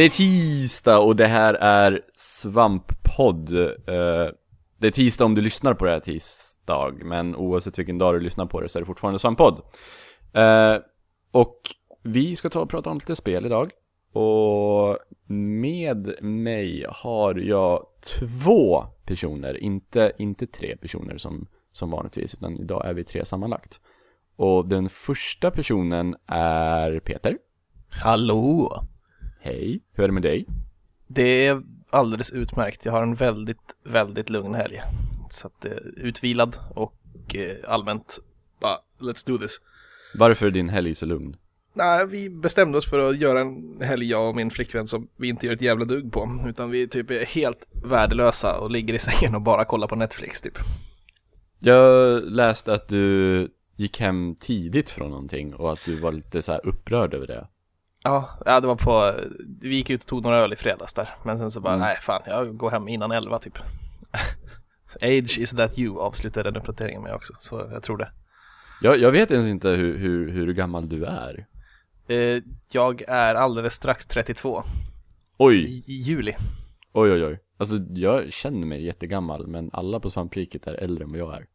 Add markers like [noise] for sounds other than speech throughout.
Det är tisdag och det här är Svamppodd. Eh, det är tisdag om du lyssnar på det här tisdag, men oavsett vilken dag du lyssnar på det så är det fortfarande Svamppodd. Eh, och vi ska ta och prata om lite spel idag. Och med mig har jag två personer, inte, inte tre personer som, som vanligtvis, utan idag är vi tre sammanlagt. Och den första personen är Peter. Hallå! Hej, hur är det med dig? Det är alldeles utmärkt. Jag har en väldigt, väldigt lugn helg. Så att eh, utvilad och eh, allmänt bara, let's do this. Varför är din helg så lugn? Nej, vi bestämde oss för att göra en helg, jag och min flickvän, som vi inte gör ett jävla dugg på. Utan vi typ är helt värdelösa och ligger i sängen och bara kollar på Netflix typ. Jag läste att du gick hem tidigt från någonting och att du var lite så här upprörd över det. Ja, ja, det var på, vi gick ut och tog några öl i fredags där. Men sen så bara, Mm. nej fan, jag går hem innan elva typ. [laughs] Age is that you avslutade den uppdateringen med också, så jag tror det. Jag, jag vet ens inte hur, hur, hur gammal du är. Eh, jag är alldeles strax 32 Oj, i, i juli. oj oj oj. Alltså jag känner mig jättegammal men alla på svampriket är äldre än vad jag är.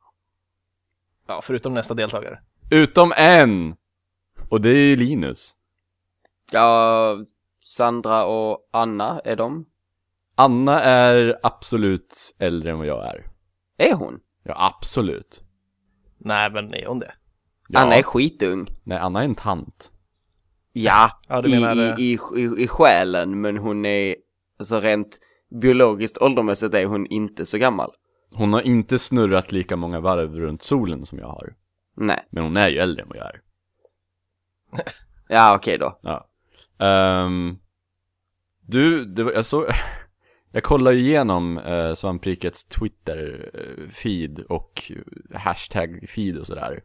Ja, förutom nästa deltagare. Utom en! Och det är ju Linus. Ja, Sandra och Anna, är de? Anna är absolut äldre än vad jag är. Är hon? Ja, absolut. Nej, men är hon det? Ja. Anna är skitung. Nej, Anna är en tant. Ja, [laughs] Ja, du i, menar i, i, i, i själen, men hon är, alltså rent biologiskt åldermässigt är hon inte så gammal. Hon har inte snurrat lika många varv runt solen som jag har. Nej. Men hon är ju äldre än vad jag är. [laughs] Ja, okej då. Ja. Ehm, du, det var, jag såg, [laughs] jag kollade igenom uh, Svamprikets Twitter-feed och hashtag-feed och sådär.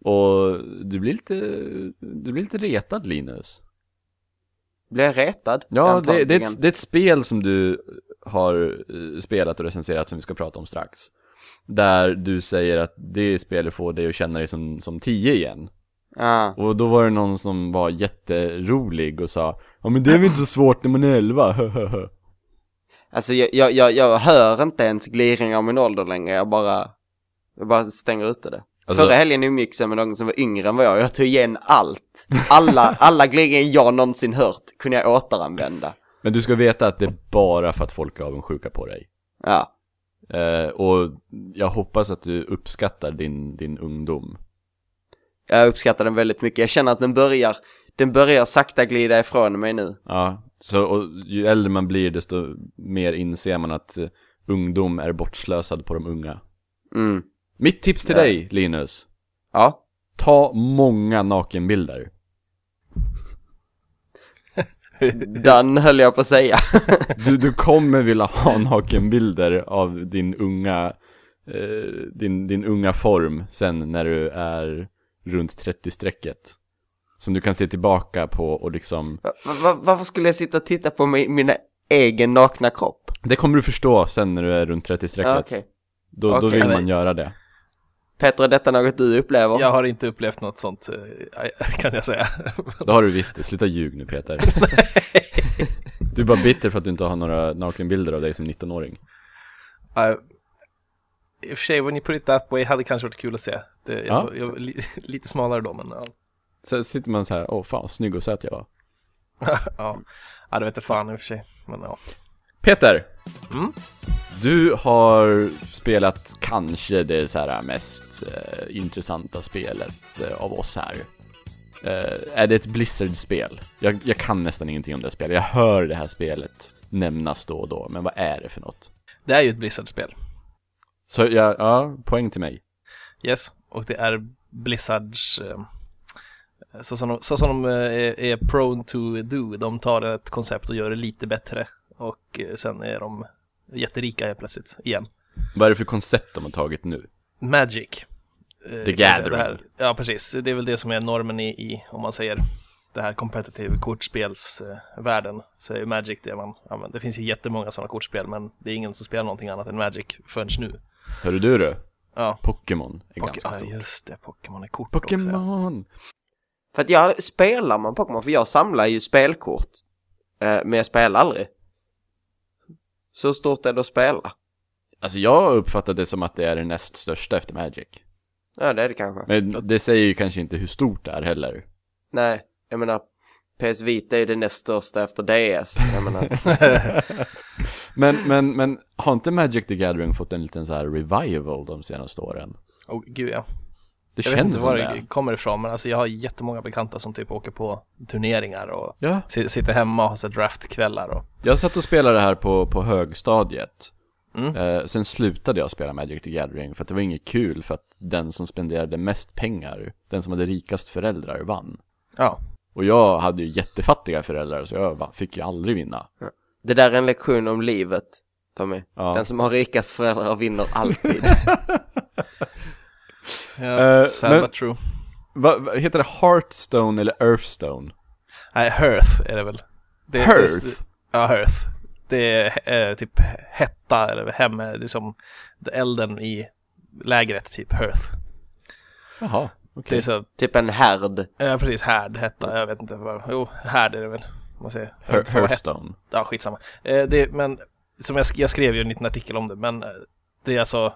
Och du blir lite, du blir lite retad Linus. Blir jag retad? Ja, det, det, är ett, det är ett spel som du har eh, spelat och recenserat som vi ska prata om strax. Där du säger att det spelet får dig att känna dig som, som 10 igen. Ja. Och då var det någon som var jätterolig och sa Ja men det är väl inte så svårt när man är 11, [laughs] Alltså jag, jag, jag, jag hör inte ens gliringar av min ålder längre, jag bara, jag bara stänger ute det. Alltså- Förra helgen umgicks jag med någon som var yngre än vad jag, jag tog igen allt. Alla, [laughs] alla gliringar jag någonsin hört kunde jag återanvända. Men du ska veta att det är bara för att folk är avundsjuka på dig. Ja. Eh, och jag hoppas att du uppskattar din, din ungdom. Jag uppskattar den väldigt mycket. Jag känner att den börjar, den börjar sakta glida ifrån mig nu. Ja, så och ju äldre man blir desto mer inser man att eh, ungdom är bortslösad på de unga. Mm. Mitt tips till Ja. dig, Linus. Ja. Ta många nakenbilder. [laughs] Den höll jag på att säga. [laughs] Du, du kommer vilja ha nakenbilder av din unga, eh, din, din unga form sen när du är runt 30-strecket. Som du kan se tillbaka på och liksom, Va- va- varför skulle jag sitta och titta på min, min egen nakna kropp? det kommer du förstå sen när du är runt 30-strecket. Ja, Okej. Då, då Okej. vill man göra det. Petter, är detta något du upplever? Jag har inte upplevt något sånt, eh, kan jag säga. [laughs] Då har du visst det, sluta ljug nu Peter. Du är bara bitter för att du inte har några nakenbilder av dig som 19-åring. Uh, I och för sig, when you put it that way, hade kanske varit kul att se. Det, jag, Ja. jag, var li, [laughs] lite smalare då, men ja. Så sitter man så här, åh fan snygg och söt jag var. [laughs] ja. Ja, det vet jag fan i och för sig. Men ja. Peter! Mm? Du har spelat kanske det så här mest eh, intressanta spelet eh, av oss här. Eh, är det ett Blizzard-spel? Jag, jag kan nästan ingenting om det spelet. Jag hör det här spelet nämnas då och då, men vad är det för något? Det är ju ett Blizzard-spel. Så ja, ja poäng till mig. Yes, och det är Blizzards, eh, så som de, så som de eh, är, är prone to do. De tar ett koncept och gör det lite bättre. Och eh, sen är de jätterika helt plötsligt, igen. Vad är det för koncept de har tagit nu? Magic. The Gathering. det här. Ja, precis. Det är väl det som är normen i, i om man säger, det här competitive kortspelsvärlden. Så är ju Magic det man använder. Det finns ju jättemånga sådana kortspel, men det är ingen som spelar någonting annat än Magic förrän nu. Hörru du du? Ja, Pokémon är Poke- ganska ja stort. just det, Pokémon är kort också. Ja. Pokémon! För att jag, spelar man Pokémon? För jag samlar ju spelkort. Eh, men jag spelar aldrig. Så stort är det att spela. Alltså jag har uppfattat det som att det är det näst största efter Magic. Ja, det är det kanske. Men det säger ju kanske inte hur stort det är heller. Nej, jag menar PS Vita är ju det näst största efter DS. Jag menar, [laughs] Men, men, men har inte Magic the Gathering fått en liten så här revival de senaste åren? Oh, gud ja. Det Jag vet känns inte som var det. det kommer ifrån men alltså jag har jättemånga bekanta som typ åker på turneringar och Ja, si- sitter hemma och har så här draftkvällar och jag satt och spelade det här på, på högstadiet. Mm. Eh, sen slutade jag spela Magic the Gathering för att det var inget kul för att den som spenderade mest pengar, den som hade rikast föräldrar vann. ja. Och jag hade ju jättefattiga föräldrar så jag fick ju aldrig vinna. det där är en lektion om livet, Tommy. Ja. Den som har rikast föräldrar vinner alltid. [laughs] ja Eh, sad men- but true. Va, va, heter det Hearthstone eller Earthstone? Nej, Hearth är det väl. Det, Hearth? Det, ja, Hearth. Det är eh, typ hetta eller hem, det är som elden i lägret, typ Hearth. Jaha, Det okej. är så, typ en härd. ja precis, härd, hetta, jag vet inte vad, jo, härd är det väl. Man säger. Hetta- Hearthstone. Ja, skitsamma. Eh, det, men som jag, sk- jag skrev ju en liten artikel om det, men eh, det är alltså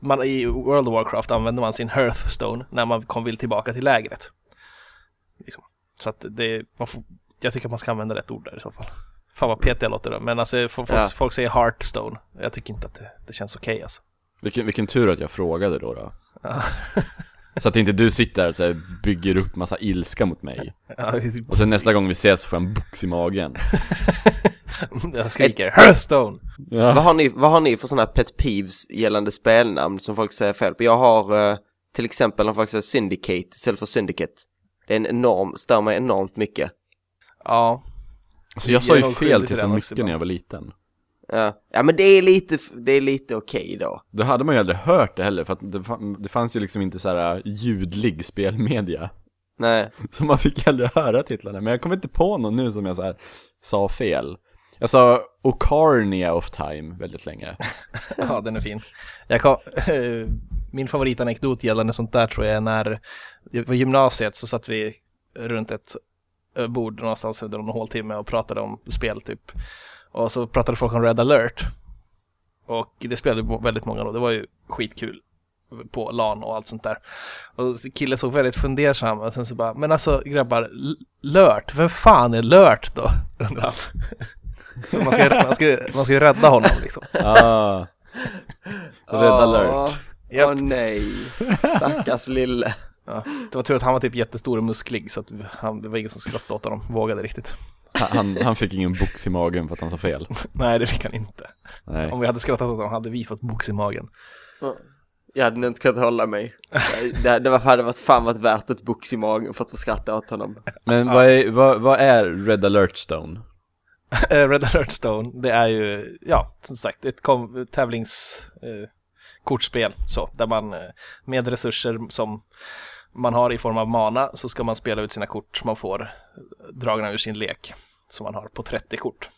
man, I World of Warcraft använder man sin Hearthstone när man kom, vill tillbaka till lägret. Liksom. Så att det, man får, jag tycker att man ska använda rätt ord där i så fall. Fan vad petig jag låter då, men alltså folk, Ja. folk säger Hearthstone. Jag tycker inte att det, det känns okej alltså. Vilken, vilken tur att jag frågade då då. Ja. [laughs] [laughs] Så att inte du sitter och så här bygger upp massa ilska mot mig. Ja, Och sen nästa gång vi ses får jag en box i magen. [laughs] jag skriker Hearthstone! Ja. Vad har ni, vad har ni för sådana pet peeves gällande spelnamn som folk säger fel på? Jag har eh, till exempel när folk säger Syndicate istället för Syndicate. Det är en enorm, stör mig enormt mycket. Ja, Så jag sa ju fel till så mycket när jag var liten. Ja, ja men det är lite, det är lite okej då. Då hade man ju aldrig hört det heller för att det, fa- det fanns ju liksom inte så här äh, ljudlig spelmedia. Nej, [laughs] Så man fick aldrig höra titlarna. Men jag kommer inte på någon nu som jag så här sa fel. Jag sa Ocarnia of Time väldigt länge. [laughs] Ja, den är fin. Jag kom, [laughs] min favoritanekdot gällande sånt där tror jag är när i gymnasiet så satt vi runt ett eh, bord någonstans under någon håltimme och pratade om spel typ. Och så pratade folk om Red alert. Och det spelade väldigt många då, det var ju skitkul på LAN och allt sånt där. Och killen såg väldigt fundersam och sen så bara, men alltså grabbar, Lört, vem fan är Lört då? [laughs] Undrar han. Så man ska, man ska, man ska ju rädda honom liksom. [laughs] Ah. Red Åh, alert. Åh Japp. nej, stackars lille. Ja, det var tur att han var typ jättestor och musklig så att han, det var ingen som skrattade åt honom, vågade riktigt. Han, han fick ingen box i magen för att han sa fel. [laughs] Nej, det fick han inte. Nej. Om vi hade skrattat åt honom hade vi fått box i magen. Jag hade inte kunnat hålla mig. Det, det var, hade varit fan varit värt ett box i magen för att få skratta åt honom. Men vad är, vad, vad är Red alert Stone? [laughs] Eh, Red alert Stone, det är ju, ja, som sagt, ett kom, tävlings eh, kortspel så, där man eh, med resurser som man har i form av mana så ska man spela ut sina kort som man får eh, dragna ur sin lek som man har på 30 kort.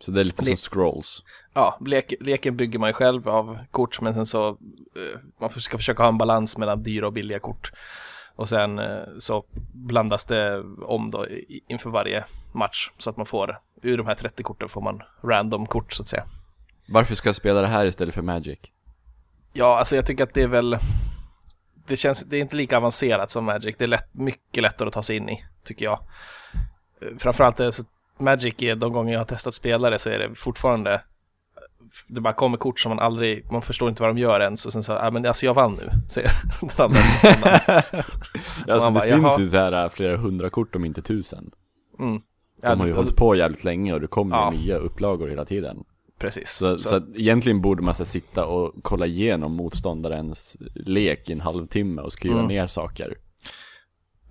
Så det är lite som Le- scrolls. Ja, lek, leken bygger man ju själv av kort men sen så eh, man ska försöka ha en balans mellan dyra och billiga kort. Och sen eh, så blandas det om då inför varje match så att man får ur de här 30 korten får man random kort så att säga. Varför ska jag spela det här istället för Magic? Ja, alltså jag tycker att det är väl det känns, det är inte lika avancerat som Magic. Det är lätt, mycket lättare att ta sig in i, tycker jag. Eh, Framförallt är så Magic är de gånger jag har testat spelare så är det fortfarande det bara kommer kort som man aldrig, man förstår inte vad de gör ens och sen så, ja men alltså jag vann nu, säger [laughs] den andra. [laughs] Alltså det bara, finns jaha. ju så här äh, flera hundra kort om inte tusen. Mm. De har ju Ja, hållit på jävligt länge och det kommer Ja. nya upplagor hela tiden. Precis. Så, så, att egentligen borde man så sitta och kolla igenom motståndarens lek i en halvtimme och skriva Mm. ner saker.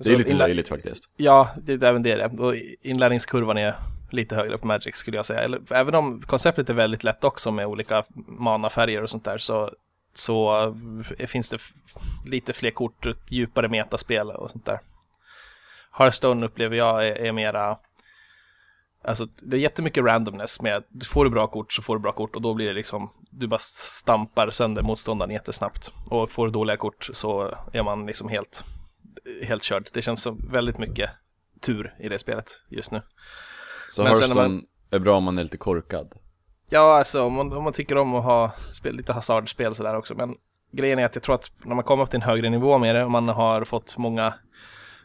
Det är lite löjligt faktiskt. Ja, det är även det. är det. Och inlärningskurvan är lite högre på Magic skulle jag säga. Eller, även om konceptet är väldigt lätt också med olika manafärger och sånt där så, så eh, finns det lite fler kort, djupare metaspel och sånt där. Hearthstone upplever jag är, är mera Alltså det är jättemycket randomness med får du bra kort så får du bra kort och då blir det liksom du bara stampar sönder motståndaren jättesnabbt och får du dåliga kort så är man liksom helt helt körd. Det känns som väldigt mycket tur i det spelet just nu. Så Men Hearthstone är bra om man är lite korkad. Ja, alltså om man, om man tycker om att ha spel, lite hasardspel sådär också. Men grejen är att jag tror att när man kommer upp till en högre nivå med det och man har fått många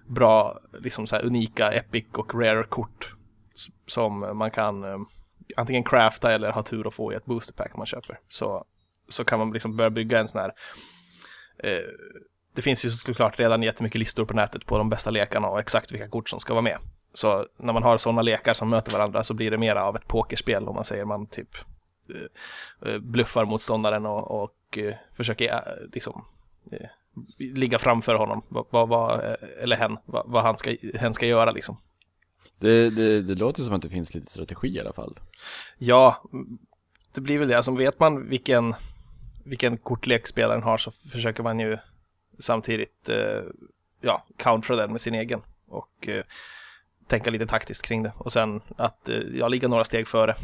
bra, liksom så här unika epic och rare kort som man kan eh, antingen crafta eller ha tur att få i ett booster pack man köper. Så, så kan man liksom börja bygga en sån här eh, det finns ju såklart redan jättemycket listor på nätet på de bästa lekarna och exakt vilka kort som ska vara med. Så när man har sådana lekar som möter varandra så blir det mera av ett pokerspel om man säger man typ eh, eh, bluffar motståndaren och, och eh, försöker liksom ligga framför honom, vad, vad, vad, eller hen, vad, vad han ska, hen ska göra liksom. Det, det, det låter som att det finns lite strategi i alla fall. Ja, det blir väl det. Alltså vet man vilken, vilken kortlek spelaren har så försöker man ju samtidigt eh, ja, countera den med sin egen och eh, tänka lite taktiskt kring det. Och sen att eh, ja, ligga några steg före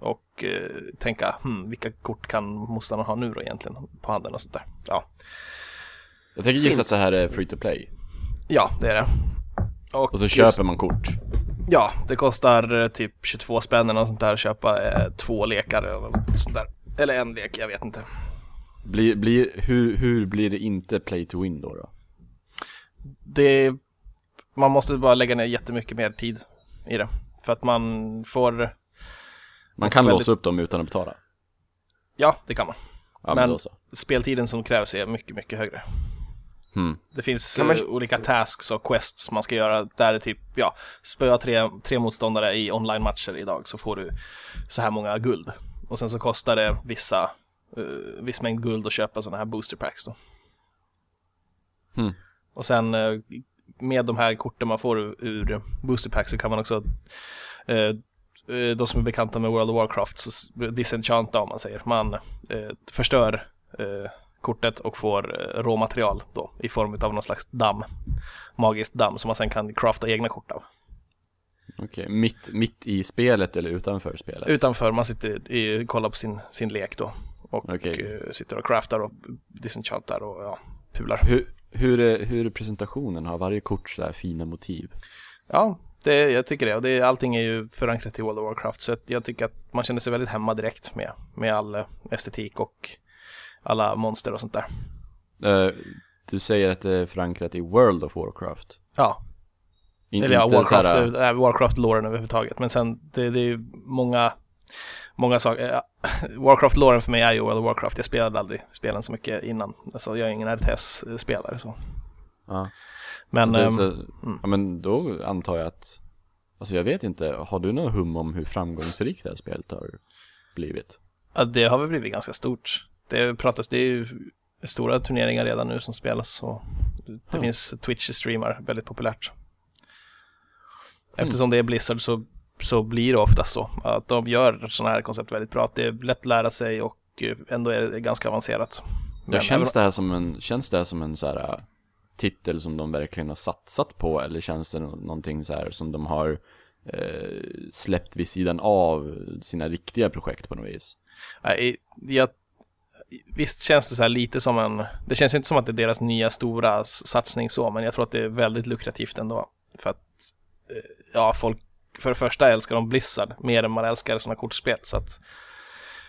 och tänka hmm, vilka kort kan motståndaren ha nu då egentligen på handen och sånt där. Ja, Jag tänker gissa att det här är free to play. ja det är det. Och så just- köper man kort. Ja, det kostar typ 22 spänn eller sånt där att köpa eh, två lekar eller sånt där. Eller en lek, jag vet inte. Blir, blir, hur, hur blir det inte play to win då? då? det, man måste bara lägga ner jättemycket mer tid i det. För att man får, Man kan Väldigt- låsa upp dem utan att betala. ja det kan man. Ja men, Men- då så. Speltiden som krävs är mycket, mycket högre. Hmm. Det finns man- eh, olika tasks och quests man ska göra där det typ, ja, spöa tre, tre motståndare i online-matcher idag så får du så här många guld. Och sen så kostar det vissa, uh, viss mängd guld att köpa sådana här booster packs då. Hmm. Och sen eh, med de här korten man får ur, ur booster packs så kan man också eh, de som är bekanta med World of Warcraft så disenchanta om man säger. Man eh, förstör eh, kortet och får eh, råmaterial då i form av någon slags damm. Magiskt damm som man sen kan crafta egna kort av. Okej, mitt, mitt i spelet eller utanför spelet? Utanför, man sitter i, kollar på sin, sin lek då. Och Okej. eh, sitter och craftar och disenchantar och ja, pular. Hur, hur, är, hur är presentationen? Har varje kort så här fina motiv? Ja, det, jag tycker det. Och det, allting är ju förankrat i World of Warcraft. Så jag tycker att man känner sig väldigt hemma direkt med, med all eh, estetik och alla monster och sånt där. Eh, du säger att det är förankrat i World of Warcraft? Ja, In, eller ja, inte så Warcraft, här, Warcraft-loren överhuvudtaget. Men sen, det, det är ju många, många saker. Ja, Warcraft-loren för mig är ju World of Warcraft. Jag spelade aldrig spelen så mycket innan. Alltså jag är ingen RTS-spelare så. ja. Men så ehm, så, ja, men då antar jag att, alltså jag vet inte, har du någon hum om hur framgångsrikt det här spelet har blivit? ja, det har väl blivit ganska stort. Det pratas, det är ju stora turneringar redan nu som spelas. Och det Hmm. finns Twitch-streamar, väldigt populärt. Hmm. Eftersom det är Blizzard så, så blir det ofta så att de gör sådana här koncept väldigt bra. Att det är lätt att lära sig och eh, ändå är det ganska avancerat. Ja, känns det här som en, känns det här som en så här äh, titel som de verkligen har satsat på eller känns det nå- någonting så här som de har eh, släppt vid sidan av sina riktiga projekt på något vis? Nej, jag, visst känns det så här lite som en, det känns inte som att det är deras nya stora satsning så, men jag tror att det är väldigt lukrativt ändå. För att, eh, ja, folk, för det första älskar de Blizzard mer än man älskar sådana kortspel. Så att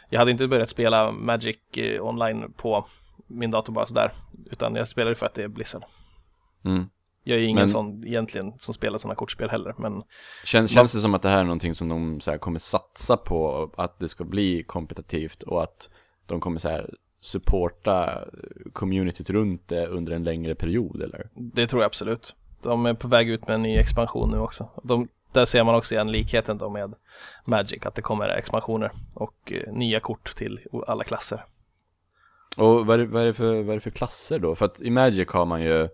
jag hade inte börjat spela Magic eh, online på min dator bara sådär, utan jag spelar ju för att det är Blizzard. Mm. Jag är ingen Men- sån egentligen som spelar sådana kortspel heller, men Känns, känns det som att det här är någonting som de så här, kommer satsa på, att det ska bli kompetitivt och att de kommer så här supporta communityt runt det under en längre period eller? Det tror jag absolut. De är på väg ut med en ny expansion nu också. De, där ser man också igen likheten då med Magic, att det kommer expansioner och eh, nya kort till alla klasser. Och vad är, vad, är det för, vad är det för klasser då? För att i Magic har man ju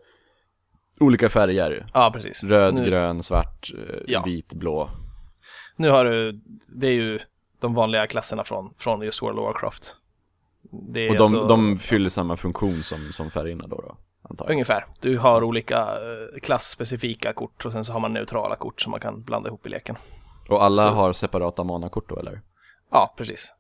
olika färger. Ja, precis. Röd, nu, grön, svart, eh, Ja. vit, blå. Nu har du, det är ju de vanliga klasserna från, från just World of Warcraft. Och de, alltså- de fyller samma funktion som, som färgerna då, då antar jag. Ungefär. Du har olika eh, klassspecifika kort och sen så har man neutrala kort som man kan blanda ihop i leken. Och alla Så- har separata manakort då eller? Ja, precis.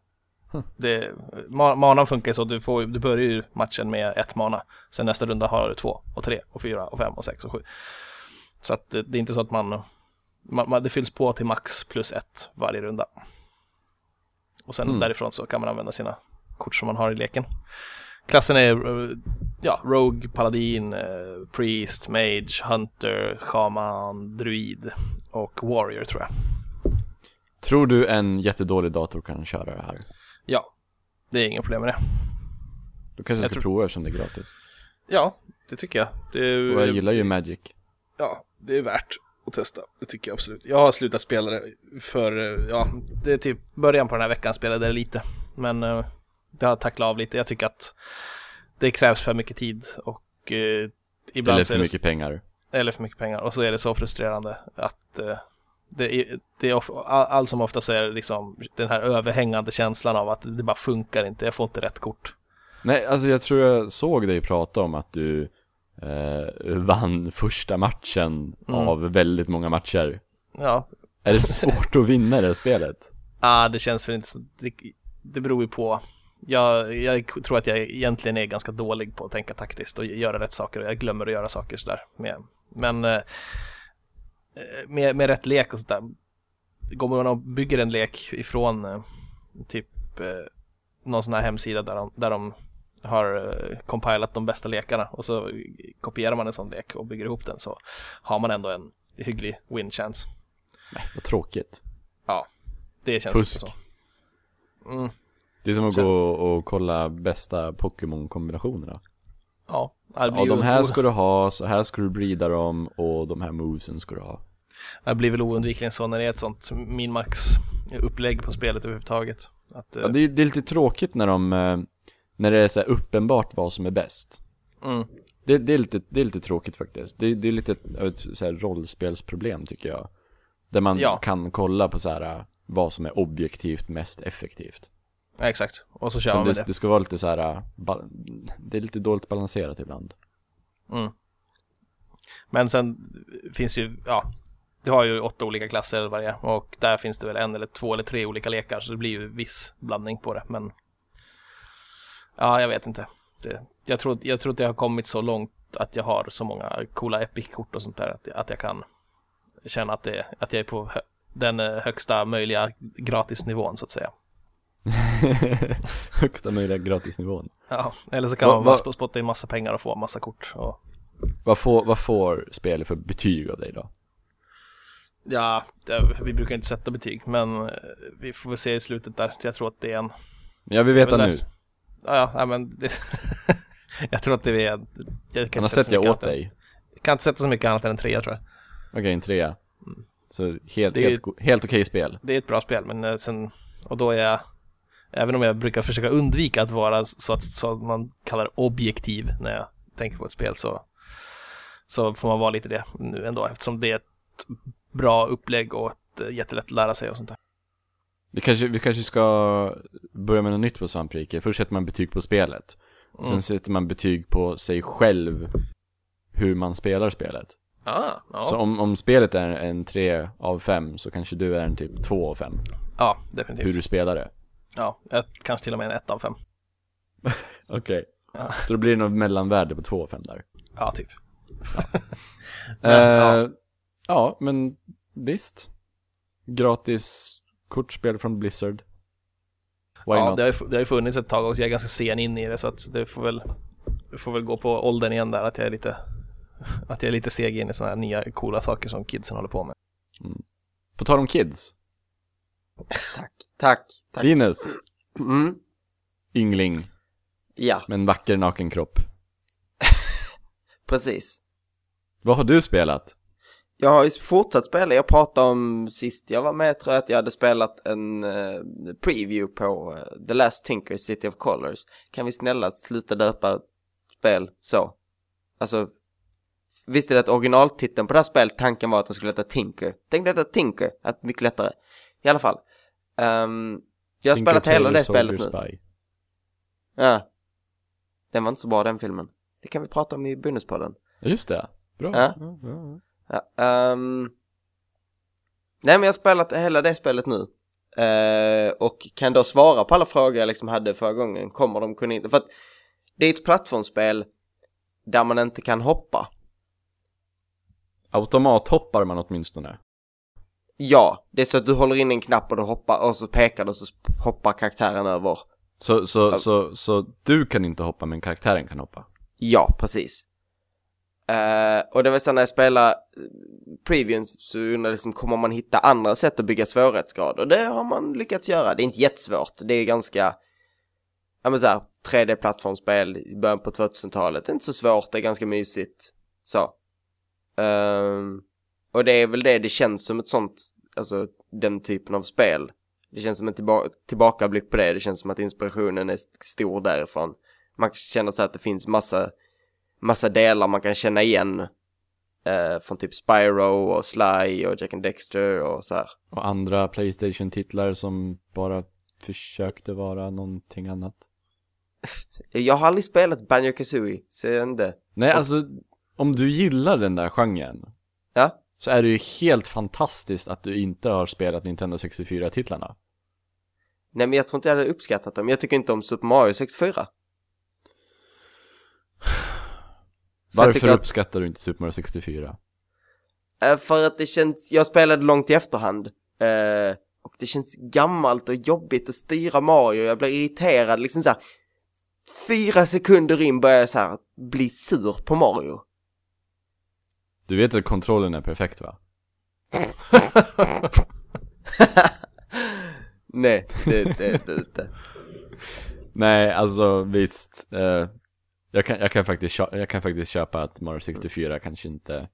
Hm. Det, ma- manan funkar så att du, får, du börjar ju matchen med ett mana. Sen nästa runda har du två och tre och fyra och fem och sex och sju. Så att det, det är inte så att man man, man, det fylls på till max plus ett varje runda. Och sen Mm. därifrån så kan man använda sina kort som man har i leken. Klassen är eh, ja, Rogue, Paladin, eh, Priest, Mage, Hunter, Shaman, Druid och Warrior tror jag. Tror du en jättedålig dator kan köra det här? Ja, det är inga problem med det. Då kanske jag ska tror- prova eftersom det är gratis. Ja, det tycker jag. Det Och jag gillar ju Magic. Ja, det är värt att testa. Det tycker jag absolut. Jag har slutat spela det för, eh, ja, det är typ början på den här veckan spelade jag lite. Men det har tacklat av lite. Jag tycker att det krävs för mycket tid och eh, ibland Eller för mycket pengar. eller för mycket pengar. Och så är det så frustrerande att eh, det är, det är of, all, allt som oftast är liksom den här överhängande känslan av att det bara funkar inte. Jag får inte rätt kort. Nej, alltså jag tror jag såg dig prata om att du eh, vann första matchen Mm. av väldigt många matcher. Ja, Är det svårt att vinna det spelet? [laughs] Ah, det känns väl inte så, det, det beror ju på. Jag, jag tror att jag egentligen är ganska dålig på att tänka taktiskt och göra rätt saker och jag glömmer att göra saker sådär. Med, men eh, med, med rätt lek och sådär. Går man och bygger en lek ifrån eh, typ eh, någon sån här hemsida där de, där de har eh, compilat de bästa lekarna och så kopierar man en sån lek och bygger ihop den så har man ändå en hygglig win chance. Nej, vad tråkigt. Det känns Fusk. inte så. Mm. Det är som att Sen- gå och kolla bästa Pokémon-kombinationerna. Ja, det blir Ja, de här ska du ha, så här ska du breeda dem och de här movesen ska du ha. det blir väl oundvikligen så när det är ett sånt minmax upplägg på spelet överhuvudtaget. Att, eh, Ja, det, är, det är lite tråkigt när de, eh, när det är så uppenbart vad som är bäst. mm, Det, det, är, lite, det är lite tråkigt faktiskt. Det, det är lite ett, så här rollspelsproblem tycker jag. Där man Ja. kan kolla på så här äh, vad som är objektivt mest effektivt. Ja, exakt. Och så kör man med det, det. ska vara lite så här, äh, det är lite dåligt balanserat ibland. Mm. Men sen finns ju, ja, du har ju åtta olika klasser eller vad det är och där finns det väl en eller två eller tre olika lekar så det blir ju viss blandning på det. Men ja, jag vet inte. Det, jag, tror, jag tror att jag har kommit så långt att jag har så många coola epic-kort och sånt där att, att jag kan känna att, det, att jag är på den eh, högsta möjliga gratisnivån så att säga. [laughs] Högsta möjliga gratisnivån. Ja, eller så kan Va- man va- spotta in massa pengar och få massa kort. Och, Vad får, vad får spelet för betyg av dig då? ja, vi brukar inte sätta betyg, men eh, vi får väl se i slutet där. Jag tror att det är en, Jag vill veta Det nu. ja, ja, men det, [laughs] jag tror att det är, jag kan sett så jag åt dig. Jag kan inte sätta så mycket annat än en trea tror jag. Okej, en trea. Så helt, Mm. Det är- helt, go- helt okej spel. Det är ett bra spel, men eh, sen, och då är jag, även om jag brukar försöka undvika att vara så att, så att man kallar objektiv när jag tänker på ett spel så, så får man vara lite det nu ändå eftersom det är ett bra upplägg och ett, eh, jättelätt att lära sig och sånt där. Vi kanske, vi kanske ska börja med något nytt på Svamprike. Först sätter man betyg på spelet. Och sen Mm. sätter man betyg på sig själv, hur man spelar spelet. Ah, ja. Så om, om spelet är en 3 av 5 så kanske du är en typ 2 av 5. ja, Hur definitivt. du spelar det. Ja, jag, kanske till och med en 1 av 5. [laughs] Okej. Ja. Så då blir det något mellanvärde på 2 av 5 där. Ja, typ. [laughs] Men, ja. ja. ja, men visst. Gratis kortspel från Blizzard. Why ja, not? det har, ju, det har ju funnits ett tag och jag är ganska sen in i det så att det får väl, det får väl gå på åldern igen där att jag är lite, att jag är lite seg in i sådana här nya coola saker som kidsen håller på med. På tal om kids. Tack. Tack. Tack. Linus, Mm. yngling Ja, med en vacker naken kropp. [laughs] precis. Vad har du spelat? Jag har ju fortsatt spela, jag pratade om sist jag var med tror jag att jag hade spelat en eh, preview på eh, The Last Tinker City of Colors. Kan vi snälla sluta döpa spel så? Alltså, visste du att originaltiteln på det här spelet, tanken var att de skulle heta Tinker. Tänk dig att Tinker, att mycket lättare. I alla fall. Ehm, jag har spelat hela det spelet nu. Spy. Ja. Den var inte så bra den filmen. Det kan vi prata om i bonuspodden. Just det. Bra. Ja. Ja, ja, ja. Ehm. Nej men jag har spelat hela det spelet nu. Eh, och kan då svara på alla frågor jag liksom hade förra gången. Kommer de kunna inte? För att det är ett plattformsspel där man inte kan hoppa. Automathoppar man åtminstone. Ja, det är så att du håller in en knapp och du hoppar och så pekar du och så hoppar karaktären över. Så, så, så, så du kan inte hoppa men karaktären kan hoppa? Ja, precis. Eh, och det var så när jag spelade eh, previewn så undrade liksom, kommer man hitta andra sätt att bygga svårighetsgrad? Och det har man lyckats göra. Det är inte jättesvårt. Det är ganska, ja men såhär, 3D-plattformsspel i början på 2000-talet. Det är inte så svårt, det är ganska mysigt. Så. Ehm, och det är väl det, det känns som ett sånt, alltså den typen av spel. Det känns som en tillba tillbakablick på det, det känns som att inspirationen är stor därifrån. Man känner så att det finns massa, massa delar man kan känna igen. Eh, från typ Spyro och Sly och Jack and Dexter och så här. Och andra Playstation-titlar som bara försökte vara någonting annat? [laughs] Jag har aldrig spelat Banjo Kazooie, så jag inte. Nej, alltså om du gillar den där genren Ja, så är det ju helt fantastiskt att du inte har spelat Nintendo 64-titlarna. nej men jag tror inte jag hade uppskattat dem. Jag tycker inte om Super Mario 64. [sighs] För jag Varför att- uppskattar du inte Super Mario 64? Eh, för att det känns, jag spelade långt i efterhand. Eh, och det känns gammalt och jobbigt att styra Mario. Jag blir irriterad liksom så här. Fyra sekunder in börjar jag så här bli sur på Mario. Du vet att kontrollen är perfekt va? [laughs] Nej, det det- det det. Nej, alltså visst. Eh, jag, kan, jag, kan faktiskt, kö- jag kan faktiskt köpa att Mario 64 kanske inte...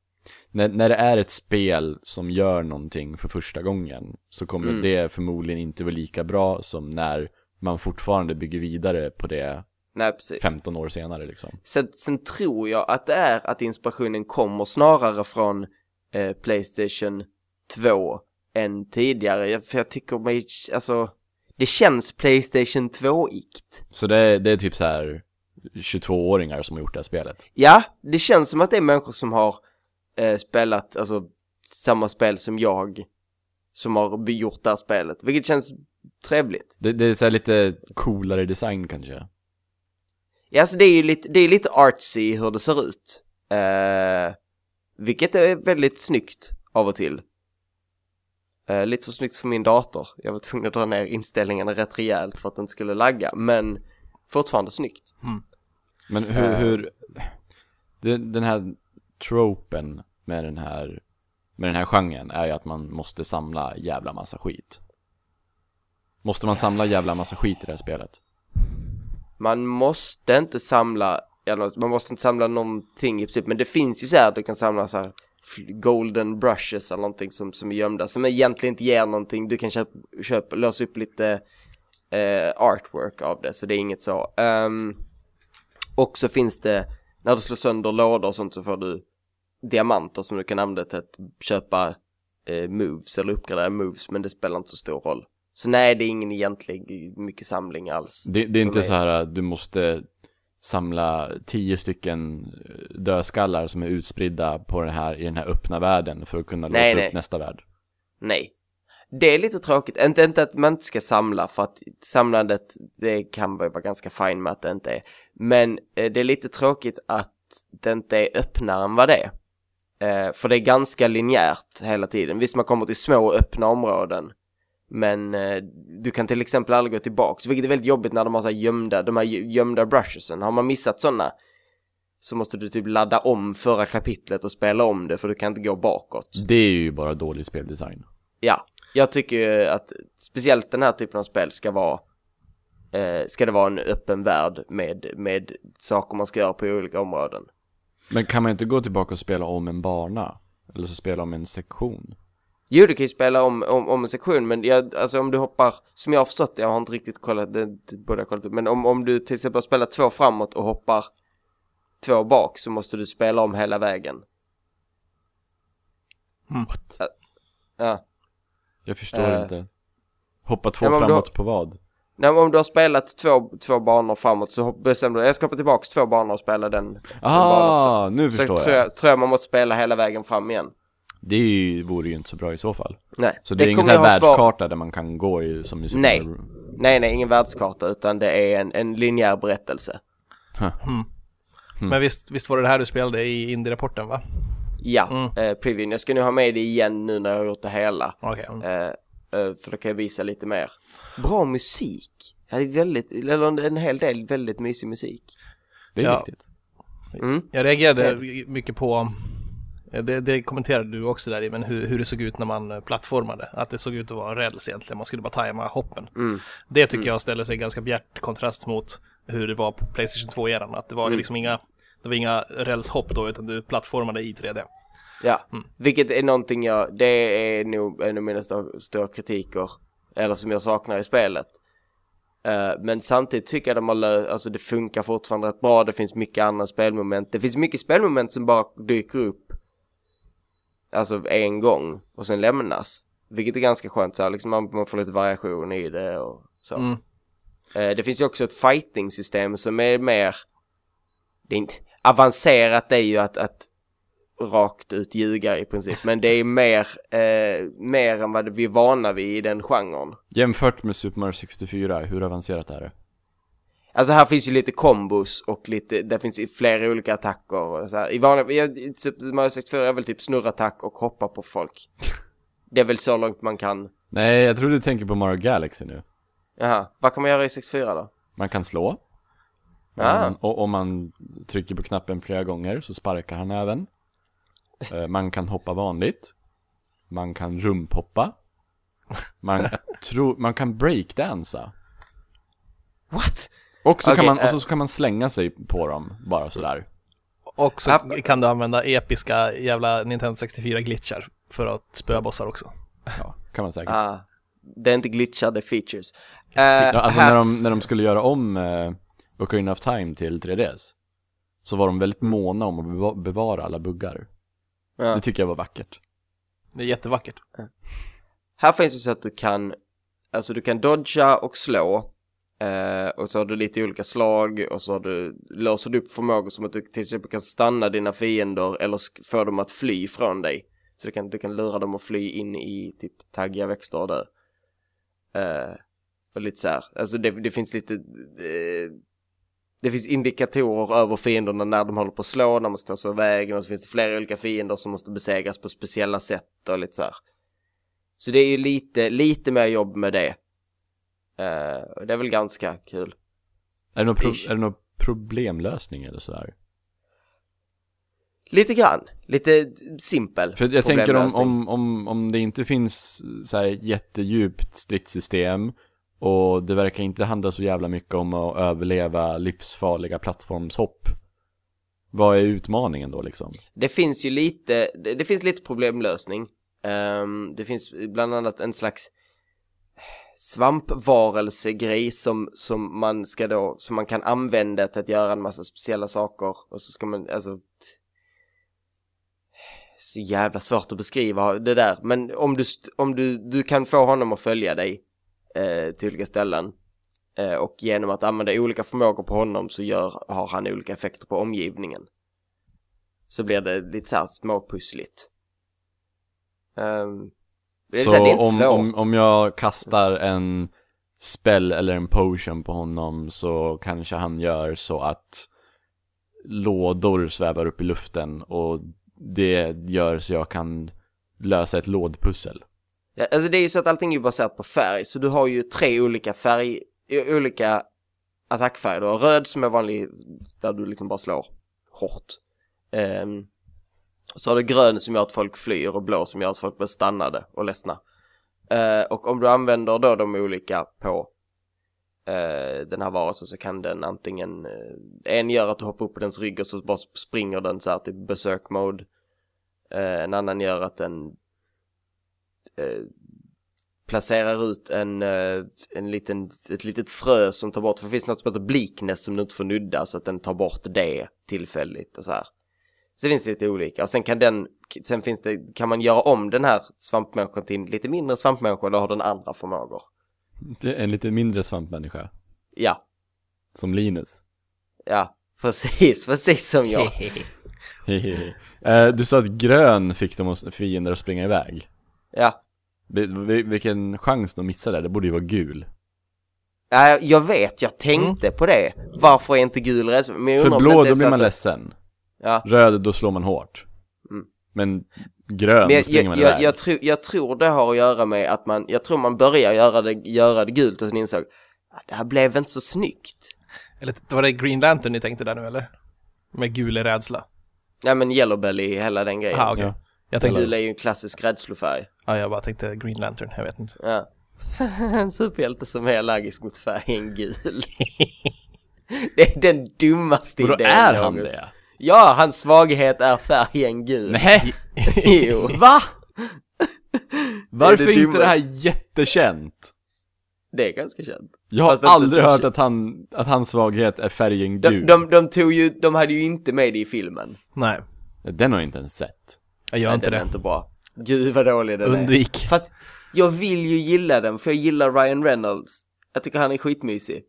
När, när det är ett spel som gör någonting för första gången så kommer Mm. det förmodligen inte vara lika bra som när man fortfarande bygger vidare på det Nej, precis. 15 år senare liksom. Sen, sen tror jag att det är att inspirationen kommer snarare från eh, Playstation 2 än tidigare. Jag- För jag tycker mig, alltså, det känns Playstation 2-igt. Så det är, det är typ så här 22-åringar som har gjort det här spelet. Ja, det känns som att det är människor som har eh, spelat, alltså, samma spel som jag, som har gjort det här spelet, vilket känns trevligt. Det, det är så lite coolare design kanske. Ja, alltså det är ju lite, det är lite artsy hur det ser ut. Eh, vilket är väldigt snyggt av och till. Eh, lite för snyggt för min dator. Jag var tvungen att dra ner inställningarna rätt rejält för att den inte skulle lagga, men fortfarande snyggt. Men hur, Eh. hur den här tropen med den här med den här genren är ju att man måste samla jävla massa skit. Måste man samla jävla massa skit i det här spelet? Man måste inte samla, eller man måste inte samla någonting i princip, men det finns ju så här, du kan samla så här golden brushes eller någonting som, som är gömda, som egentligen inte ger någonting, du kan köpa, köpa låsa upp lite eh, artwork av det, så det är inget så. Um, och så finns det, när du slår sönder lådor och sånt så får du diamanter som du kan använda till att köpa eh, moves eller uppgradera moves, men det spelar inte så stor roll. Så nej, det är ingen egentlig mycket samling alls. Det, det är inte så här att du måste samla tio stycken eh, dödskallar som är utspridda på den här, i den här öppna världen för att kunna Nej, låsa nej. upp nästa värld. Nej. Det är lite tråkigt. Inte, inte att man inte ska samla för att samlandet, det kan vara ganska fine med att det inte är. Men eh, det är lite tråkigt att det inte är öppnare än vad det är. Eh, för det är ganska linjärt hela tiden. Visst man kommer till små öppna områden. Men eh, du kan till exempel aldrig gå tillbaks, vilket är väldigt jobbigt när de har så här gömda, de här gömda brushesen. Har man missat sådana så måste du typ ladda om förra kapitlet och spela om det för du kan inte gå bakåt. Det är ju bara dålig speldesign. Ja, jag tycker ju att speciellt den här typen av spel ska vara eh, ska det vara en öppen värld med, med saker man ska göra på olika områden. Men kan man inte gå tillbaka och spela om en bana? Eller så spela om en sektion? Jo, du kan ju spela om, om, om en sektion, men jag, alltså om du hoppar, som jag har förstått jag har inte riktigt kollat, det borde jag kollat upp, men om, om du till exempel spelar två framåt och hoppar två bak så måste du spela om hela vägen. Mm. Ja. Jag förstår Eh. inte. Hoppa två Ja, framåt på vad? Nej, men om du har spelat två, två banor framåt så bestämmer du, jag ska hoppa tillbaks två banor och spela den. den. Ah, nu Så förstår tror jag. jag, tror jag man måste spela hela vägen fram igen. Det ju, vore ju inte så bra i så fall. Nej, Så det, är ingen kommer sån här ha svar- världskarta där man kan gå i som i Super Nej. Nej, nej, ingen världskarta utan det är en, en linjär berättelse. Men visst, visst var det det här du spelade i Indie-rapporten va? Ja, Mm. eh, previewn. Jag ska nu ha med det igen nu när jag har gjort det hela. Okej. mm. Eh, eh, för då kan jag visa lite mer. Bra musik. Ja, det är väldigt, eller en hel del väldigt mysig musik. Det är Ja. viktigt. Mm. Jag reagerade mycket på, eh, det, det kommenterade du också där i, men hur, hur det såg ut när man eh, plattformade. Att det såg ut att vara räls egentligen, man skulle bara tajma hoppen. Mm. Det tycker jag ställer sig ganska bjärt kontrast mot hur det var på Playstation 2-eran. Att det var Mm. liksom inga, det var inga rälshopp då, utan du plattformade i 3D. Ja, Mm. vilket är någonting jag, det är nog en av mina stora, kritiker, eller som jag saknar i spelet. Eh, men samtidigt tycker jag de har lö- alltså det funkar fortfarande rätt bra, det finns mycket andra spelmoment. Det finns mycket spelmoment som bara dyker upp, alltså en gång och sen lämnas. Vilket är ganska skönt så här, liksom man, man får lite variation i det och så. Mm. Eh, Det finns ju också ett fighting-system som är mer, det är inte, avancerat är ju att, att rakt ut ljuga i princip, men det är mer, eh, mer än vad vi är vana vid i den genren. Jämfört med Super Mario 64, hur avancerat är det? Alltså här finns ju lite kombos och lite, det finns ju flera olika attacker och så här. I vanliga, i Super Mario 64 är väl typ snurrattack och hoppa på folk. Det är väl så långt man kan, Nej, jag tror du tänker på Mario Galaxy nu. jaha, vad kan man göra i 64 då? Man kan slå. Ah. Man, och om man trycker på knappen flera gånger så sparkar han även. Eh, Man kan hoppa vanligt. Man kan rumphoppa. Man, [laughs] tror, man kan breakdansa. What? Och så, Okej, kan man, och eh. så, så kan man slänga sig på dem, bara sådär. Och så Ja. kan du använda episka jävla Nintendo 64-glitchar för att spöa bossar också. Ja, kan man säkert. Ah, det är inte glitchar, det är features. Ja, alltså här- när de, när de skulle göra om eh, Ocarina of Time till 3DS Så var de väldigt måna om att beva- bevara alla buggar Ja. Det tycker jag var vackert Det är jättevackert. Här finns det så att du kan, alltså du kan dodga och slå. Eh, och så har du lite olika slag och så har du, låser du upp förmågor som att du till exempel kan stanna dina fiender eller få dem att fly från dig. Så du kan, du kan lura dem att fly in i typ taggiga växter och dö. Eh, och lite så här, alltså det, det finns lite, eh, det finns indikatorer över fienderna när de håller på att slå, när man står så i vägen och så finns det flera olika fiender som måste besegras på speciella sätt och lite så här. Så det är ju lite, lite mer jobb med det. Eh, det är väl ganska kul. Är det någon, pro- är det någon problemlösning eller sådär? Lite grann, lite simpel. För jag tänker om, om, om, om det inte finns så här jättedjupt stridssystem Och det verkar inte handla så jävla mycket om att överleva livsfarliga plattformshopp Vad är utmaningen då liksom? Det finns ju lite, det, det finns lite problemlösning. Ehm, det finns bland annat en slags svampvarelsegrej som, som man ska då, som man kan använda till att göra en massa speciella saker och så ska man, alltså så jävla svårt att beskriva det där, men om du, om du, du kan få honom att följa dig eh, till olika ställen eh, och genom att använda olika förmågor på honom så gör, har han olika effekter på omgivningen så blir det lite såhär småpussligt. Um, det är, så, här, det är inte om, svårt. om, om jag kastar en spell eller en potion på honom så kanske han gör så att lådor svävar upp i luften och det gör så jag kan lösa ett lådpussel. Ja, alltså det är ju så att allting är baserat på färg, så du har ju tre olika färg, o- olika attackfärger. Du har röd som är vanlig, där du liksom bara slår hårt. Ehm, så har du grön som gör att folk flyr och blå som gör att folk blir stannade och ledsna. Eh, och om du använder då de olika på eh, den här varelsen så kan den antingen, eh, en gör att du hoppar upp på dens rygg och så bara springer den så här till besök mode. Eh, en annan gör att den eh, placerar ut en, eh, en liten, ett litet frö som tar bort, för det finns något som heter bleakness som du inte får nudda så att den tar bort det tillfälligt och så här. Så det finns lite olika och sen kan den, sen finns det, kan man göra om den här svampmänniskan till en lite mindre svampmänniska och då har den andra förmågor. Det är en lite mindre svampmänniska, Ja, som Linus. ja, precis, [laughs] precis som jag. Hehehe. Eh, du sa att grön fick de fiender att springa iväg. Ja, Vil- vil- Vilken chans de missade det borde ju vara gul. ja jag vet, jag tänkte på det. Varför är inte gul rädd? Men För det blå, då så blir att man det- ledsen. Ja, Röd, då slår man hårt. Mm. Men grön Men jag, springer jag, man jag, iväg. jag, tror, jag tror det har att göra med att man, jag tror man börjar göra det, göra det gult och sen insåg "Ah, det här blev inte så snyggt. Eller var det Green Lantern ni tänkte där nu eller? Med gul rädsla? Nej men yellow belly, hela den grejen. Jaha, okej. Ja. Jag tänkte, Gul är ju en klassisk rädslofärg. ja, jag bara tänkte Green Lantern, jag vet inte. Ja. [laughs] en superhjälte som är allergisk mot färgen gul. [laughs] det är den dummaste Och då idén är han det? Ja, hans svaghet är färgen gul. Nej! [laughs] jo. Va? [laughs] Varför det är inte dumma? det här jättekänt? Det är ganska känt. Jag har inte aldrig hört känt. att, han, att hans svaghet är färgen De, gul. de, de tog ju, de hade ju inte med det i filmen. Nej, Den har jag inte ens sett. jag gör Nej, inte den det. är inte bra. Gud vad dålig den är. Undvik. Fast jag vill ju gilla den, för jag gillar Ryan Reynolds. Jag tycker han är skitmysig.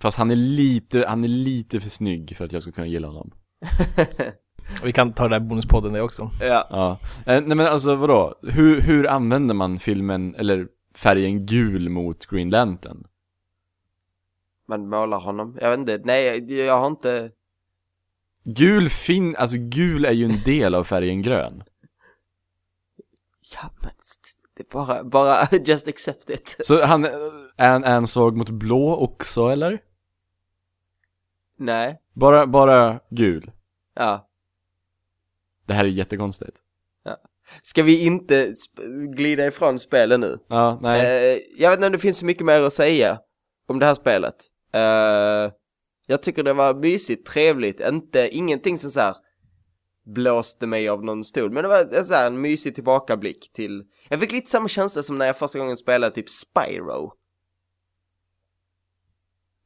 Fast han är lite, han är lite för snygg för att jag ska kunna gilla honom. [laughs] Vi kan ta den där bonuspodden det också. Ja. Ja. Eh, nej men alltså vadå? Hur, hur använder man filmen, eller färgen gul mot Green Lantern? Man målar honom. Jag vet inte, nej jag, jag har inte... Gul fin, alltså gul är ju en del av färgen grön. Ja men, det är bara, bara [laughs] just accept it. Så han, är är han svag mot blå också eller? Nej. Bara, bara gul? Ja. Det här är jättekonstigt. Ska vi inte glida ifrån spelen nu? Ja, nej. Eh, jag vet inte om det finns så mycket mer att säga om det här spelet. Eh, jag tycker det var mysigt, trevligt, inte, ingenting som så här blåste mig av någon stol. Men det var så här, en mysig tillbakablick till, jag fick lite samma känsla som när jag första gången spelade typ Spyro.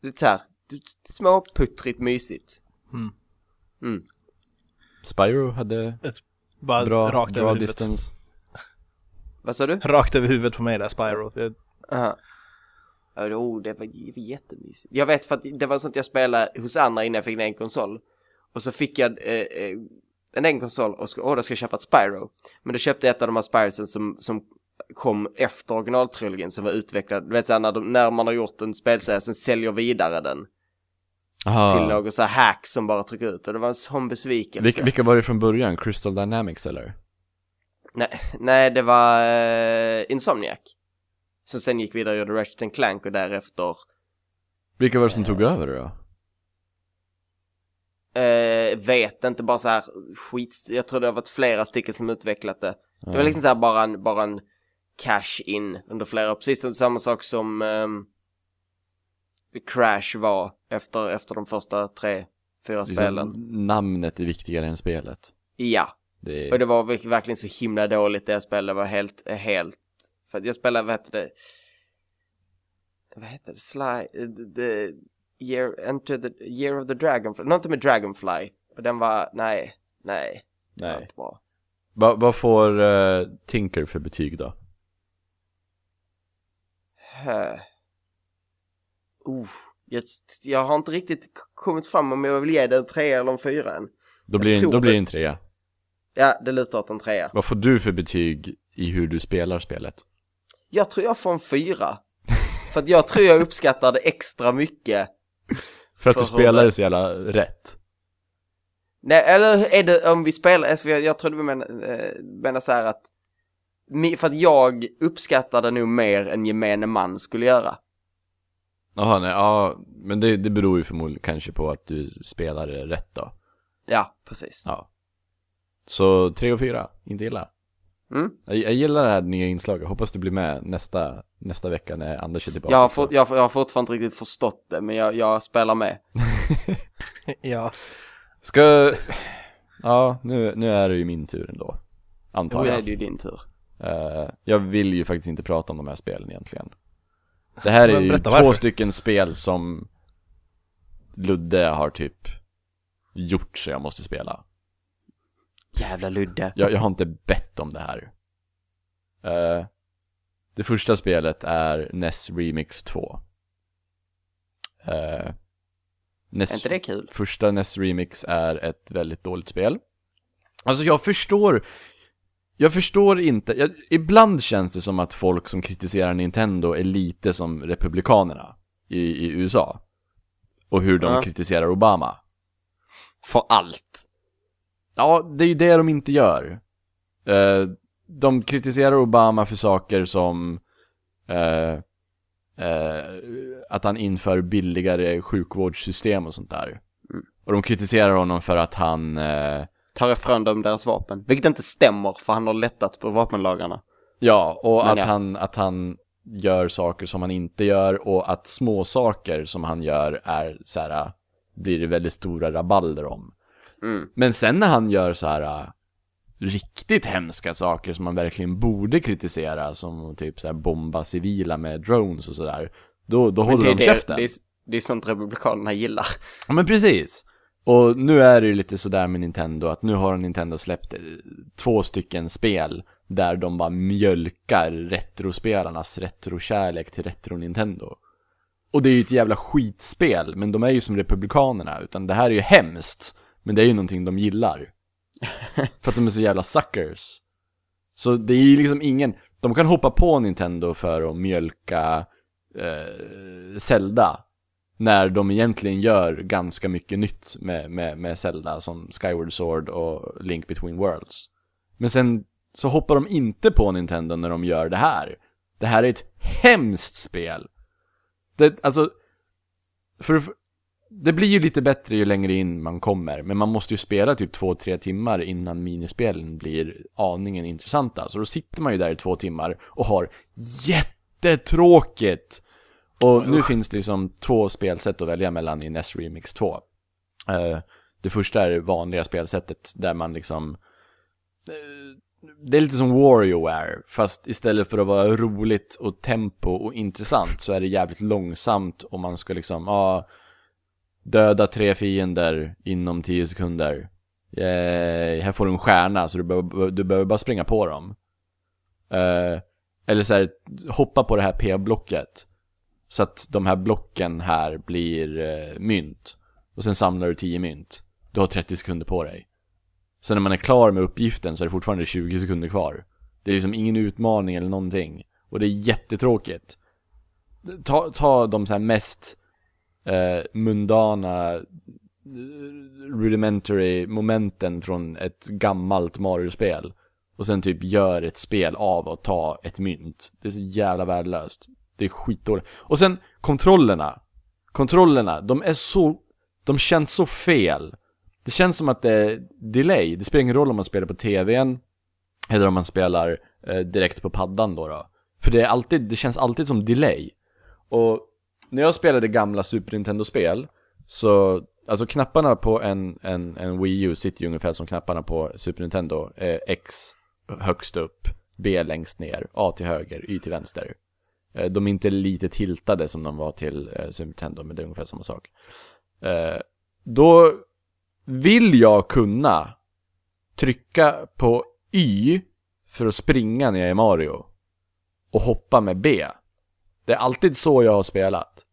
Lite så här, småputtrigt mysigt. Mm. Mm. Spyro hade Bara bra rakt över draw huvudet. distance. Vad sa du? Rakt över huvudet på mig där, Spyro. Det- Aha. Oh, det var, det var jättemysigt. Jag vet för att det var sånt jag spelade hos andra innan jag fick en egen konsol. Och så fick jag eh, eh, en egen konsol och ska, åh, då ska jag köpa ett Spyro. Men då köpte jag ett av de här Spyrosen som, som kom efter originaltrilogin som var utvecklad. Du vet såhär när, de, när man har gjort en spelserie sen säljer vidare den Aha. till någon så här hack som bara trycker ut. Och det var en sån besvikelse. Vilka, vilka var det från början? Crystal Dynamics eller? Nej, nej, det var eh, Insomniac. Som sen gick vidare och gjorde Ratchet Clank och därefter Vilka var det som tog över då? Eh, vet inte, bara så här skit. Jag tror det har varit flera stycken som utvecklat det. Det var liksom så här bara en, bara en cash in under flera år. Precis som samma sak som ehm, Crash var efter, efter de första tre, fyra spelen. Liksom, namnet är viktigare än spelet. Ja, Det är... och det var verk- verkligen så himla dåligt det jag spelade. Det var helt, helt, för jag spelade, vad heter det? Vad heter det? Sly, the, year, enter the year of the dragonfly. Någonting med dragonfly. Och den var, nej, nej. Det var Nej. inte bra. Va, vad får eh, Tinker för betyg då? Uh, jag, jag har inte riktigt kommit fram om jag vill ge den en trea eller en fyra än. Då blir, tror då blir det. en trea. Ja, det lutar åt en trea. Vad får du för betyg i hur du spelar spelet? Jag tror jag får en fyra. För att jag tror jag uppskattar det extra mycket. För att du För spelar hur- det så jävla rätt. Nej, eller är det om vi spelar, alltså jag, jag tror du menar, eh, menar så här att för att jag uppskattar det nog mer än gemene man skulle göra. Jaha, nej, ja, men det, det beror ju förmodligen kanske på att du spelar rätt då. Ja, precis. Ja. Så tre och fyra, inte illa. Mm. Jag, jag gillar det här nya inslaget, hoppas du blir med nästa, nästa vecka när Anders är tillbaka. Jag har, fått, jag, jag har fortfarande inte riktigt förstått det, men jag, jag spelar med. [laughs] Ja, Ska... Ja, nu, nu är det ju min tur ändå. Antar Då är jag. det ju din tur. Eh, jag vill ju faktiskt inte prata om de här spelen egentligen. Det här är ju två varför. stycken spel som Ludde har typ gjort så jag måste spela. Jävla Ludde. Jag, jag har inte bett om det här. Eh, det första spelet är NES Remix 2. Uh, NES Är inte det kul? Första NES Remix är ett väldigt dåligt spel. Alltså jag förstår, jag förstår inte, jag, ibland känns det som att folk som kritiserar Nintendo är lite som republikanerna i, i USA. Och hur de Ja. kritiserar Obama. För allt. Ja, det är ju det de inte gör. Eh, de kritiserar Obama för saker som eh, eh, att han inför billigare sjukvårdssystem och sånt där. Mm. Och de kritiserar honom för att han eh, Tar ifrån dem deras vapen. Vilket inte stämmer för han har lättat på vapenlagarna. Ja, och Men att, ja. Han, att han gör saker som han inte gör och att små saker som han gör är så här äh, blir det väldigt stora rabalder om. Mm. Men sen när han gör så här äh, riktigt hemska saker som man verkligen borde kritisera som typ så här bomba civila med drones och sådär. Då, då Men håller det, de det, käften. det, är, det är sånt republikanerna gillar. Ja men precis. Och nu är det ju lite sådär med Nintendo att nu har Nintendo släppt eh, två stycken spel där de bara mjölkar retrospelarnas retrokärlek till retro-Nintendo. Och det är ju ett jävla skitspel, men de är ju som republikanerna, utan det här är ju hemskt, men det är ju någonting de gillar. [laughs] För att de är så jävla suckers. Så det är ju liksom ingen, de kan hoppa på Nintendo för att mjölka eh, Zelda när de egentligen gör ganska mycket nytt med, med, med Zelda som Skyward Sword och Link Between Worlds. Men sen så hoppar de inte på Nintendo när de gör det här. Det här är ett hemskt spel. Det, alltså, för, det blir ju lite bättre ju längre in man kommer, men man måste ju spela typ två, tre timmar innan minispelen blir aningen intressanta. Så då sitter man ju där i två timmar och har jättetråkigt. Och nu finns det liksom två spelsätt att välja mellan i NES Remix 2. Eh, det första är det vanliga spelsättet där man liksom eh, det är lite som WarioWare, fast istället för att vara roligt och tempo och intressant så är det jävligt långsamt och man ska liksom, ja, döda tre fiender inom 10 sekunder. Yay, här får du en stjärna så du behöver, du behöver bara springa på dem. Eh, eller så här, hoppa på det här P-blocket. Så att de här blocken här blir eh, mynt. Och sen samlar du 10 mynt. Du har 30 sekunder på dig. Sen när man är klar med uppgiften så är det fortfarande 20 sekunder kvar. Det är liksom ingen utmaning eller någonting. Och det är jättetråkigt. Ta, ta de så här mest eh, mundana eh, rudimentary momenten från ett gammalt Mario-spel. Och sen typ gör ett spel av att ta ett mynt. Det är så jävla värdelöst. Det är skitdåligt. Och sen kontrollerna. Kontrollerna, de är så, de känns så fel. Det känns som att det är delay. Det spelar ingen roll om man spelar på tvn eller om man spelar eh, direkt på paddan då, då. För det är alltid, det känns alltid som delay. Och när jag spelade gamla Super Nintendo-spel så, alltså knapparna på en, en, en Wii U sitter ju ungefär som knapparna på Super Nintendo. Eh, X högst upp, B längst ner, A till höger, Y till vänster. Eh, de är inte lite tiltade som de var till eh, Super Nintendo, men det är ungefär samma sak. Eh, då vill jag kunna trycka på Y för att springa när jag är Mario och hoppa med B. Det är alltid så jag har spelat.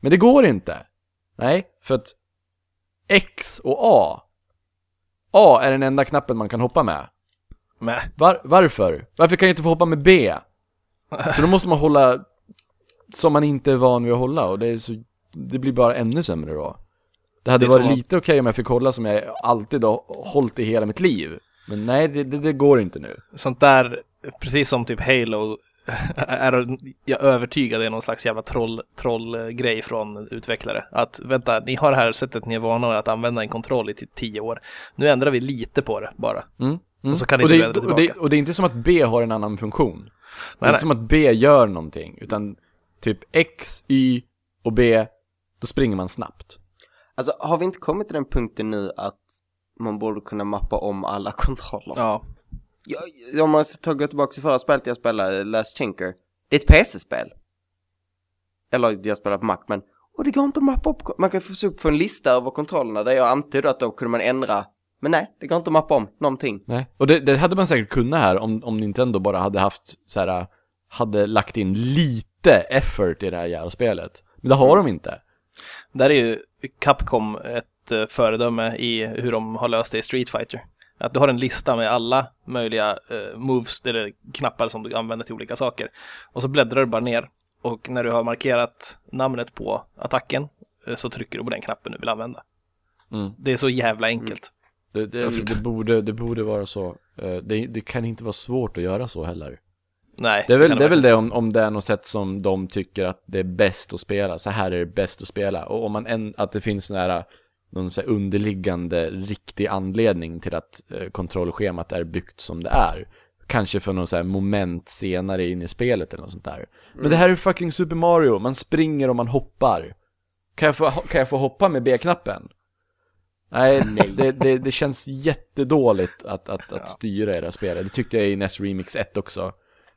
Men det går inte. Nej, för att X och A A är den enda knappen man kan hoppa med. Var, varför? Varför kan jag inte få hoppa med B? [laughs] Så då måste man hålla som man inte är van vid att hålla och det är så Det blir bara ännu sämre då. Det hade Det varit lite okej om jag fick hålla som jag alltid har hållit i hela mitt liv. Men nej, det, det, det går inte nu. Sånt där, precis som typ Halo, [laughs] är jag övertygad är någon slags jävla troll, trollgrej från utvecklare. Att vänta, ni har det här sättet ni är vana att använda en kontroll i typ tio år. Nu ändrar vi lite på det bara. Mm. Mm. Och så kan ni och, det, ändra och, det, tillbaka. och det är inte som att B har en annan funktion. Det är inte som att B gör någonting, utan typ X, Y och B, då springer man snabbt. Alltså har vi inte kommit till den punkten nu att man borde kunna mappa om alla [laughs] kontroller? Ja, Jag, om man ska gå tillbaka till förra spelet jag spelade, Last Chinker. Det är ett PC-spel. Eller jag spelar på Mac, men och det går inte att mappa upp. Man kan få upp för en lista över kontrollerna där jag antydde att då kunde man ändra. Men nej, det går inte att mappa om någonting. Nej. Och det, det hade man säkert kunnat här om, om Nintendo bara hade haft så här, hade lagt in lite effort i det här jävla spelet. Men det har de inte. där är ju Capcom ett eh, föredöme i hur de har löst det i Street Fighter. Att du har en lista med alla möjliga eh, moves eller knappar som du använder till olika saker. Och så bläddrar du bara ner och när du har markerat namnet på attacken eh, så trycker du på den knappen du vill använda. Mm. Det är så jävla enkelt. Det, det, Mm. det, borde, det borde vara så. Eh, Det, det kan inte vara svårt att göra så heller. Nej, Det är väl det, är väl det om, om det är något sätt som de tycker att det är bäst att spela. Så här är det bäst att spela. Och om man en, att det finns här, någon så underliggande riktig anledning till att eh, kontrollschemat är byggt som det är. Kanske för någon så här moment senare in i spelet eller något sånt där. Men det här är fucking Super Mario, man springer och man hoppar. Kan jag få, kan jag få hoppa med B-knappen? [laughs] Nej, Det, det, det känns jättedåligt att, att, att styra era spel. Det tyckte jag i NES Remix 1 också.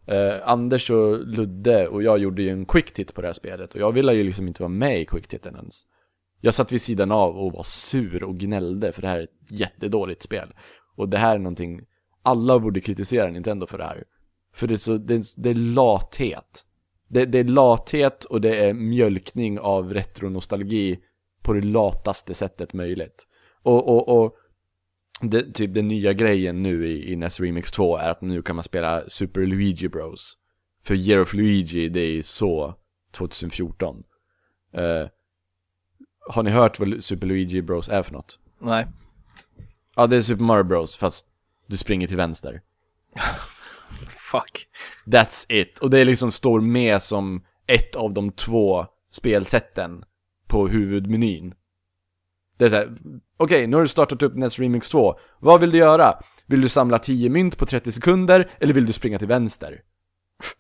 Eh, Anders och Ludde och jag gjorde ju en quick hit på det här spelet och jag ville ju liksom inte vara med i quick hiten ens. Jag satt vid sidan av och var sur och gnällde för det här är ett jättedåligt spel. Och det här är någonting, alla borde kritisera Nintendo för det här. För det är så, det är, det är lathet. Det, det är lathet och det är mjölkning av retronostalgi på det lataste sättet möjligt. Och, och, och det, typ den nya grejen nu i, i NES Remix 2 är att nu kan man spela Super Luigi Bros. För Year of Luigi, det är så 2014. Eh, har ni hört vad Super Luigi Bros är för något? Nej. Ja, det är Super Mario Bros, fast du springer till vänster. [laughs] Fuck. That's it. Och det liksom står med som ett av de två spelsätten på huvudmenyn. Det är såhär, okej, nu har du startat upp NES Remix 2. Vad vill du göra? Vill du samla 10 mynt på 30 sekunder, eller vill du springa till vänster?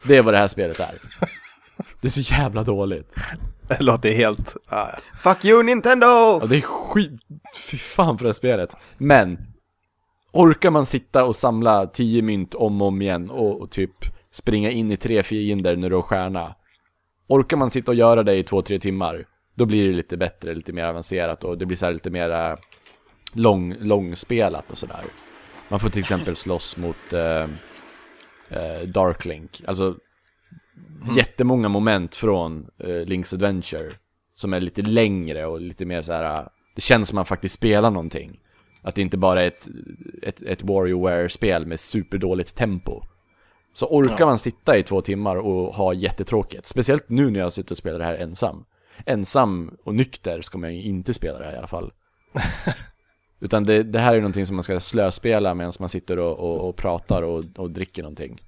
Det är vad det här spelet är. Det är så jävla dåligt. Det låter helt... Ah, ja. Fuck you Nintendo! Ja, det är skit... Fy fan för det här spelet. Men, orkar man sitta och samla 10 mynt om och om igen och, och typ springa in i tre fiender när du har stjärna. Orkar man sitta och göra det i två, tre timmar, då blir det lite bättre, lite mer avancerat och det blir så lite mer eh, lång, långspelat och sådär. Man får till exempel slåss mot eh, eh, Darklink, alltså jättemånga moment från eh, Link's Adventure som är lite längre och lite mer så här. det känns som man faktiskt spelar någonting. Att det inte bara är ett, ett, ett WarioWare-spel med superdåligt tempo. Så orkar Ja. man sitta i två timmar och ha jättetråkigt, speciellt nu när jag sitter och spelar det här ensam. Ensam och nykter ska man ju inte spela det här i alla fall. [laughs] Utan det, det här är någonting som man ska slöspela medan man sitter och, och, och pratar och, och dricker någonting.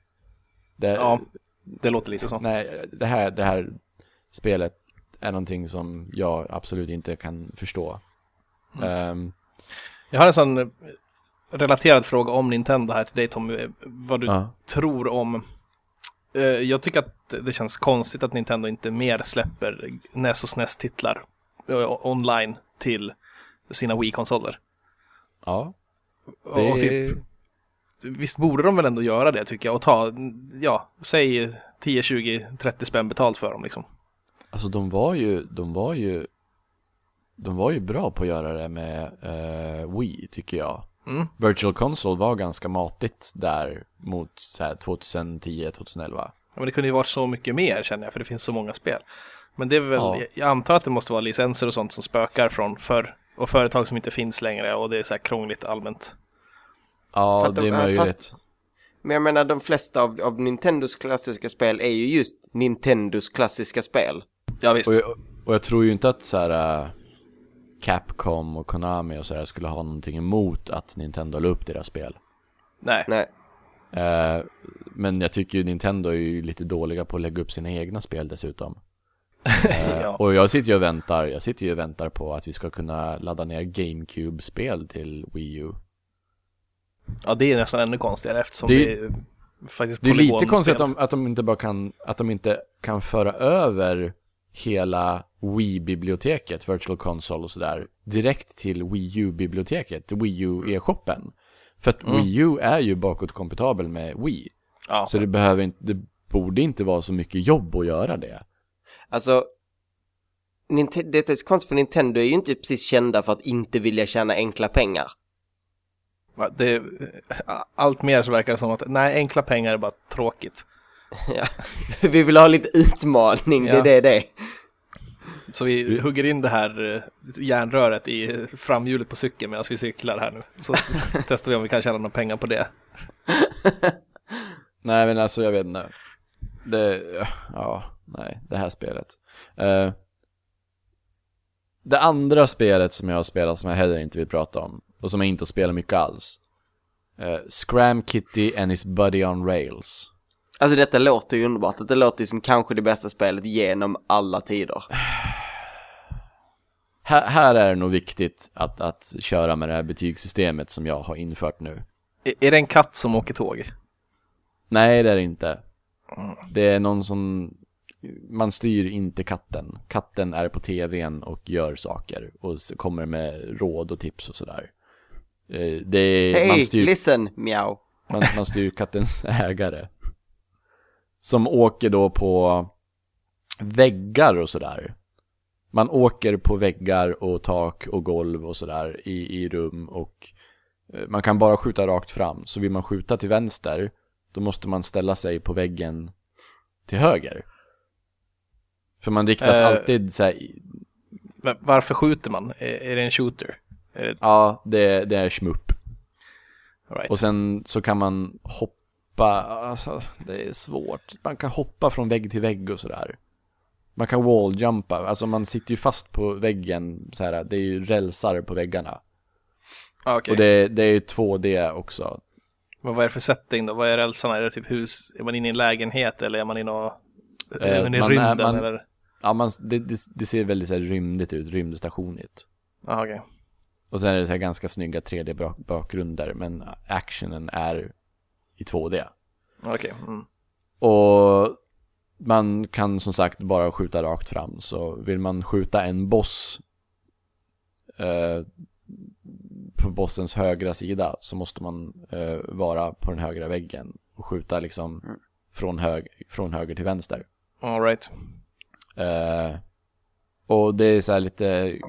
Det, ja, det låter lite så. Nej, det här, det här spelet är någonting som jag absolut inte kan förstå. Ehm, Jag har en sån relaterad fråga om Nintendo här till dig Tommy. Vad du ja. tror om... Eh, Jag tycker att det känns konstigt att Nintendo inte mer släpper NES och SNES-titlar eh, online till sina Wii-konsoler. ja, Och det typ, visst borde de väl ändå göra det tycker jag och ta, ja, säg 10, 20, 30 spänn betalt för dem liksom. Alltså de var ju, de var ju De var ju bra på att göra det med eh, Wii, tycker jag Mm. Virtual Console var ganska matigt där mot så här 2010-2011 Ja, men det kunde ju varit så mycket mer känner jag, för det finns så många spel. Men det är väl, Ja. jag- antar att det måste vara licenser och sånt som spökar från förr. Och företag som inte finns längre och det är så här krångligt allmänt. Ja, de- det är fast- möjligt Men jag menar de flesta av, av Nintendos klassiska spel är ju just Nintendos klassiska spel. Ja visst. och jag, och jag tror ju inte att så här äh, Capcom och Konami och så här skulle ha någonting emot att Nintendo la upp deras spel Nej. Nej. Eh, men jag tycker ju Nintendo är ju lite dåliga på att lägga upp sina egna spel dessutom. [laughs] Eh, Ja. Och jag sitter ju och väntar, jag sitter ju och väntar på att vi ska kunna ladda ner GameCube-spel till Wii U. Ja, det är nästan ännu konstigare eftersom Det det är- faktiskt Det är lite konstigt att de, att de inte bara kan, att de inte kan föra över hela Wii-biblioteket, Virtual Console och sådär, direkt till Wii U-biblioteket, Wii U-e-shoppen. För att Mm. Wii U är ju bakåtkompatibel med Wii. Ja. Så det behöver inte, det borde inte vara så mycket jobb att göra det. Alltså, Ninte- det är så konstigt för Nintendo är ju inte precis kända för att inte vilja tjäna enkla pengar. Det, allt mer så verkar det som att nej, enkla pengar är bara tråkigt. [laughs] ja. Vi vill ha lite utmaning, det är det det. Så vi hugger in det här eh, järnröret i framhjulet på cykeln medan vi cyklar här nu. Så [laughs] testar vi om vi kan tjäna några pengar på det. [laughs] Nej men alltså jag vet inte. Det, ja, nej, det här spelet. Eh, det andra spelet som jag har spelat som jag heller inte vill prata om och som jag inte spelar mycket alls. Eh, Scram Kitty and his buddy on rails. Alltså detta låter ju underbart. Det låter ju som kanske det bästa spelet genom alla tider. [sighs] Här, här är det nog viktigt att, att köra med det här betygssystemet som jag har infört nu. Är, är det en katt som åker tåg? Nej, det är det inte. Det är någon som... Man styr inte katten. Katten är på tvn och gör saker och kommer med råd och tips och sådär. Eh, Det är, man, Hej, styr, listen, miau. man, man styr kattens [laughs] ägare. Som åker då på väggar och sådär. Man åker på väggar och tak och golv och sådär i, i rum och eh, man kan bara skjuta rakt fram. Så vill man skjuta till vänster, då måste man ställa sig på väggen till höger. För man riktas Eh. alltid så här, Varför skjuter man? Är, är det en shooter? Det, ja, det, det är schmupp. right. Och sen så kan man hoppa, alltså det är svårt. Man kan hoppa från vägg till vägg och sådär. Man kan walljumpa, alltså man sitter ju fast på väggen så här. det är ju rälsar på väggarna. Ah, okej. Och det, det är ju 2D också. Men vad är det för setting då? Vad är rälsarna? Är det typ hus? Är man inne i en lägenhet eller är man inne och... Eh, är man i man är- rymden man- eller? Ja, man, det, det, det ser väldigt så här rymdigt ut, rymdstationigt. Ah, okej. Och sen är det så här ganska snygga 3D-bakgrunder, men actionen är i 2D. Okej. Mm. Och man kan som sagt bara skjuta rakt fram. Så vill man skjuta en boss eh, på bossens högra sida så måste man eh, vara på den högra väggen och skjuta liksom från, hög, från höger till vänster. All right. Eh, och det är så här lite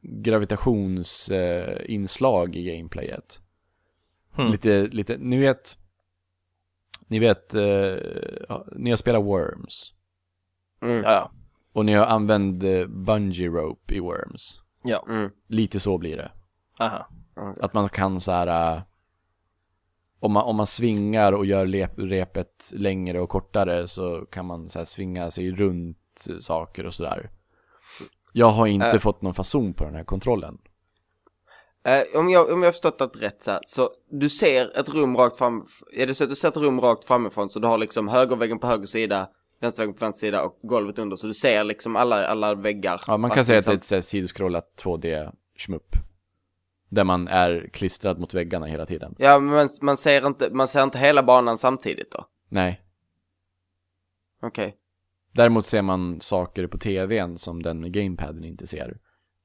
gravitationsinslag eh, i gameplayet. Hmm. Lite, lite, ni vet, vet, eh, ja, ni har spelat Worms. Mm, Ja, ja. Och ni har använt eh, bungee rope i Worms. Ja. mm. Lite så blir det. Aha. Att man kan så här. eh, om man, om man svingar och gör lep, repet längre och kortare så kan man så här svinga sig runt saker och sådär. Jag har inte Äh. fått någon fason på den här kontrollen. Eh, om, jag, om jag har förstått det rätt så här, så du ser ett rum rakt fram, är det så att du ser ett rum rakt framifrån så du har liksom högerväggen på höger sida, vänsterväggen på vänster sida och golvet under så du ser liksom alla, alla väggar. Ja, man kan säga att det är liksom- ett så här sidoscrollat 2D-schmupp. Där man är klistrad mot väggarna hela tiden. Ja, men man, ser inte, man ser inte hela banan samtidigt då? Nej. Okej. Däremot ser man saker på tvn som den gamepaden inte ser.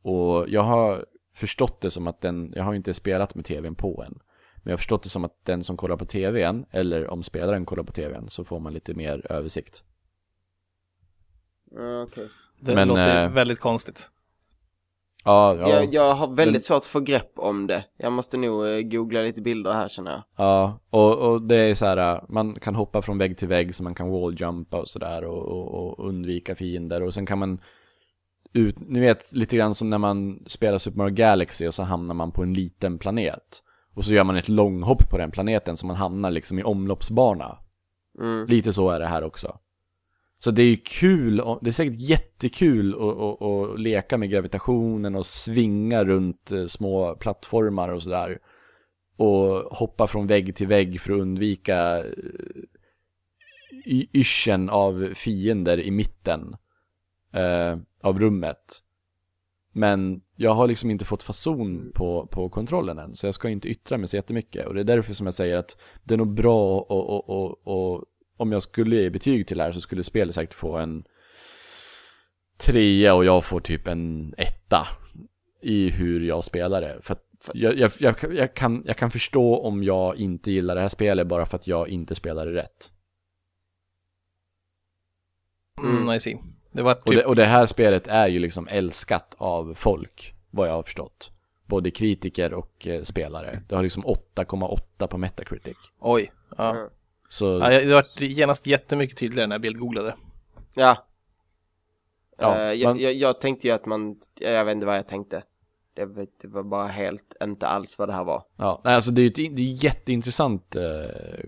Och jag har förstått det som att den, jag har inte spelat med tvn på än. Men jag har förstått det som att den som kollar på tvn, eller om spelaren kollar på tvn, så får man lite mer översikt. Okej. Det Men, låter eh, väldigt konstigt. Ja, ja, Jag, jag har väldigt Men- svårt att få grepp om det. Jag måste nog eh, googla lite bilder här känner jag. ja. Och, och det är så här, man kan hoppa från vägg till vägg så man kan walljumpa och sådär och, och, och undvika fiender. Och sen kan man ut, ni vet lite grann som när man spelar Super Mario Galaxy och så hamnar man på en liten planet. Och så gör man ett långhopp på den planeten så man hamnar liksom i omloppsbana. Mm. Lite så är det här också. Så det är ju kul, det är säkert jättekul att, att, att leka med gravitationen och svinga runt eh, små plattformar och sådär. Och hoppa från vägg till vägg för att undvika eh, yrseln av fiender i mitten eh, av rummet. Men jag har liksom inte fått fason på, på kontrollen än, så jag ska inte yttra mig så jättemycket. Och det är därför som jag säger att det är nog bra och, och, och, och om jag skulle ge betyg till det här så skulle spelet säkert få en trea och jag får typ en etta i hur jag spelar det. För att jag, jag, jag, jag, kan, jag kan förstå om jag inte gillar det här spelet bara för att jag inte spelar det rätt. Mm, I see. Det var Och, typ, det, och det här spelet är ju liksom älskat av folk, vad jag har förstått. Både kritiker och eh, spelare. Det har liksom 8,8 på Metacritic. oj. Ja. Mm. Så, Ja, jag- det var genast jättemycket tydligare när jag bildgooglade. Ja. Ja, Eh, jag, man- jag, jag tänkte ju att man, jag vet inte vad jag tänkte. Det, var- det var bara helt, inte alls vad det här var. ja, nej, alltså det är ett det är ett jätteintressant eh,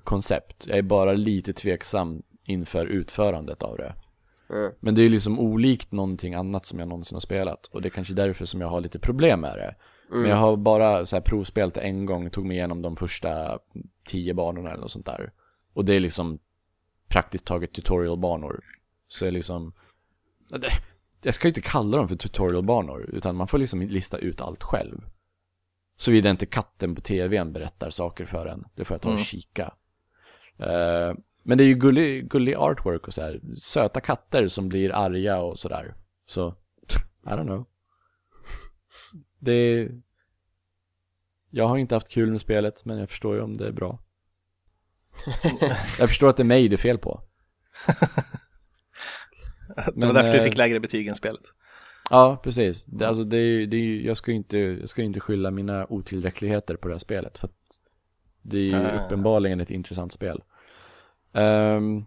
koncept. Jag är bara lite tveksam inför utförandet av det. Mm. Men det är ju liksom olikt någonting annat som jag någonsin har spelat. Och det är kanske därför som jag har lite problem med det. Mm. Men jag har bara så här provspelat det en gång, tog mig igenom de första tio banorna eller något sånt där. Och det är liksom praktiskt taget tutorialbanor. Så är liksom, det, jag ska inte kalla dem för tutorialbanor, utan man får liksom lista ut allt själv. Såvida inte katten på tvn berättar saker för en. Det får jag ta och Mm. kika. Eh, men det är ju gullig, gullig artwork och så här. Söta katter som blir arga och sådär. Så, I don't know. Det är... Jag har inte haft kul med spelet, men jag förstår ju om det är bra. jag förstår att det är mig det är fel på. [laughs] Det var Men, därför du eh, fick lägre betyg än spelet. Ja, precis. Det, alltså det är, det är, jag ska inte, jag ska inte skylla mina otillräckligheter på det här spelet. För att det är ju uppenbarligen ett intressant spel. Ehm,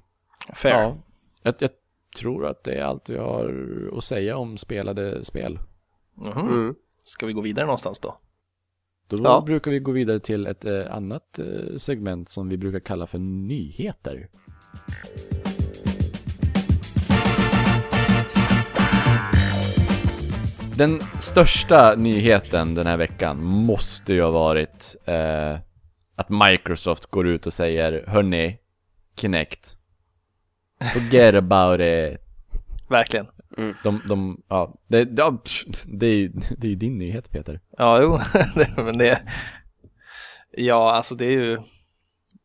Fair. ja, jag, jag tror att det är allt vi har att säga om spelade spel. Mhm. Mm. Ska vi gå vidare någonstans då? Då Ja. brukar vi gå vidare till ett eh, annat eh, segment som vi brukar kalla för nyheter. Den största nyheten den här veckan måste ju ha varit eh, att Microsoft går ut och säger Hörni, Kinect Forget about it Verkligen. De, de, ja, det, ja, det är ju det är ju din nyhet Peter Ja, jo, [laughs] det, men det... Ja, alltså det är ju...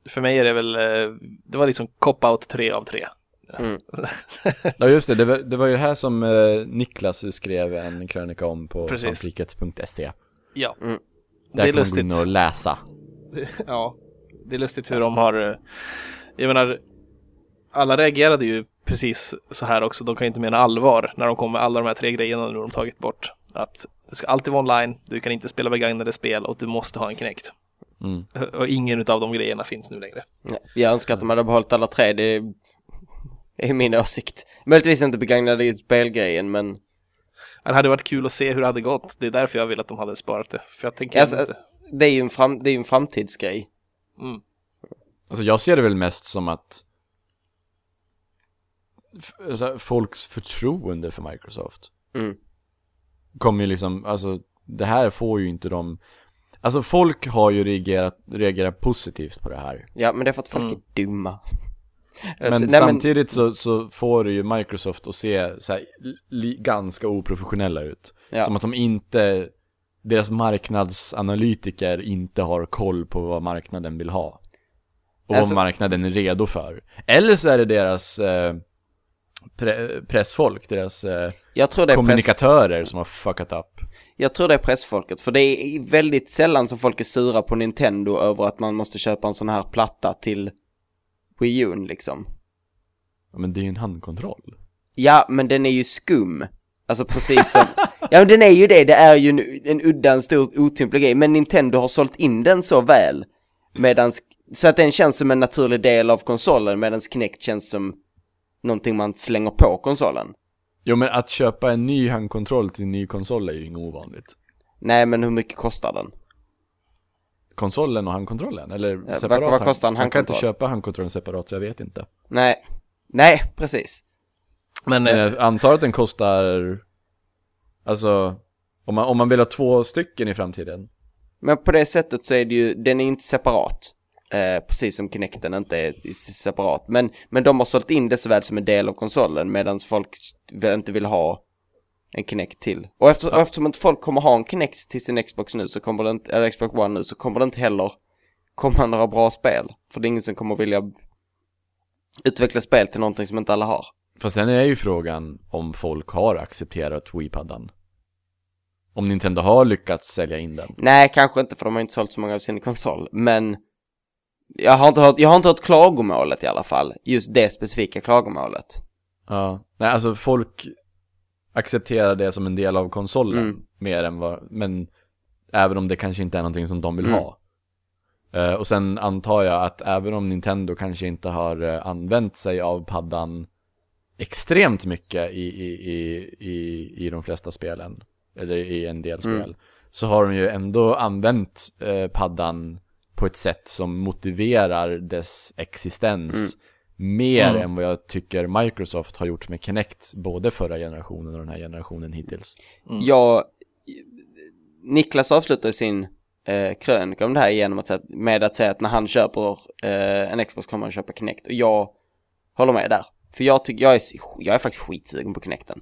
För mig är det väl... eh, Det var liksom cop-out 3 av 3. Mm. [laughs] Ja just det, det var, det var ju det här som eh, Niklas skrev en krönika om på Precis. svampriket.se Ja, Mm. det Där är kan man gå lustigt. in och läsa [laughs] Ja, det är lustigt hur de har... Jag menar, alla reagerade ju precis så här också. De kan ju inte mena allvar när de kommer med alla de här tre grejerna nu har de tagit bort. Att det ska alltid vara online, du kan inte spela begagnade spel och du måste ha en Kinect. mm. [laughs] Och ingen av de grejerna finns nu längre. Ja, Jag önskar att de hade behållit alla tre, det är, [laughs] min åsikt. Möjligtvis inte begagnade spelgrejen, men Det hade varit kul att se hur det hade gått. Det är därför jag vill att de hade sparat det. För jag tänker Alltså, inte... det är ju en, fram, det är en framtidsgrej. Mm. Alltså jag ser det väl mest som att alltså, folks förtroende för Microsoft Mm. kommer ju liksom, alltså det här får ju inte de Alltså folk har ju reagerat, reagerat positivt på det här Ja, men det är för att folk Mm. är dumma. [laughs] Men Alltså, nej, samtidigt Så, så får det ju Microsoft att se så här, li, ganska oprofessionella ut Ja. Som att de inte, deras marknadsanalytiker inte har koll på vad marknaden vill ha Och Alltså- vad marknaden är redo för. Eller så är det deras eh, pre, pressfolk, deras eh, är press, kommunikatörer som har fuckat upp jag tror det är pressfolket, för det är väldigt sällan som folk är sura på Nintendo över att man måste köpa en sån här platta till Wii U liksom. ja, Men det är ju en handkontroll. Ja, men den är ju skum. Alltså precis som, [laughs] ja men den är ju det, det är ju en, en udda, en stor otymplig grej, men Nintendo har sålt in den så väl, medans, så att den känns som en naturlig del av konsolen, medan Kinect känns som någonting man slänger på konsolen. Jo men att köpa en ny handkontroll till en ny konsol är ju inget ovanligt Nej, men hur mycket kostar den? Konsolen och handkontrollen, eller vad- separat vad kostar en Man kan inte handkontroll? köpa handkontrollen separat så jag vet inte Nej, nej, precis. Men Men eh, jag antar att den kostar Alltså om man, om man vill ha två stycken i framtiden Men på det sättet så är det ju, den är inte separat. Eh, precis som Kinecten inte är separat. Men, men de har sålt in det så väl som en del av konsolen medan folk inte vill ha en Kinect till. Och, efter, och eftersom inte folk kommer ha en Kinect till sin Xbox nu så kommer det inte, eller Xbox One nu så kommer det inte heller komma [laughs] några bra spel. För det är ingen som kommer vilja utveckla spel till någonting som inte alla har. Fast sen är ju frågan om folk har accepterat Wii-paddan Om Nintendo har lyckats sälja in den Nej, kanske inte för de har inte sålt så många av sin konsol. Men jag har inte hört, jag har inte hört klagomålet i alla fall. Just det specifika klagomålet. Ja, nej alltså folk accepterar det som en del av konsolen Mm. mer än vad, men även om det kanske inte är någonting som de vill Mm. ha. Eh, och sen antar jag att även om Nintendo kanske inte har eh, använt sig av paddan extremt mycket i, i, i, i, i de flesta spelen, eller i en del Mm. spel, så har de ju ändå använt eh, paddan på ett sätt som motiverar dess existens mer Mm. än vad jag tycker Microsoft har gjort med Kinect, både förra generationen och den här generationen hittills. Mm. Jag, Niklas avslutar sin eh, krönika om det här genom att säga, med att säga att när han köper eh, en Xbox kommer han köpa Kinect och jag håller med där. För jag tycker, jag är, jag är faktiskt skitsugen på Kinecten.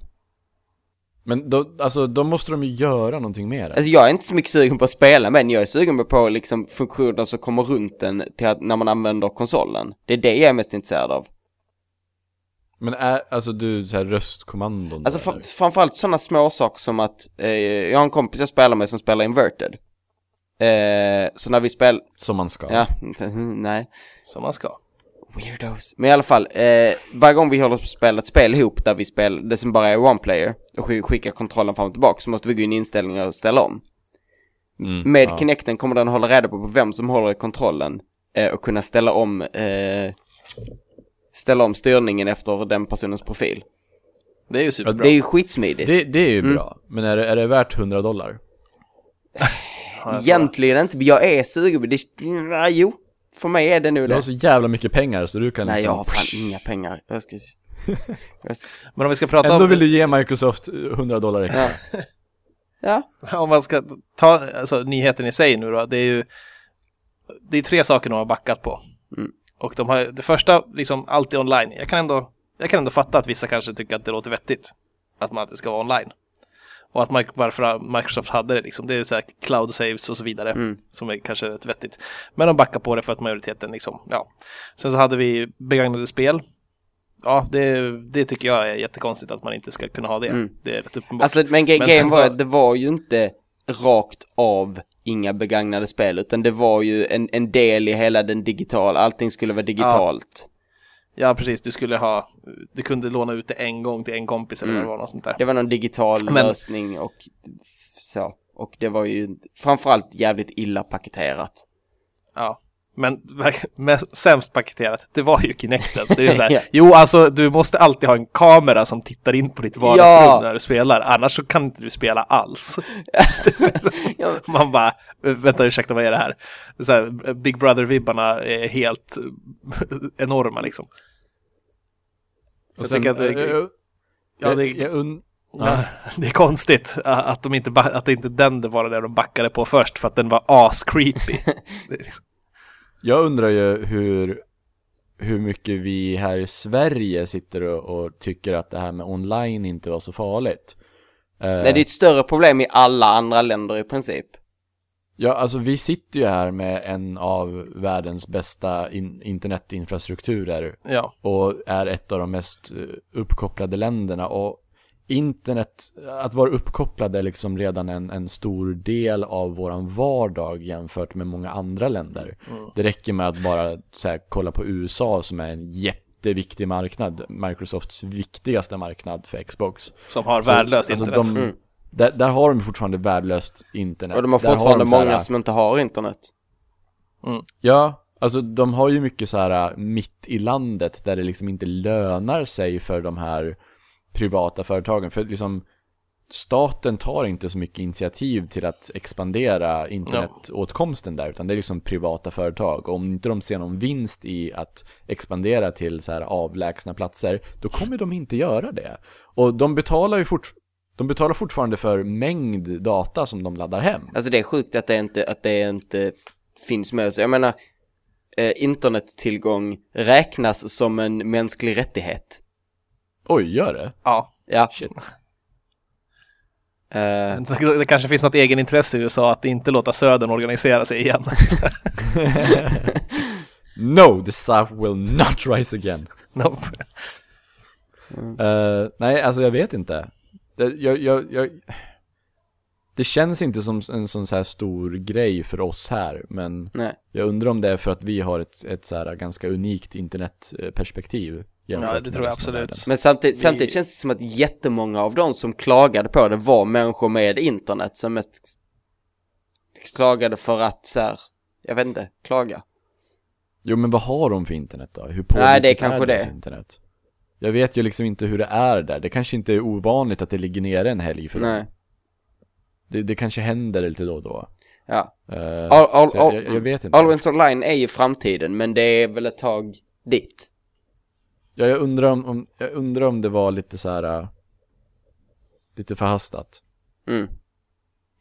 Men då, alltså, då måste de ju göra någonting mer. Alltså jag är inte så mycket sugen på att spela men jag är sugen på liksom funktioner som kommer runt den till att, när man använder konsolen. Det är det jag är mest intresserad av. Men är, alltså du, så här röstkommandon Alltså fr- framförallt sådana små saker som att, eh, jag har en kompis jag spelar med som spelar inverted. Eh, så när vi spelar, Som man ska. ja, [laughs] nej, Som man ska. Weirdos. Men i alla fall, eh, varje gång vi håller på att spela ett spel ihop där vi spelar, det som bara är one player, och sk- skickar kontrollen fram och tillbaka så måste vi gå in i inställningar och ställa om. Mm, Med ja. Kinecten kommer den hålla reda på vem som håller i kontrollen eh, och kunna ställa om eh, ställa om styrningen efter den personens profil. Det är ju superbra. Det är ju skitsmidigt. Det, det är ju Mm. bra. Men är det, är det värt 100 dollar? Egentligen inte, jag är sugen på det. Jo, för mig är det nu Du det. har så jävla mycket pengar så du kan Nej, liksom... jag har fan inga pengar. Jag ska... [laughs] jag ska... Men om vi ska prata Ändå om... vill du ge Microsoft 100 dollar extra. Ja. [laughs] ja. Om man ska ta alltså, nyheten i sig nu då, det är ju det är tre saker de har backat på. Mm. Och de har, det första, liksom alltid online. Jag kan, ändå, jag kan ändå fatta att vissa kanske tycker att det låter vettigt. Att man alltid ska vara online. Och att varför Microsoft hade det liksom. Det är så här cloud saves och så vidare. Mm. Som är kanske rätt vettigt. Men de backar på det för att majoriteten liksom, ja. Sen så hade vi begagnade spel. Ja, det, det tycker jag är jättekonstigt att man inte ska kunna ha det. Mm. Det är rätt uppenbart. Alltså, men, grejen var så- att det var ju inte rakt av inga begagnade spel, utan det var ju en, en del i hela den digitala, allting skulle vara digitalt. Ja, precis. Du skulle ha, du kunde låna ut det en gång till en kompis eller Mm. vad det var, något sånt där. Det var någon digital Men- lösning och så. Och det var ju framförallt jävligt illa paketerat. Ja. Men sämst paketerat, det var ju Kinecten. Det är ju så [laughs] Ja. här, jo, alltså du måste alltid ha en kamera som tittar in på ditt vardagsrum Ja. när du spelar, annars så kan inte du spela alls. [laughs] [laughs] Man bara, vänta ursäkta vad är det här? Så här Big Brother-vibbarna är helt enorma liksom. Så Och jag tycker att det, jag, ja, det, jag, jag un... Ja, det är konstigt att, de inte, att det inte den det var det de backade på först för att den var as-creepy. Liksom- Jag undrar ju hur, hur mycket vi här i Sverige sitter och, och tycker att det här med online inte var så farligt. Eh, Nej, det är ett större problem i alla andra länder i princip. Ja, alltså vi sitter ju här med en av världens bästa in internetinfrastrukturer ja, och är ett av de mest eh, uppkopplade länderna och internet, att vara uppkopplad är liksom redan en, en stor del av våran vardag jämfört med många andra länder. Mm. Det räcker med att bara så här, kolla på USA som är en jätteviktig marknad, Microsofts viktigaste marknad för Xbox. som har värdelöst alltså, internet. De, Mm. där, där har de fortfarande värdelöst internet. Och de har fortfarande de så här- många som inte har internet. Ja, alltså de har ju mycket så här äh, mitt i landet där det liksom inte lönar sig för de här privata företagen. För liksom staten tar inte så mycket initiativ till att expandera internetåtkomsten där, utan det är liksom privata företag. Och om inte de ser någon vinst i att expandera till så här avlägsna platser, då kommer de inte göra det. Och de betalar ju fort, de betalar fortfarande för mängd data som de laddar hem. Alltså det är sjukt att det inte, att det inte finns med. Så jag menar, eh, internettillgång räknas som en mänsklig rättighet. Oj, gör det? Ja, Ja. Shit. Eh, det, kanske finns något egenintresse i USA att inte låta Södern organisera sig igen. [laughs] No, the South will not rise again. nope. Eh, nej, alltså jag vet inte. Det, jag, jag, jag, det känns inte som en sån så här stor grej för oss här, men nej. jag undrar om det är för att vi har ett, ett så här ganska unikt internetperspektiv. Ja, det tror jag absolut. världen. Men samtidigt, Vi- samtidigt känns det som att jättemånga av de som klagade på det var människor med internet som mest klagade för att så här, jag vet inte, klaga. Jo, men vad har de för internet då? Hur Nej, det är kanske det. Internet? Jag vet ju liksom inte hur det är där. Det kanske inte är ovanligt att det ligger nere en helg för Nej. Det, det kanske händer lite då och då. ja. Eh, All, all, all, jag, jag vet inte. Always online är ju framtiden, men det är väl ett tag dit. Ja, jag undrar om, om, jag undrar om det var lite så här äh, lite förhastat. Mm.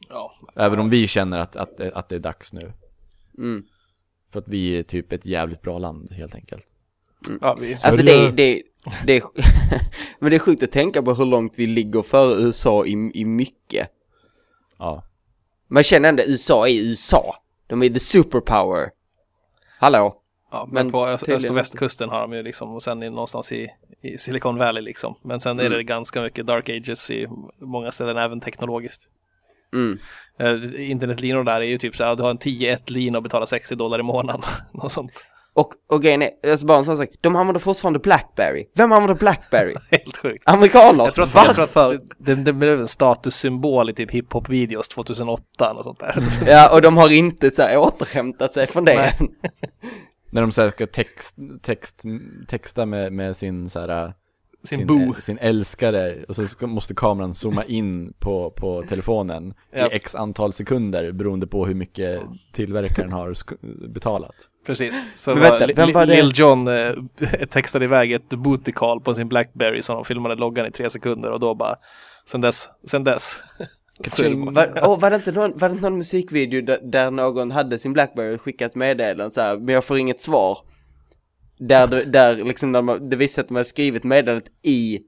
Ja, Även om vi känner att, att, det- att det är dags nu. Mm. För att vi är typ ett jävligt bra land helt enkelt. ja vi, Alltså det, det, det är, [laughs] men det är sjukt att tänka på hur långt vi ligger före USA i, i mycket. Ja. Man känner ändå USA är USA. De är the superpower. Hallå? Ja, men, men på öst, öst och västkusten har de ju liksom och sen är någonstans i, i Silicon Valley liksom. Men sen är Mm. det ganska mycket dark ages i många ställen även teknologiskt. Mm. Eh, Internetlinor där är ju typ så här, du har en 10-1 lina och betalar 60 dollar i månaden. [laughs] Något sånt. Och, och grejen är, alltså bara en sån sak, de använder fortfarande Blackberry. Vem använder Blackberry? [laughs] Helt sjukt. Amerikaner! Jag tror att, Varför? jag tror att det, det blev en statussymbol i typ hiphop-videos 2008 och sånt där. Ja, och de har inte så här återhämtat sig från det än. [laughs] När de så här ska text, text, texta med, med sin så här Sin boo. sin älskare och så ska, måste kameran zooma [laughs] in på, på telefonen Ja. i x antal sekunder beroende på hur mycket tillverkaren har betalat. Precis. Så var, vänta, vem var det? Lil Jon eh, [laughs] textade iväg ett booty call på sin Blackberry som de filmade loggan i tre sekunder och då bara sen dess, sen dess. [laughs] Bara- Var, det inte någon, var det inte någon musikvideo där, där någon hade sin Blackberry och skickat meddelande så här, men jag får inget svar. Där, det- där liksom när man, det visade att man hade skrivit meddelandet i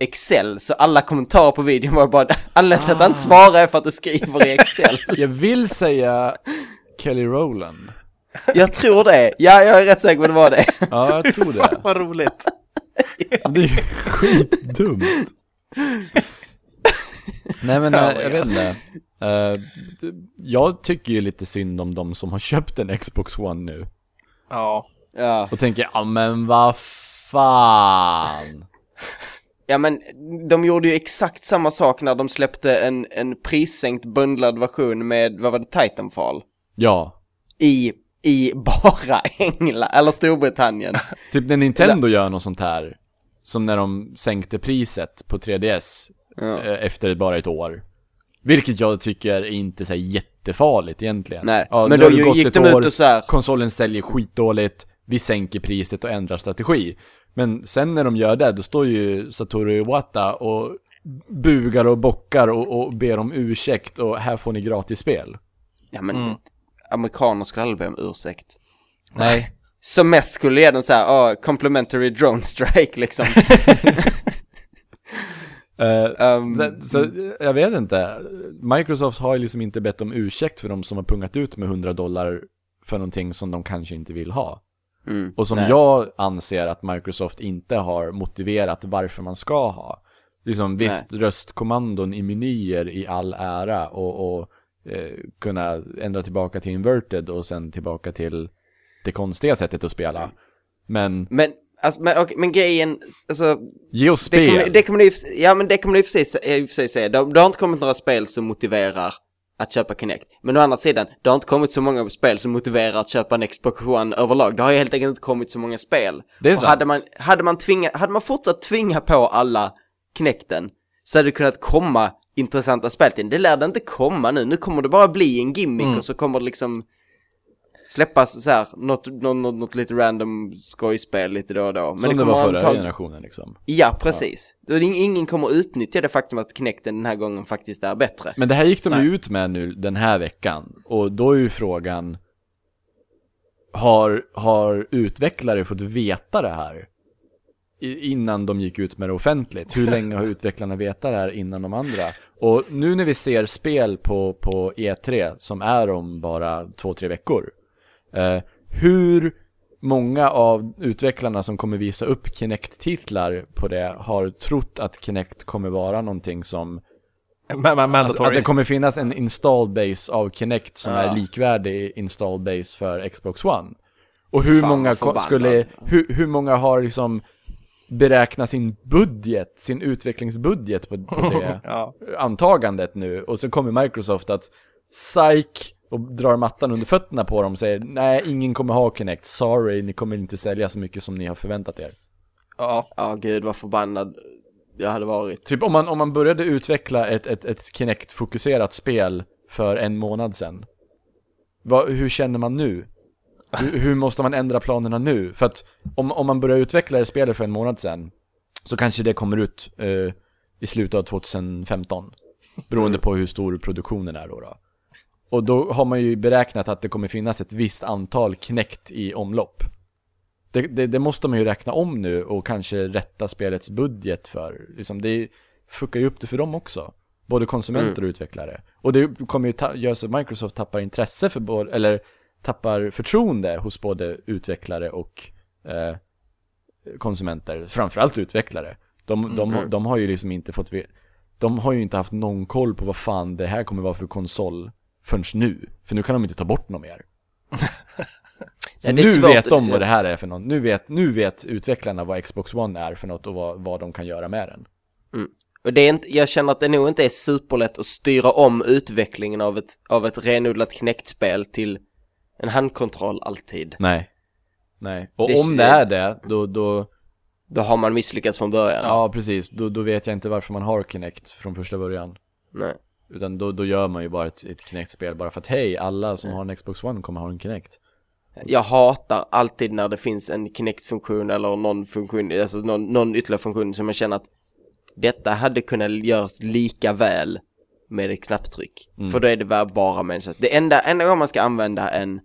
Excel, så alla kommentarer på videon var bara anledningen till att han inte svarar är för att du skriver i Excel. [laughs] Jag vill säga Kelly Rowland. Jag tror det, ja jag är rätt säker på att det var det. Ja, jag tror [laughs] det. Vad roligt. Det är ju skitdumt. [laughs] Nej men eh, jag ja. vet inte. Eh, jag tycker ju lite synd om de som har köpt en Xbox One nu. Ja. Ja. Och tänker, ja men vad fan. [laughs] Ja men de gjorde ju exakt samma sak när de släppte en, en prissänkt bundlad version med, vad var det, Titanfall? Ja. I, i bara [laughs] England, eller Storbritannien. Typ när Nintendo gör något sånt här. Som när de sänkte priset på 3DS Ja. eh, efter bara ett år. Vilket jag tycker är inte så jättefarligt egentligen. Nej, Ja, men då har det gått gick ett de år, ut och så här, konsolen säljer skitdåligt, vi sänker priset och ändrar strategi. Men sen när de gör det, då står ju Satoru Iwata och bugar och bockar och, och ber om ursäkt och här får ni gratis spel. ja men Mm. amerikaner skulle aldrig be om ursäkt. Nej. [laughs] Som mest skulle ge den så här, oh, complimentary drone strike liksom. [laughs] Um, det, så jag vet inte. Microsoft har ju liksom inte bett om ursäkt för de som har pungat ut med 100 dollar för någonting som de kanske inte vill ha. mm, Och som nej. jag anser att Microsoft inte har motiverat varför man ska ha. Liksom visst, röstkommandon i menyer i all ära och, och eh, kunna ändra tillbaka till inverted och sen tillbaka till det konstiga sättet att spela. Men Men, alltså, men, okej, men grejen, alltså, ge oss det spel! kommer, det kommer ni, ja men det kommer ni i och för sig, i och för sig säga, det, det har inte kommit några spel som motiverar att köpa Kinect. Men å andra sidan, det har inte kommit så många spel som motiverar att köpa en Xbox One överlag. Det har ju helt enkelt inte kommit så många spel. Det är Och sant. hade man, hade man tvingat, hade man fortsatt tvinga på alla Kinecten så hade det kunnat komma intressanta spel till. Det lär det inte komma nu. Nu kommer det bara bli en gimmick Mm. och så kommer det liksom släppas så här, något, något, något, lite random skojspel lite då och då. Men som det, kommer var förra antag- generationen liksom. Ja, precis. Det ing- Ingen kommer utnyttja det faktum att Kinecten den här gången faktiskt är bättre. Men det här gick de ju Nej. ut med nu den här veckan. Och då är ju frågan Har, har utvecklare fått veta det här? Innan de gick ut med det offentligt? Hur länge har utvecklarna vetat det här innan de andra? Och nu när vi ser spel på, på E3 som är om bara två, tre veckor eh, Hur många av utvecklarna som kommer visa upp Kinect-titlar på det har trott att Kinect kommer vara någonting som Ma- ma- Alltså, mandatory. att det kommer finnas en install base av Kinect som Ja. är likvärdig install base för Xbox One. Och hur Fan, många skulle, hur, hur många har liksom beräknat sin budget, sin utvecklingsbudget på, på [laughs] det ja. antagandet nu och så kommer Microsoft att psych och drar mattan under fötterna på dem och säger nej, ingen kommer ha Kinect, sorry, ni kommer inte sälja så mycket som ni har förväntat er. ja. Ja, gud vad förbannad jag hade varit. Typ om man, om man började utveckla ett, ett, ett Kinect-fokuserat spel för en månad sedan. Vad, hur känner man nu? Hur, [laughs] hur måste man ändra planerna nu? För att om, om man börjar utveckla det spelet för en månad sedan så kanske det kommer ut eh, i slutet av 2015. Beroende på hur stor produktionen är då, då. Och då har man ju beräknat att det kommer finnas ett visst antal knäckt i omlopp. Det, det, det måste man ju räkna om nu och kanske rätta spelets budget för. Liksom det fuckar ju upp det för dem också. Både konsumenter och utvecklare. Och det kommer ju ta- göra så att Microsoft tappar intresse för både, eller tappar förtroende hos både utvecklare och eh, konsumenter. Framförallt utvecklare. De, de, Mm. de har ju liksom inte fått De har ju inte haft någon koll på vad fan det här kommer vara för konsol förrän nu. För nu kan de inte ta bort något mer. [laughs] Så är nu svårt. vet de vad det här är för något. Nu vet, nu vet utvecklarna vad Xbox One är för något och vad, vad de kan göra med den. Och det är inte, jag känner att det nog inte är superlätt att styra om utvecklingen av ett, av ett renodlat knäckt-spel till en handkontroll alltid. Nej. Nej. Och Det- om det är det, då, då, Då har man misslyckats från början. ja precis, då, då vet jag inte varför man har Kinect från första början. Nej. Utan då, då gör man ju bara ett, ett Kinect-spel bara för att hej, alla som har en Xbox One kommer ha en Kinect. Jag hatar alltid när det finns en Kinect-funktion eller någon funktion, alltså någon, någon ytterligare funktion som jag känner att detta hade kunnat göras lika väl med ett knapptryck. För då är det bara- människor. Det enda, enda gången man ska använda en,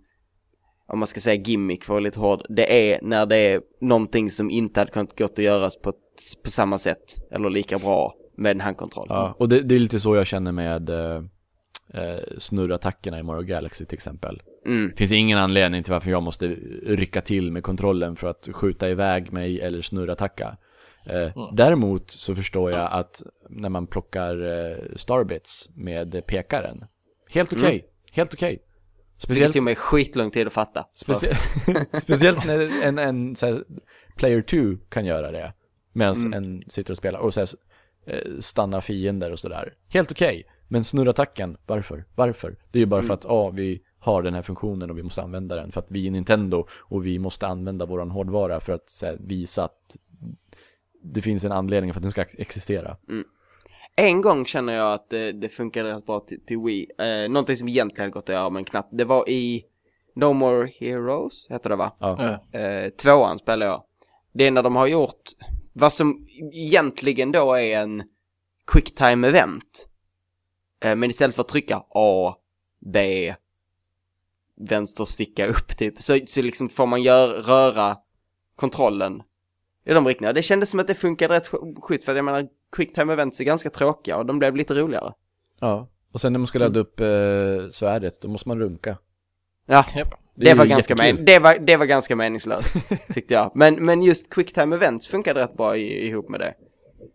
om man ska säga gimmick för att vara lite hård, det är när det är någonting som inte hade kunnat gått att göras på, på samma sätt eller lika bra med en handkontroll. Ja, och det, det är lite så jag känner med eh, eh, snurrattackerna i Mario Galaxy till exempel. Mm. Finns ingen anledning till varför jag måste rycka till med kontrollen för att skjuta iväg mig eller snurrattacka. Eh, Däremot så förstår jag att när man plockar eh, Starbits med pekaren, helt okej, helt okej. Vilket Speciellt, till och med är skitlång tid att fatta. speciellt, [laughs] speciellt när [laughs] en, en så här, player 2 kan göra det. Medan Mm. en sitter och spelar och så här, stanna fiender och sådär. Helt okej. Men snurrattacken, varför? Varför? Det är ju bara Mm. för att, ja, vi har den här funktionen och vi måste använda den. För att vi är Nintendo och vi måste använda våran hårdvara för att så här, visa att det finns en anledning för att den ska existera. En gång känner jag att det, det funkade rätt bra till, till Wii. Eh, någonting som egentligen hade gått att göra med en knapp. Det var i No More Heroes, heter det va? Ja. Ja. Eh, tvåan spelar jag. Det är när de har gjort vad som egentligen då är en quicktime event. Eh, men istället för att trycka A, B, vänster sticka upp typ. Så, så liksom får man gör, röra kontrollen i de riktningarna. Det kändes som att det funkade rätt skit, schysst för att jag menar quicktime events är ganska tråkiga och de blev lite roligare. ja. Och sen när man ska ladda upp eh, svärdet, då måste man runka. Ja, det, var ganska men, det, var, det var ganska meningslöst [laughs] tyckte jag. Men, men just quicktime events funkade rätt bra i, ihop med det.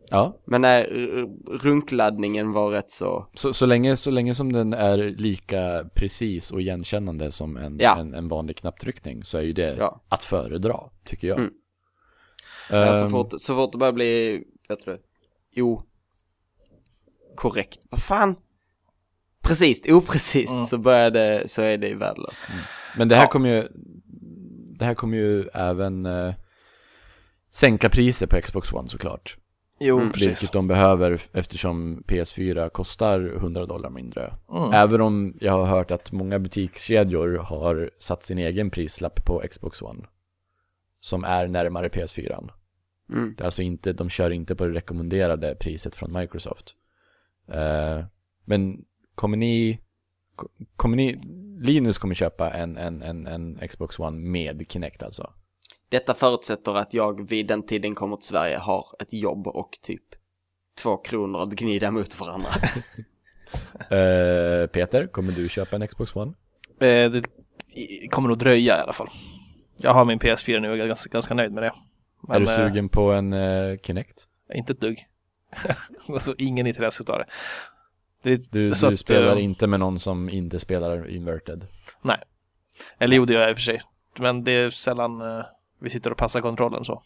Ja. Men när r- runkladdningen var rätt så, Så, så, länge, så länge som den är lika precis och igenkännande som en, Ja. en, en vanlig knapptryckning så är ju det Ja. att föredra, tycker jag. Mm. Ja, så, fort, så fort det börjar bli, vet du, jo, korrekt, vad fan? Precis, oprecist Mm. så börjar det, så är det värdelöst. Men det här Ja. kommer ju Det här kommer ju även eh, Sänka priser på Xbox One såklart Jo, Mm, precis. Vilket de behöver eftersom PS4 kostar 100 dollar mindre Mm. Även om jag har hört att många butikskedjor har satt sin egen prislapp på Xbox One Som är närmare PS4 Mm. Det är alltså inte, de kör inte på det rekommenderade priset från Microsoft Eh, Men kommer ni ko- Kommer ni Linus kommer köpa en, en, en, en Xbox One med Kinect alltså Detta förutsätter att jag vid den tiden kommer till Sverige har ett jobb och typ två kronor att gnida mot varandra. [laughs] Eh, Peter, kommer du köpa en Xbox One? Eh, det kommer nog dröja i alla fall. Jag har min PS4 nu och är ganska, ganska nöjd med det. är du eh, sugen på en Kinect? Inte ett dugg. [laughs] alltså ingen intresse utav det. Det Du, så du att, spelar eh, inte med någon som inte spelar inverted? Nej. Eller jo, det gör jag i och för sig. Men det är sällan eh, vi sitter och passar kontrollen så.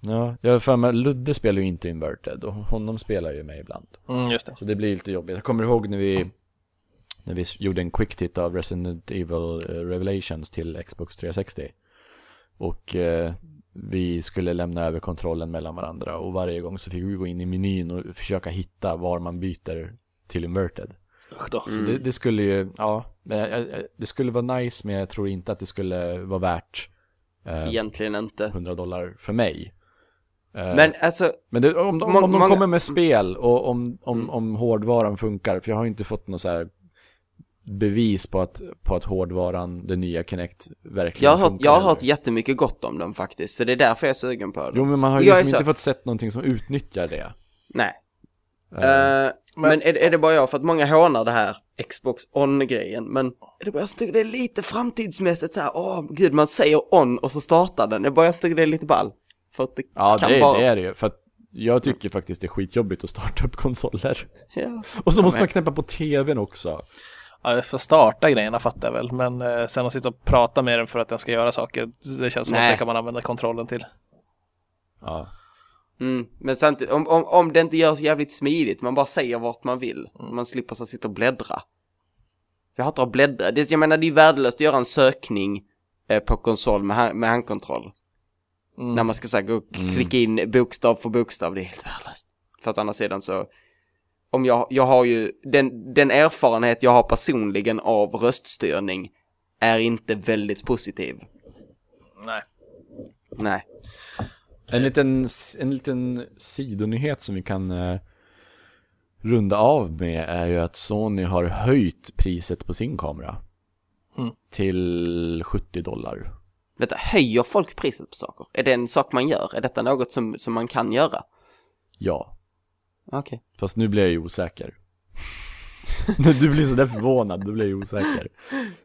Ja, jag har för mig, Ludde spelar ju inte inverted och honom spelar ju med ibland. Mm, just det. Så det blir lite jobbigt. Jag kommer ihåg när vi när vi gjorde en quick hit av Resident Evil eh, Revelations till Xbox 360. Och eh, vi skulle lämna över kontrollen mellan varandra och varje gång så fick vi gå in i menyn och försöka hitta var man byter till inverted. Så det, det skulle ju, ja, det skulle vara nice men jag tror inte att det skulle vara värt eh, Egentligen inte. 100 dollar för mig. Eh, Men alltså, Men det, om, de- Mång- om de kommer med spel och om, om, Mm. om hårdvaran funkar, för jag har inte fått något så här bevis på att, på att hårdvaran, den nya Kinect, verkligen jag har, funkar jag har hört jättemycket gott om den faktiskt, så det är därför jag är sugen på den. Jo men man har ju liksom inte fått sett någonting som utnyttjar det. Nej. Eh, Eh, men är, det- är det bara jag, för att många hånar det här Xbox On-grejen, men är det bara jag som tycker det är lite framtidsmässigt så här, åh gud man säger On och så startar den, det är bara jag som tycker det är lite ball. För att det ja kan det, bara... det är det ju, för att jag tycker faktiskt det är skitjobbigt att starta upp konsoler. Ja. Och så måste men- man knäppa på tvn också. Ja, för starta grejerna fattar jag väl, men eh, sen att sitta och prata med den för att den ska göra saker, det känns som Nej. att det kan man använda kontrollen till. Ja. Mm, men samtidigt, om, om, om det inte görs jävligt smidigt, man bara säger vart man vill, man slipper så sitta och bläddra. Jag hatar att bläddra, det, jag menar det är värdelöst att göra en sökning eh, på konsol med, hand, med handkontroll. Mm. När man ska här, gå och Mm. klicka in bokstav för bokstav, det är helt värdelöst. För att å andra sidan så, om jag, jag har ju, den, den erfarenhet jag har personligen av röststyrning är inte väldigt positiv. Nej. Nej. En liten, en liten sidonyhet som vi kan eh, runda av med är ju att Sony har höjt priset på sin kamera. Mm. Till 70 dollar. Vänta, höjer folk priset på saker? Är det en sak man gör? Är detta något som, som man kan göra? Ja. Okej. Fast nu blir jag ju osäker. [laughs] du blir sådär förvånad, då blir jag ju osäker.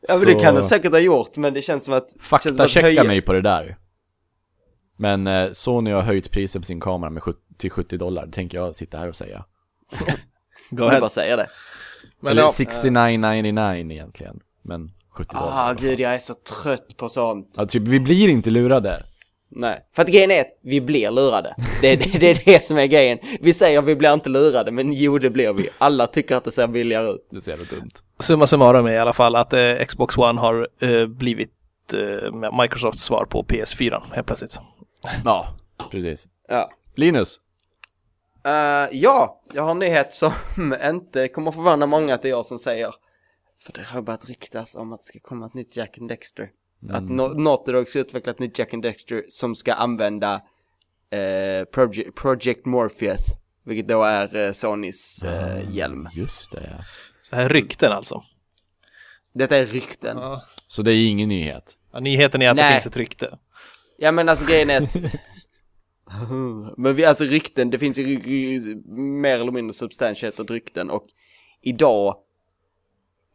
Ja men det Så- kan du säkert ha gjort, men det känns som att... känns som Fakta att checka höja- mig på det där. Men eh, Sony har höjt priset på sin kamera med 70, till 70 dollar, det tänker jag sitta här och säga. Go Jag ahead. bara säger det. Men Eller ja, 69,99 egentligen. Men 70 dollar. Ah gud, jag är så trött på sånt. Ja, typ, vi blir inte lurade. Nej, för att grejen är att vi blir lurade. Det, det, det är det som är grejen. Vi säger vi blir inte lurade, men jo det blir vi. Alla tycker att det ser billigare ut. Det jävla dumt. Summa summarum är i alla fall att eh, Xbox One har eh, blivit eh, Microsofts svar på PS4 helt plötsligt. Ja, [laughs] precis. Ja. Linus. Eh, ja, jag har en nyhet som [laughs] inte kommer förvåna många att det är jag som säger. För det har börjat ryktas om att det ska komma ett nytt Jack and Dexter. Att no Naughty Dog ska utveckla ett nytt Jack and Dexter som ska använda eh, Project, Project Morpheus. Vilket då är eh, Sonys eh, hjälm. Just det, ja. Så här rykten alltså. Detta är rykten. Ja. Så det är ingen nyhet. Ja, nyheten är att det Nej. finns ett rykte. Ja men alltså grejen är att [laughs] Men vi, alltså rykten, det finns ju mer eller mindre substantiated rykten och idag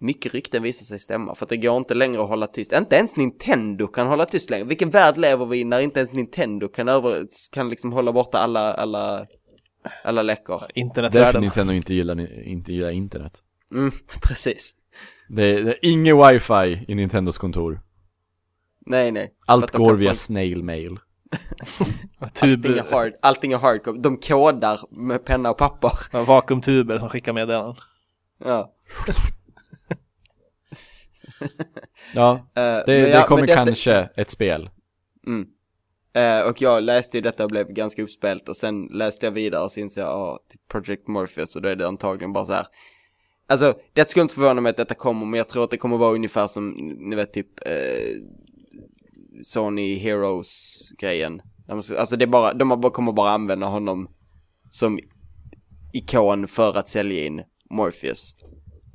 mycket rykten visar sig stämma för att det går inte längre att hålla tyst. Inte ens Nintendo kan hålla tyst längre. Vilken värld lever vi i när inte ens Nintendo kan, över, kan liksom hålla borta alla, alla, alla läckor? Därför Internetvärlden. Nintendo inte gillar, inte gillar internet. Mm, [laughs] precis. Det är, det är inget wifi i Nintendos kontor. Nej, nej. Allt går via få- snail mail. [laughs] Tub, Allting är, hard, allting är hardcore. De kodar med penna och papper. [laughs] ja, vakuumtuber som skickar meddelanden. Ja. [laughs] Ja, Eh, det, det ja, kommer kanske ett spel. Mm. Eh, och jag läste ju detta och blev ganska uppspelt och sen läste jag vidare och så insåg jag, ja, till Project Morpheus och då är det antagligen bara så här. Alltså, det skulle inte förvåna mig att detta kommer, men jag tror att det kommer vara ungefär som, ni vet typ, eh, Sony Heroes-grejen. Alltså det är bara, de kommer bara använda honom som ikon för att sälja in Morpheus.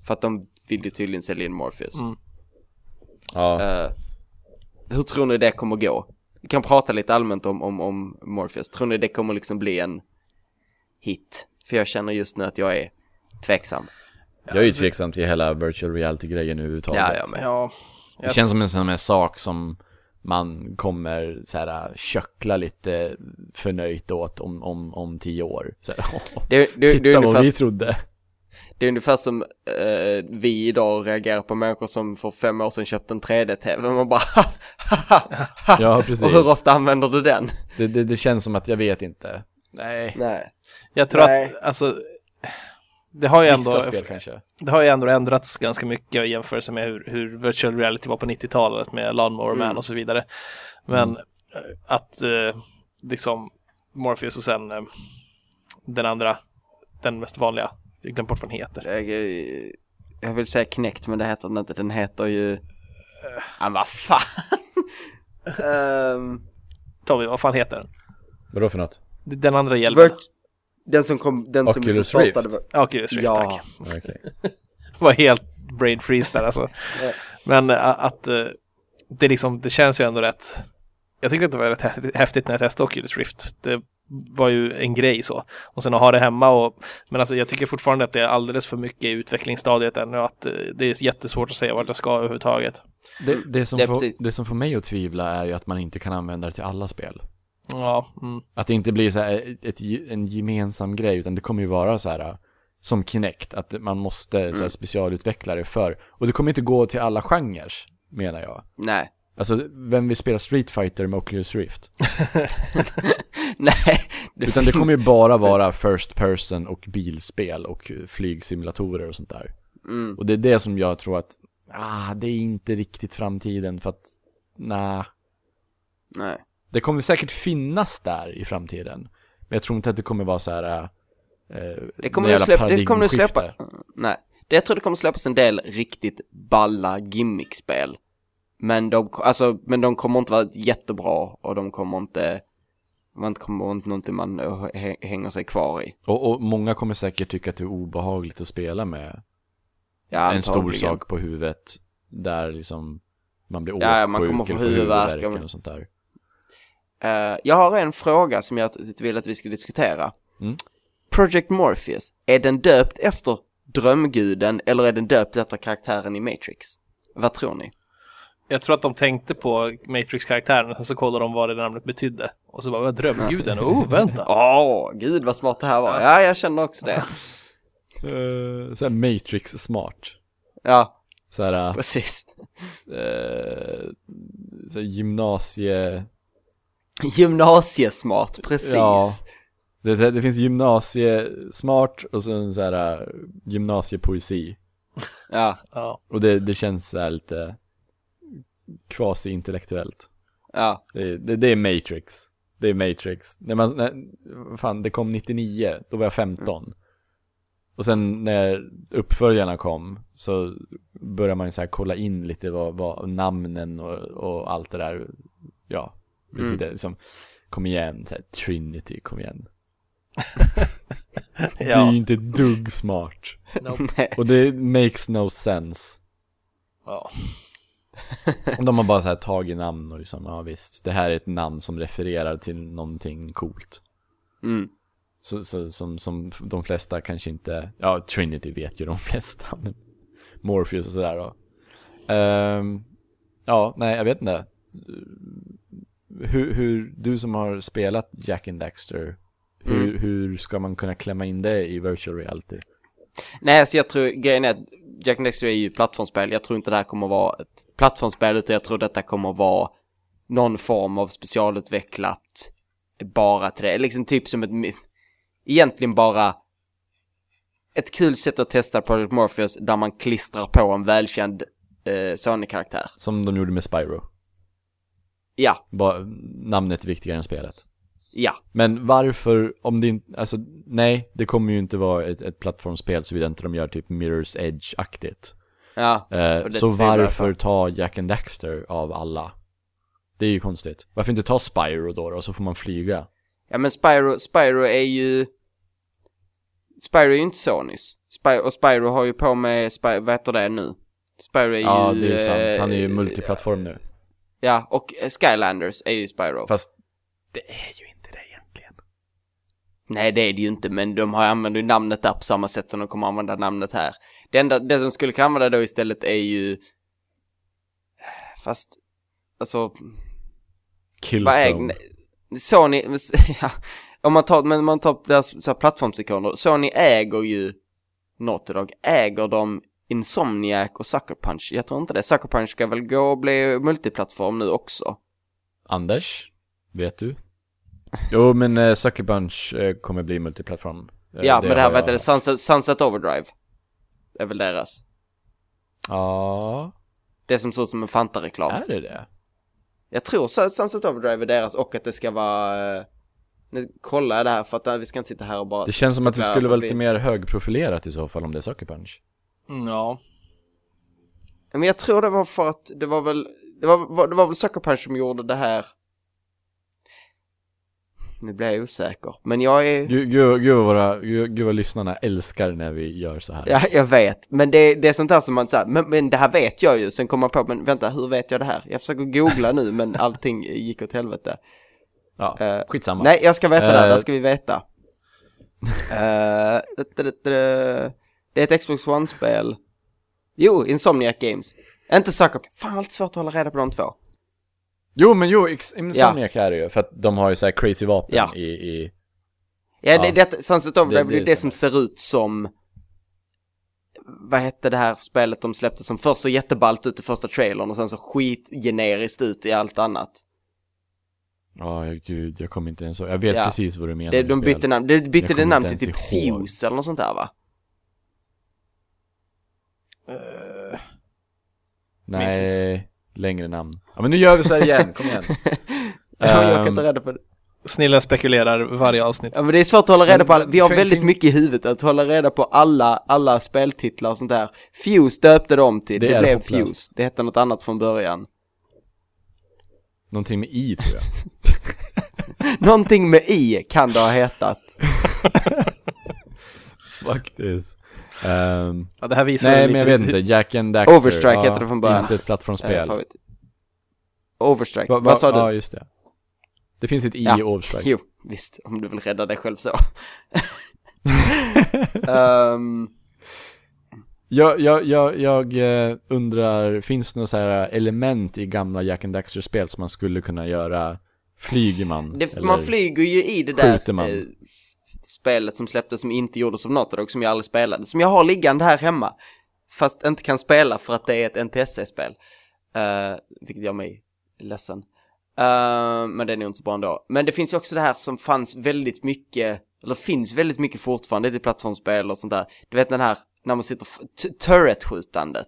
För att de vill ju tydligen sälja in Morpheus. Mm. Ja. Eh, hur tror ni det kommer gå? Vi kan prata lite allmänt om, om, om Morpheus. Tror ni det kommer liksom bli en hit? För jag känner just nu att jag är tveksam. Jag är ju tveksam till hela virtual reality-grejen överhuvudtaget. Ja, ja, men- Ja, Det känns som en sån här sak som man kommer så här köckla lite förnöjt åt om, om, om tio år. Så här, [laughs] Det, det, det, titta är vad vi trodde. det är ungefär som eh, vi idag reagerar på människor som för fem år sedan köpte en 3D-TV. Man bara [laughs] Ja, precis. Och hur ofta använder du den? Det, det, det känns som att jag vet inte. Nej. Nej. jag tror Nej. att alltså det har ju ändå, Vissa spel kanske. det har ju ändå ändrats ganska mycket i jämförelse med hur, hur virtual reality var på 90-talet med Lawnmower Man Mm. och så vidare. Men eh, att eh, liksom Morpheus och sen eh, den andra, den mest vanliga, jag glömde bort vad den heter. Jag, jag vill säga Kinect men det heter den inte. Den heter ju... Ja, vad fan. [laughs] Ehm, Tommy, vad fan heter den? Vadå för något? Den andra hjälmen. Vert- den som kom, den som Oculus liksom startade. Rift. Ja, Oculus Rift, Ja. tack. Det [laughs] var helt brain freeze där alltså. Men att det liksom, det känns ju ändå rätt. Jag tyckte att det var rätt häftigt- när jag testade Oculus Rift. Det var ju en grej så. Och sen att ha det hemma och, men alltså jag tycker fortfarande att det är alldeles för mycket i utvecklingsstadiet ännu. Att det är jättesvårt att säga vart jag ska överhuvudtaget. Det, det, som Det får, det som får mig att tvivla är ju att man inte kan använda det till alla spel. Ja, mm. Att det inte blir så här ett, en gemensam grej, utan det kommer ju vara så här äh, som Kinect, att man måste så här, specialutveckla det för. Och det kommer inte gå till alla genrer, menar jag. Nej. Alltså, vem vill spela Street Fighter med Oculus Rift? [laughs] Nej. Det Utan det finns- kommer ju bara vara first person och bilspel och flygsimulatorer och sånt där. Mm. Och det är det som jag tror att, ah, det är inte riktigt framtiden för att, nah. Nej. Det kommer säkert finnas där i framtiden. Men jag tror inte att det kommer vara så här. äh, Det kommer jävla släppa, det kommer ju släppa, nej. Det, jag tror det kommer släppas en del riktigt balla gimmickspel. Men de, alltså, men de kommer inte vara jättebra och de kommer inte, man kommer inte någonting man eh, hä- hänger sig kvar i. Och, och många kommer säkert tycka att det är obehagligt att spela med Ja, en stor sak på huvudet. Där liksom man blir Ja, åksjuk man kommer få huvudvärk och sånt där. Eh, jag har en fråga som jag vill att vi ska diskutera. Mm. Project Morpheus, är den döpt efter drömguden eller är den döpt efter karaktären i Matrix? Vad tror ni? Jag tror att de tänkte på Matrix-karaktären och så kollade de vad det namnet betydde. Och så bara, drömguden? Oh, vänta! [laughs] Åh, gud vad smart det här var. Ja, jag känner också det. Uh, [laughs] så här Matrix smart. Ja, Så här, precis. uh, så här gymnasie... Gymnasiesmart, precis. Ja. Det, det finns gymnasiesmart och sen så här uh, gymnasiepoesi. Ja, Ja. Och det, det känns så här lite quasi-intellektuellt. ja, Det, det, det är Matrix. Det är Matrix. När man, när, fan, det kom 99, då var jag 15. Och sen när uppföljarna kom så började man ju så här kolla in lite vad, vad namnen och, och allt det där, ja. Mm. tyckte liksom, kom igen, så här, Trinity, kom igen. [laughs] Det är Ja. ju inte dugg smart. Nope. [laughs] Och det makes no sense. ja. De har bara så här tagit namn och liksom, ja visst, det här är ett namn som refererar till någonting coolt. Mm. Så, så, som, som de flesta kanske inte, ja Trinity vet ju de flesta, [laughs] men Morpheus och sådär då. Ehm, ja, nej jag vet inte. Hur, hur, du som har spelat Jack and Daxter, hur, Mm. hur ska man kunna klämma in det i virtual reality? Nej, alltså jag tror, grejen är att Jack and Dexter är ju plattformsspel. Jag tror inte det här kommer vara ett plattformsspel, utan jag tror detta kommer vara någon form av specialutvecklat bara till det. Liksom typ som ett, egentligen bara ett kul sätt att testa Project Morpheus där man klistrar på en välkänd eh, Sony-karaktär. Som de gjorde med Spyro. Ja, Bara, namnet är viktigare än spelet. ja, Men varför, om det inte, alltså nej, det kommer ju inte vara ett, ett plattformsspel såvida inte de gör typ Mirror's Edge-aktigt. ja. Eh, Och så varför ta Jack and Daxter av alla? Det är ju konstigt. Varför inte ta Spyro då, då så får man flyga? Ja men Spyro, Spyro är ju... Spyro är ju inte Sonys. Spyro, och Spyro har ju på med, Spy, vad heter det nu? Spyro är Ja, ju... det är sant. Han är ju eh, multiplattform nu. Ja, och eh, Skylanders är ju Spyro. Fast det är ju inte det egentligen. Nej det är det ju inte, men de har använder ju namnet där på samma sätt som de kommer använda namnet här. Det enda, det som skulle kunna använda då istället är ju... Fast, alltså, Killzone. äg... Sony, [laughs] ja, om man tar, men man tar deras så här, plattformsikoner, Sony äger ju Naughty Dog, äger de Insomniac och Sucker Punch? Jag tror inte det, Sucker Punch ska väl gå och bli multiplattform nu också? Anders? Vet du? Jo, men uh, Sucker Punch eh, kommer bli multiplattform. Eh, ja, men det här vad heter det, Sunset, Sunset Overdrive. är väl deras. Ja, Det som ser ut som en Fanta-reklam. är det det? Jag tror så att Sunset Overdrive är deras och att det ska vara... eh, Nu kollar jag det här för att eh, vi ska inte sitta här och bara... Det känns som att det skulle vara lite vi- mer högprofilerat i så fall om det är Sucker Punch. Mm, ja. Men jag tror det var för att det var väl... Det var, var- det var väl Sucker Punch som gjorde det här... Nu blir jag osäker. Men jag är... Gud, gud, gud, våra, gud, gud vad lyssnarna älskar när vi gör så här. Ja, jag vet. Men det, det är sånt där som man säger, men, men det här vet jag ju. Sen kommer man på, men vänta, hur vet jag det här? Jag försöker googla nu, men [laughs] allting gick åt helvete. Ja, Eh, skitsamma. Nej, jag ska veta det här, Eh. det ska vi veta. [laughs] Eh, det, det, det, det är ett Xbox One-spel. Jo, Insomniac Games. Inte Sucker... Fan, allt svårt att hålla reda på de två. Jo, men jo, Insomniac är det ju, för att de har ju så här crazy vapen Ja. i, i... Ja, det, Ja. det, Sunset Overdrive, det- det, det det, det som ser ut som... Vad hette det här spelet de släppte som först så jätteballt ut i första trailern och sen så skitgeneriskt ut i allt annat. Ja, gud, jag kommer inte ens ihåg. Jag vet Ja. precis vad du menar Det, de bytte namn, det bytte det namn till typ. Fuse eller något sånt där va? Minns Nej, längre namn. Ja, men nu gör vi så här igen, kom igen. [laughs] Ja, jag kan Ehm, inte reda på det. Snillen spekulerar varje avsnitt. Ja men det är svårt att hålla reda på alla, vi har Fin- väldigt fin- mycket i huvudet att hålla reda på alla, alla speltitlar och sånt där. Fuse döpte de till, Det det, är blev hopplöst. Fuse. Det hette något annat från början. Någonting med i, tror jag. [laughs] Någonting med I kan det ha hetat. [laughs] Faktiskt. Ehm, Ja, det här visar nej, men jag vet inte. [laughs] Jack and Daxter. Overstrike heter det från början. Inte ett Eh, plattformsspel. favorit. Overstrike, Va- va- vad sa du? Ja, just det. Det finns ett i Ja. i Overstrike. Jo, visst, om du vill rädda dig själv så. [laughs] Ehm, Jag, jag, jag, jag eh, undrar, finns det några så här element i gamla Jack and Daxter-spel som man skulle kunna göra? Flyger man? det, man flyger ju i det där skjuter man? eh, spelet som släpptes som inte gjordes av Naughty som jag aldrig spelade. Som jag har liggande här hemma. Fast inte kan spela för att det är ett NTSC-spel. Uh, vilket gör mig ledsen. Eh, men det är nog inte så bra ändå. Men det finns ju också det här som fanns väldigt mycket, eller finns väldigt mycket fortfarande i plattformsspel och sånt där. Du vet den här, när man sitter, turret-skjutandet.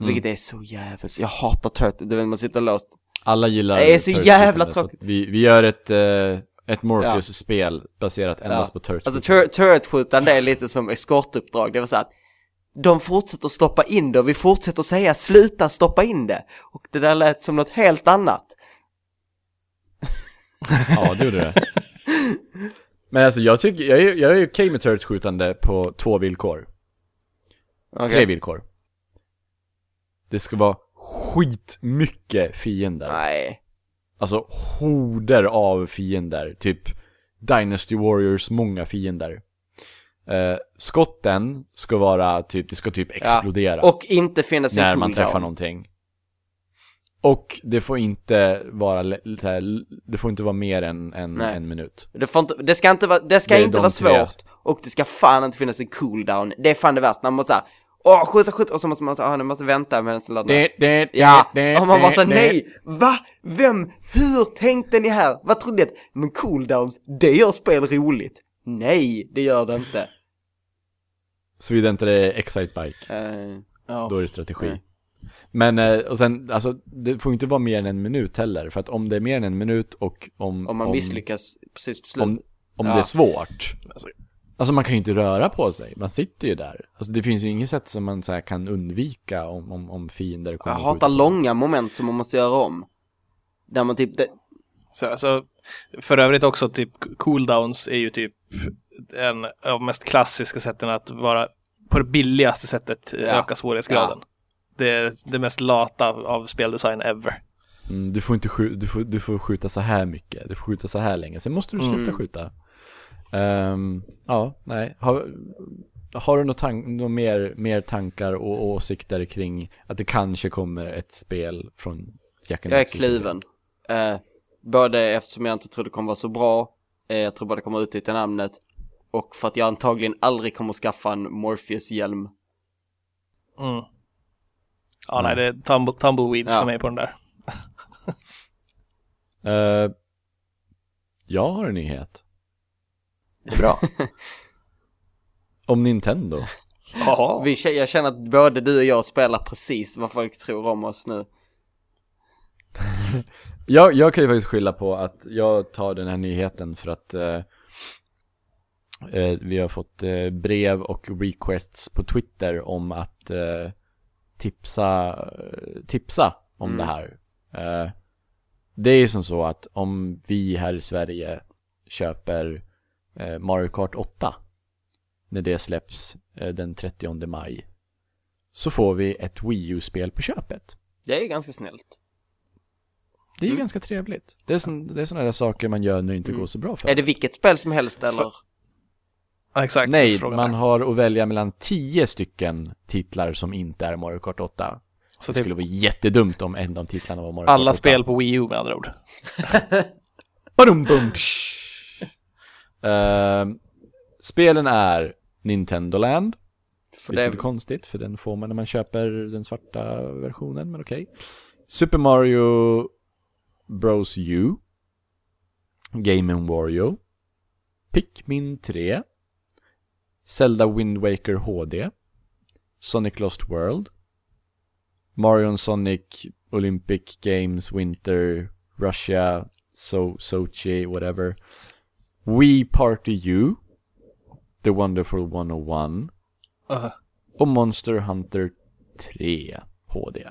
Mm. Vilket är så jävligt, jag hatar turret, du vet man sitter låst. Alla gillar Det är så jävla tråkigt. Vi, vi gör ett, eh, ett Morpheus-spel baserat endast på turret Alltså tur- turret-skjutande är lite som eskortuppdrag, det var så att de fortsätter stoppa in det och vi fortsätter säga sluta stoppa in det. Och det där lät som något helt annat. Ja, det gjorde det. Men alltså jag tycker, jag är, jag är okej med turret-skjutande på två villkor. Okej. Tre villkor. Det ska vara skitmycket fiender. Nej. Alltså horder av fiender, typ Dynasty Warriors många fiender. Eh, skotten ska vara typ, det ska typ explodera Och inte finnas en när man träffar någonting. Och det får inte vara, det får inte vara mer än en, Nej. en minut. Det, får inte, det ska inte vara, det ska Det inte vara svårt. Och det ska fan inte finnas en cooldown. Det är fan det värsta, när man såhär, åh skjuta, skjuta, och så måste man säga, ah, nu måste vänta medan den laddar. Det, det, Ja, det, och man bara såhär, nej, va? Vem? Hur tänkte ni här? Vad trodde ni? att- Men cooldowns, det gör spel roligt. Nej, det gör det inte. Såvida inte det är Excitebike, Eh, Ja. då är det strategi. Nej. Men, eh, och sen, alltså, det får inte vara mer än en minut heller, för att om det är mer än en minut och om... om man misslyckas precis på Om, slutet. om Ja. det är svårt. Alltså, Alltså man kan ju inte röra på sig, man sitter ju där. Alltså det finns ju inget sätt som man så här kan undvika om, om, om fiender kommer Jag hatar långa moment som man måste göra om. Där man typ, det, Så, alltså, för övrigt också typ cooldowns är ju typ en av de mest klassiska sätten att vara på det billigaste sättet Ja. öka svårighetsgraden. Det är det mest lata av, av speldesign ever. Mm, du, får inte skjuta, du, får, du får skjuta så här mycket, du får skjuta så här länge, sen måste du sluta Mm. skjuta. Ehm, ja, nej. Har, har du något tank, något mer, mer tankar och åsikter kring att det kanske kommer ett spel från Jack and jag är kluven. Eh, både eftersom jag inte tror det kommer vara så bra, eh, jag tror bara det kommer utnyttja namnet, och för att jag antagligen aldrig kommer skaffa en Morpheus-hjälm. Mm. Ja, Mm. nej, det är tumble, tumbleweeds Ja. för mig på den där. [laughs] Eh, jag har en nyhet. Det är bra. [laughs] Om Nintendo. Vi, kä- jag känner att både du och jag spelar precis vad folk tror om oss nu. [laughs] Jag, jag kan ju faktiskt skylla på att jag tar den här nyheten för att eh, eh, vi har fått eh, brev och requests på Twitter om att eh, tipsa, tipsa om Mm. det här. Eh, det är som så att om vi här i Sverige köper eh, Mario Kart 8 när det släpps eh, den 30 maj så får vi ett Wii U-spel på köpet. Det är ganska snällt. Det är ju Mm. ganska trevligt. Det är, sån, det är sådana där saker man gör när det inte Mm. går så bra för Är det vilket spel som helst eller? Ja, exakt. Nej, man är. har att välja mellan 10 stycken titlar som inte är Mario Kart 8. Så Det typ skulle vara jättedumt om en av titlarna var Mario Kart 8. alla spel på Wii U med andra ord. [laughs] [laughs] Badum, bum, tsch. Ehm, spelen är Nintendo Land. För Det är lite konstigt, för den får man när man köper den svarta versionen, men okej. Super Mario Bros U. Game Wario. Pikmin 3. Zelda Wind Waker HD. Sonic Lost World. Mario and Sonic Olympic Games Winter Russia so Sochi whatever. Wii Party U. The Wonderful 101 Uh, och Monster Hunter 3 HD.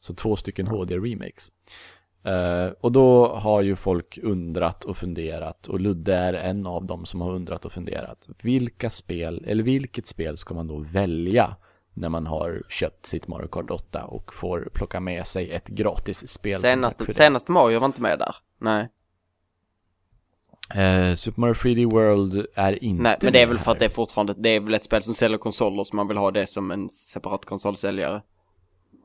Så två stycken HD-remakes. Eh, och då har ju folk undrat och funderat och Ludde är en av dem som har undrat och funderat. Vilka spel, eller vilket spel ska man då välja när man har köpt sitt Mario Kart 8 och får plocka med sig ett gratis spel senaste, senaste Mario var inte med där. Nej. Eh, Super Mario 3D World är inte Nej, men det är väl för att det är fortfarande, det är väl ett spel som säljer konsoler så man vill ha det som en separat konsolsäljare.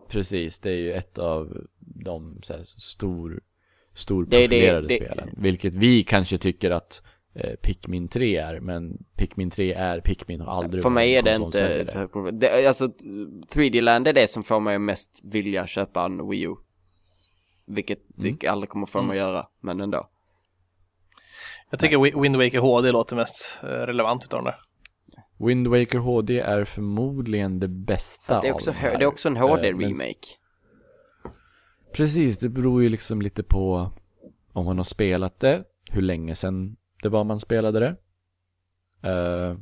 Precis, det är ju ett av de så här, stor, stor Det är det- profilerade det- spelen. Vilket vi kanske tycker att eh, Pikmin 3 är, men Pikmin 3 är Pikmin och aldrig För mig är det inte konsolsäljare. ett högt problem. Det, alltså 3D Land är det som får mig mest vilja köpa en Wii U. Vilket, vilket aldrig kommer få mig att göra, men ändå. Jag tycker Wi- Wind Waker HD låter mest eh, relevant utav de där. Wind Waker HD är förmodligen det bästa Det är också, av här. det är också en Eh, men- HD-remake. Precis, det beror ju liksom lite på om man har spelat det, hur länge sedan det var man spelade det. Eh,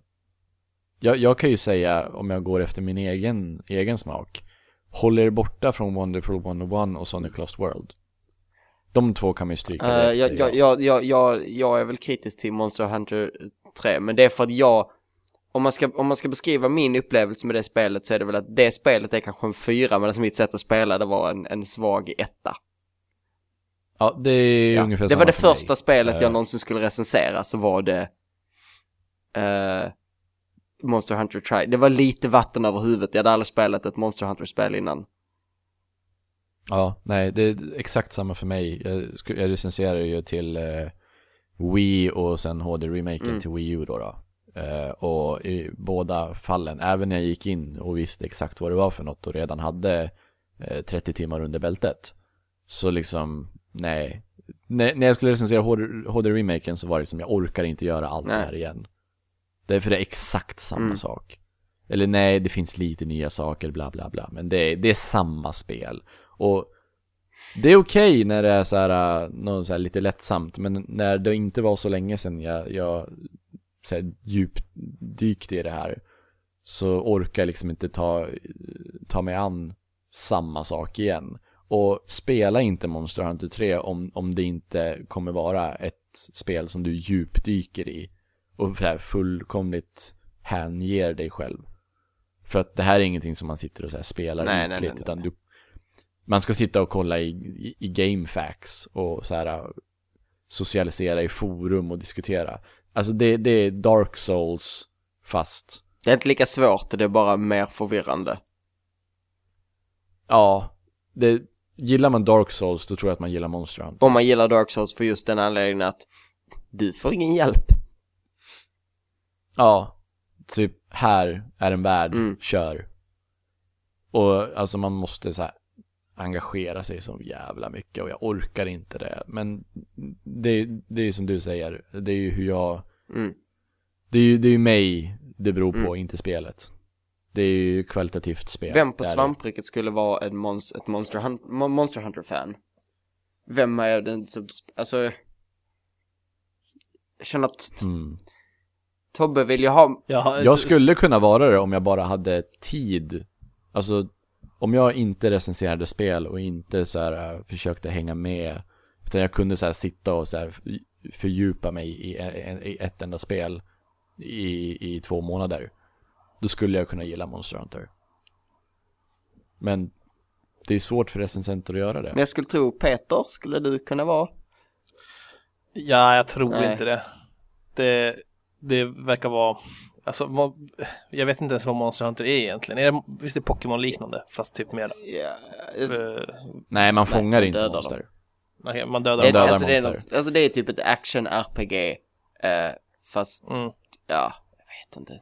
jag, jag kan ju säga, om jag går efter min egen, egen smak, håll er borta från Wonderful 101 och Sonic Lost World. De två kan man ju stryka Uh, direkt, jag, jag, jag, jag, jag, jag är väl kritisk till Monster Hunter 3, men det är för att jag, om man, ska, om man ska beskriva min upplevelse med det spelet så är det väl att det spelet är kanske en fyra, medan mitt sätt att spela det var en, en svag etta. Ja, det är Ja. ungefär Det var det för mig. första spelet Eh. jag någonsin skulle recensera, så var det eh, Monster Hunter Try. Det var lite vatten över huvudet, jag hade aldrig spelat ett Monster Hunter-spel innan. Ja, nej, det är exakt samma för mig. Jag, jag recenserar ju till eh, Wii och sen HD-remaken Mm. till Wii U då. då. Eh, och i båda fallen, även när jag gick in och visste exakt vad det var för något och redan hade eh, 30 timmar under bältet. Så liksom, nej. När, när jag skulle recensera HD- HD-remaken så var det som, jag orkar inte göra allt Nej. det här igen. Därför det är exakt samma Mm. sak. Eller nej, det finns lite nya saker, bla bla bla. Men det är, det är samma spel. Och det är okej när det är så här, äh, något så här lite lättsamt, men när det inte var så länge sedan jag, jag så här, djupdykte i det här, så orkar jag liksom inte ta, ta mig an samma sak igen. Och spela inte Monster Hunter 3 om, om det inte kommer vara ett spel som du djupdyker i och så här fullkomligt hänger dig själv. För att det här är ingenting som man sitter och så spelar Nej, nej, nej, utan du man ska sitta och kolla i, i, i GameFAQs och så här äh, socialisera i forum och diskutera. Alltså det, det är Dark Souls fast, Det är inte lika svårt, det är bara mer förvirrande. ja, det, gillar man Dark Souls då tror jag att man gillar Monster Hunter. Om man gillar Dark Souls för just den anledningen att du får ingen hjälp. Ja, typ här är en värld, Mm. kör. Och alltså man måste så här engagera sig så jävla mycket och jag orkar inte det. Men det, det är ju som du säger, det är ju hur jag Mm. Det är ju, det är ju mig det beror på, Mm. inte spelet. Det är ju kvalitativt spel. Vem på svampriket skulle vara en mons- ett Monster, Hun- Mon- Monster Hunter-fan? Vem är den som, alltså... Jag känner att Mm. Tobbe vill ju ha, Jag, har- Jag skulle kunna vara det om jag bara hade tid. Alltså, om jag inte recenserade spel och inte så här äh, försökte hänga med, utan jag kunde så här sitta och så här fördjupa mig i, i ett enda spel i, i två månader, då skulle jag kunna gilla Monster Hunter. Men det är svårt för recensenter att göra det. Men jag skulle tro Peter, skulle du kunna vara? Ja, jag tror Nej. inte det. det. Det verkar vara, alltså vad- jag vet inte ens vad Monster Hunter är egentligen. Är det, visst är det Pokémon liknande, fast typ mer, Ja, det, eh, Nej, man fångar man inte dödar monster. nej, man dödar det, dödar alltså, det är monster. något, alltså det är typ ett action-RPG, eh, fast, Mm. ja, jag vet inte.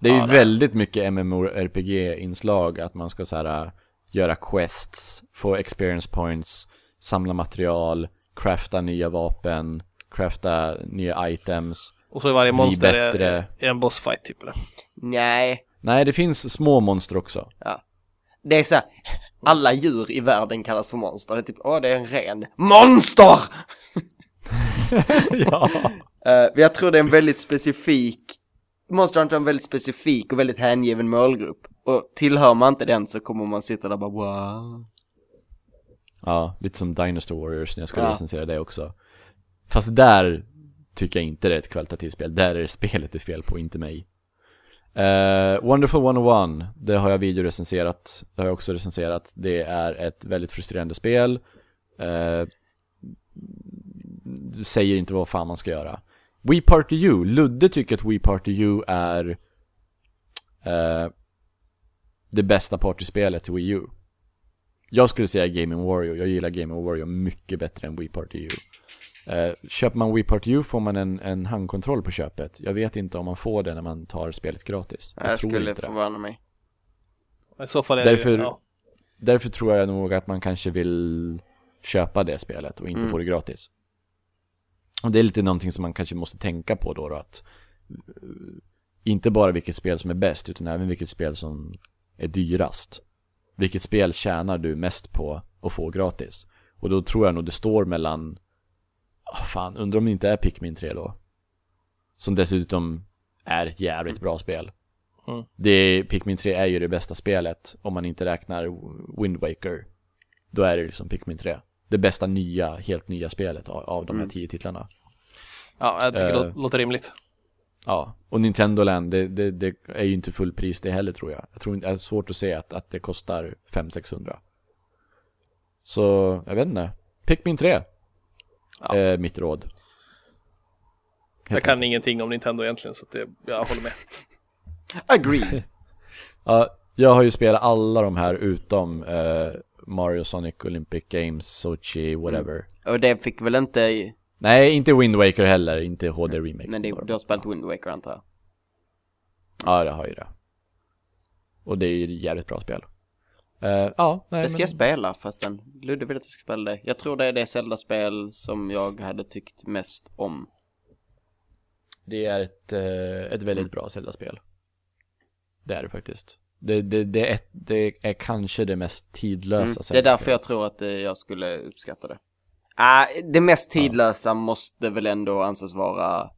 Det är ju Ja, det- väldigt mycket MMORPG-inslag att man ska så här äh, göra quests, få experience points, samla material, crafta nya vapen, crafta nya items. Och så är varje monster bättre. är, är en bossfight typ eller? Nej, Nej, det finns små monster också. det är så här, alla djur i världen kallas för monster. Det är typ, åh det är en ren MONSTER! [laughs] ja. [laughs] Men jag tror det är en väldigt specifik, Monster Hunter är en väldigt specifik och väldigt hängiven målgrupp. Och tillhör man inte den så kommer man sitta där och bara wow. Ja, lite som Dinosaur Warriors när jag skulle Ja. recensera det också. Fast där tycker jag inte det är ett kvalitativt spel. Där är det spelet det är fel på, inte mig. Uh, Wonderful 101, det har jag videorecenserat. Det har jag också recenserat. Det är ett väldigt frustrerande spel. Uh, säger inte vad fan man ska göra. We Party You, Ludde tycker att We Party You är eh, det bästa partyspelet till Wii U. Jag skulle säga Gaming Warrior, jag gillar Gaming Warrior mycket bättre än 'We Party U. Eh, köper man Wii Party U får man en, en handkontroll på köpet. Jag vet inte om man får det när man tar spelet gratis. Jag, Jag tror skulle inte det. förvåna mig. I så fall är Därför- det ja. Därför tror jag nog att man kanske vill köpa det spelet och inte Mm. få det gratis. Och det är lite någonting som man kanske måste tänka på då, då att eh, inte bara vilket spel som är bäst utan även vilket spel som är dyrast. Vilket spel tjänar du mest på att få gratis? Och då tror jag nog det står mellan ah fan, undrar om det inte är Pikmin 3 då? Som dessutom är ett jävligt bra spel. Mm. Det Pikmin 3 är ju det bästa spelet om man inte räknar Wind Waker. Då är det liksom Pikmin 3. Det bästa nya, helt nya spelet av, av de här Mm. tio titlarna. ja, jag tycker det Eh. lå- låter rimligt. Ja, och Nintendo Land, det, det, det är ju inte fullpris det heller tror jag. Jag tror det är svårt att se att, att det kostar 500-600. Så, jag vet inte. Pikmin 3 Ja. är mitt råd. Jag kan ingenting om Nintendo egentligen så att det, jag håller med. [laughs] Agree. Ja, jag har ju spelat alla de här utom eh, Mario, Sonic, Olympic Games, Sochi, whatever. och det fick väl inte, Nej, inte Wind Waker heller, inte HD Remake. men det, du har spelat Wind Waker antar jag. Ja, det har ju det. Och det är ju ett jävligt bra spel. Eh, ja, nej Det ska men... jag spela fastän Ludde vill att jag ska spela det. Jag tror det är det Zelda-spel som jag hade tyckt mest om. Det är ett, eh, ett väldigt bra Zelda-spel. Det är det faktiskt. Det, det, det, är, det är kanske det mest tidlösa Mm. Det är därför jag tror att eh, jag skulle uppskatta det. Ah, det mest tidlösa måste väl ändå anses vara,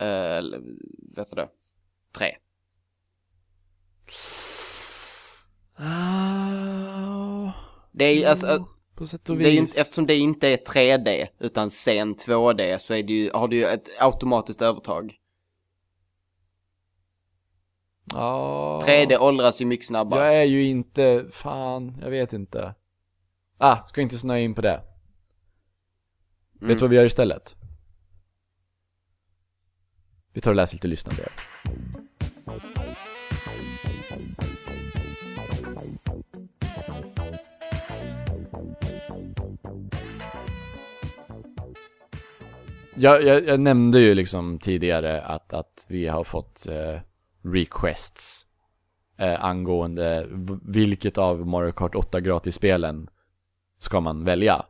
eh, vet du det? Tre. Ah, Det är alltså, eh, på sätt och det vis. inte, eftersom det inte är 3D utan sen 2D så är det ju, har du ju ett automatiskt övertag. Ja. 3D åldras ju mycket snabbare. Jag är ju inte, fan, jag vet inte. Ah, ska inte snöa in på det. Mm. Vet du vad vi gör istället? Vi tar och läser lite lyssnarbrev. Jag, jag, jag nämnde ju liksom tidigare att, att vi har fått eh, requests eh, angående vilket av Mario Kart 8 gratisspelen ska man välja.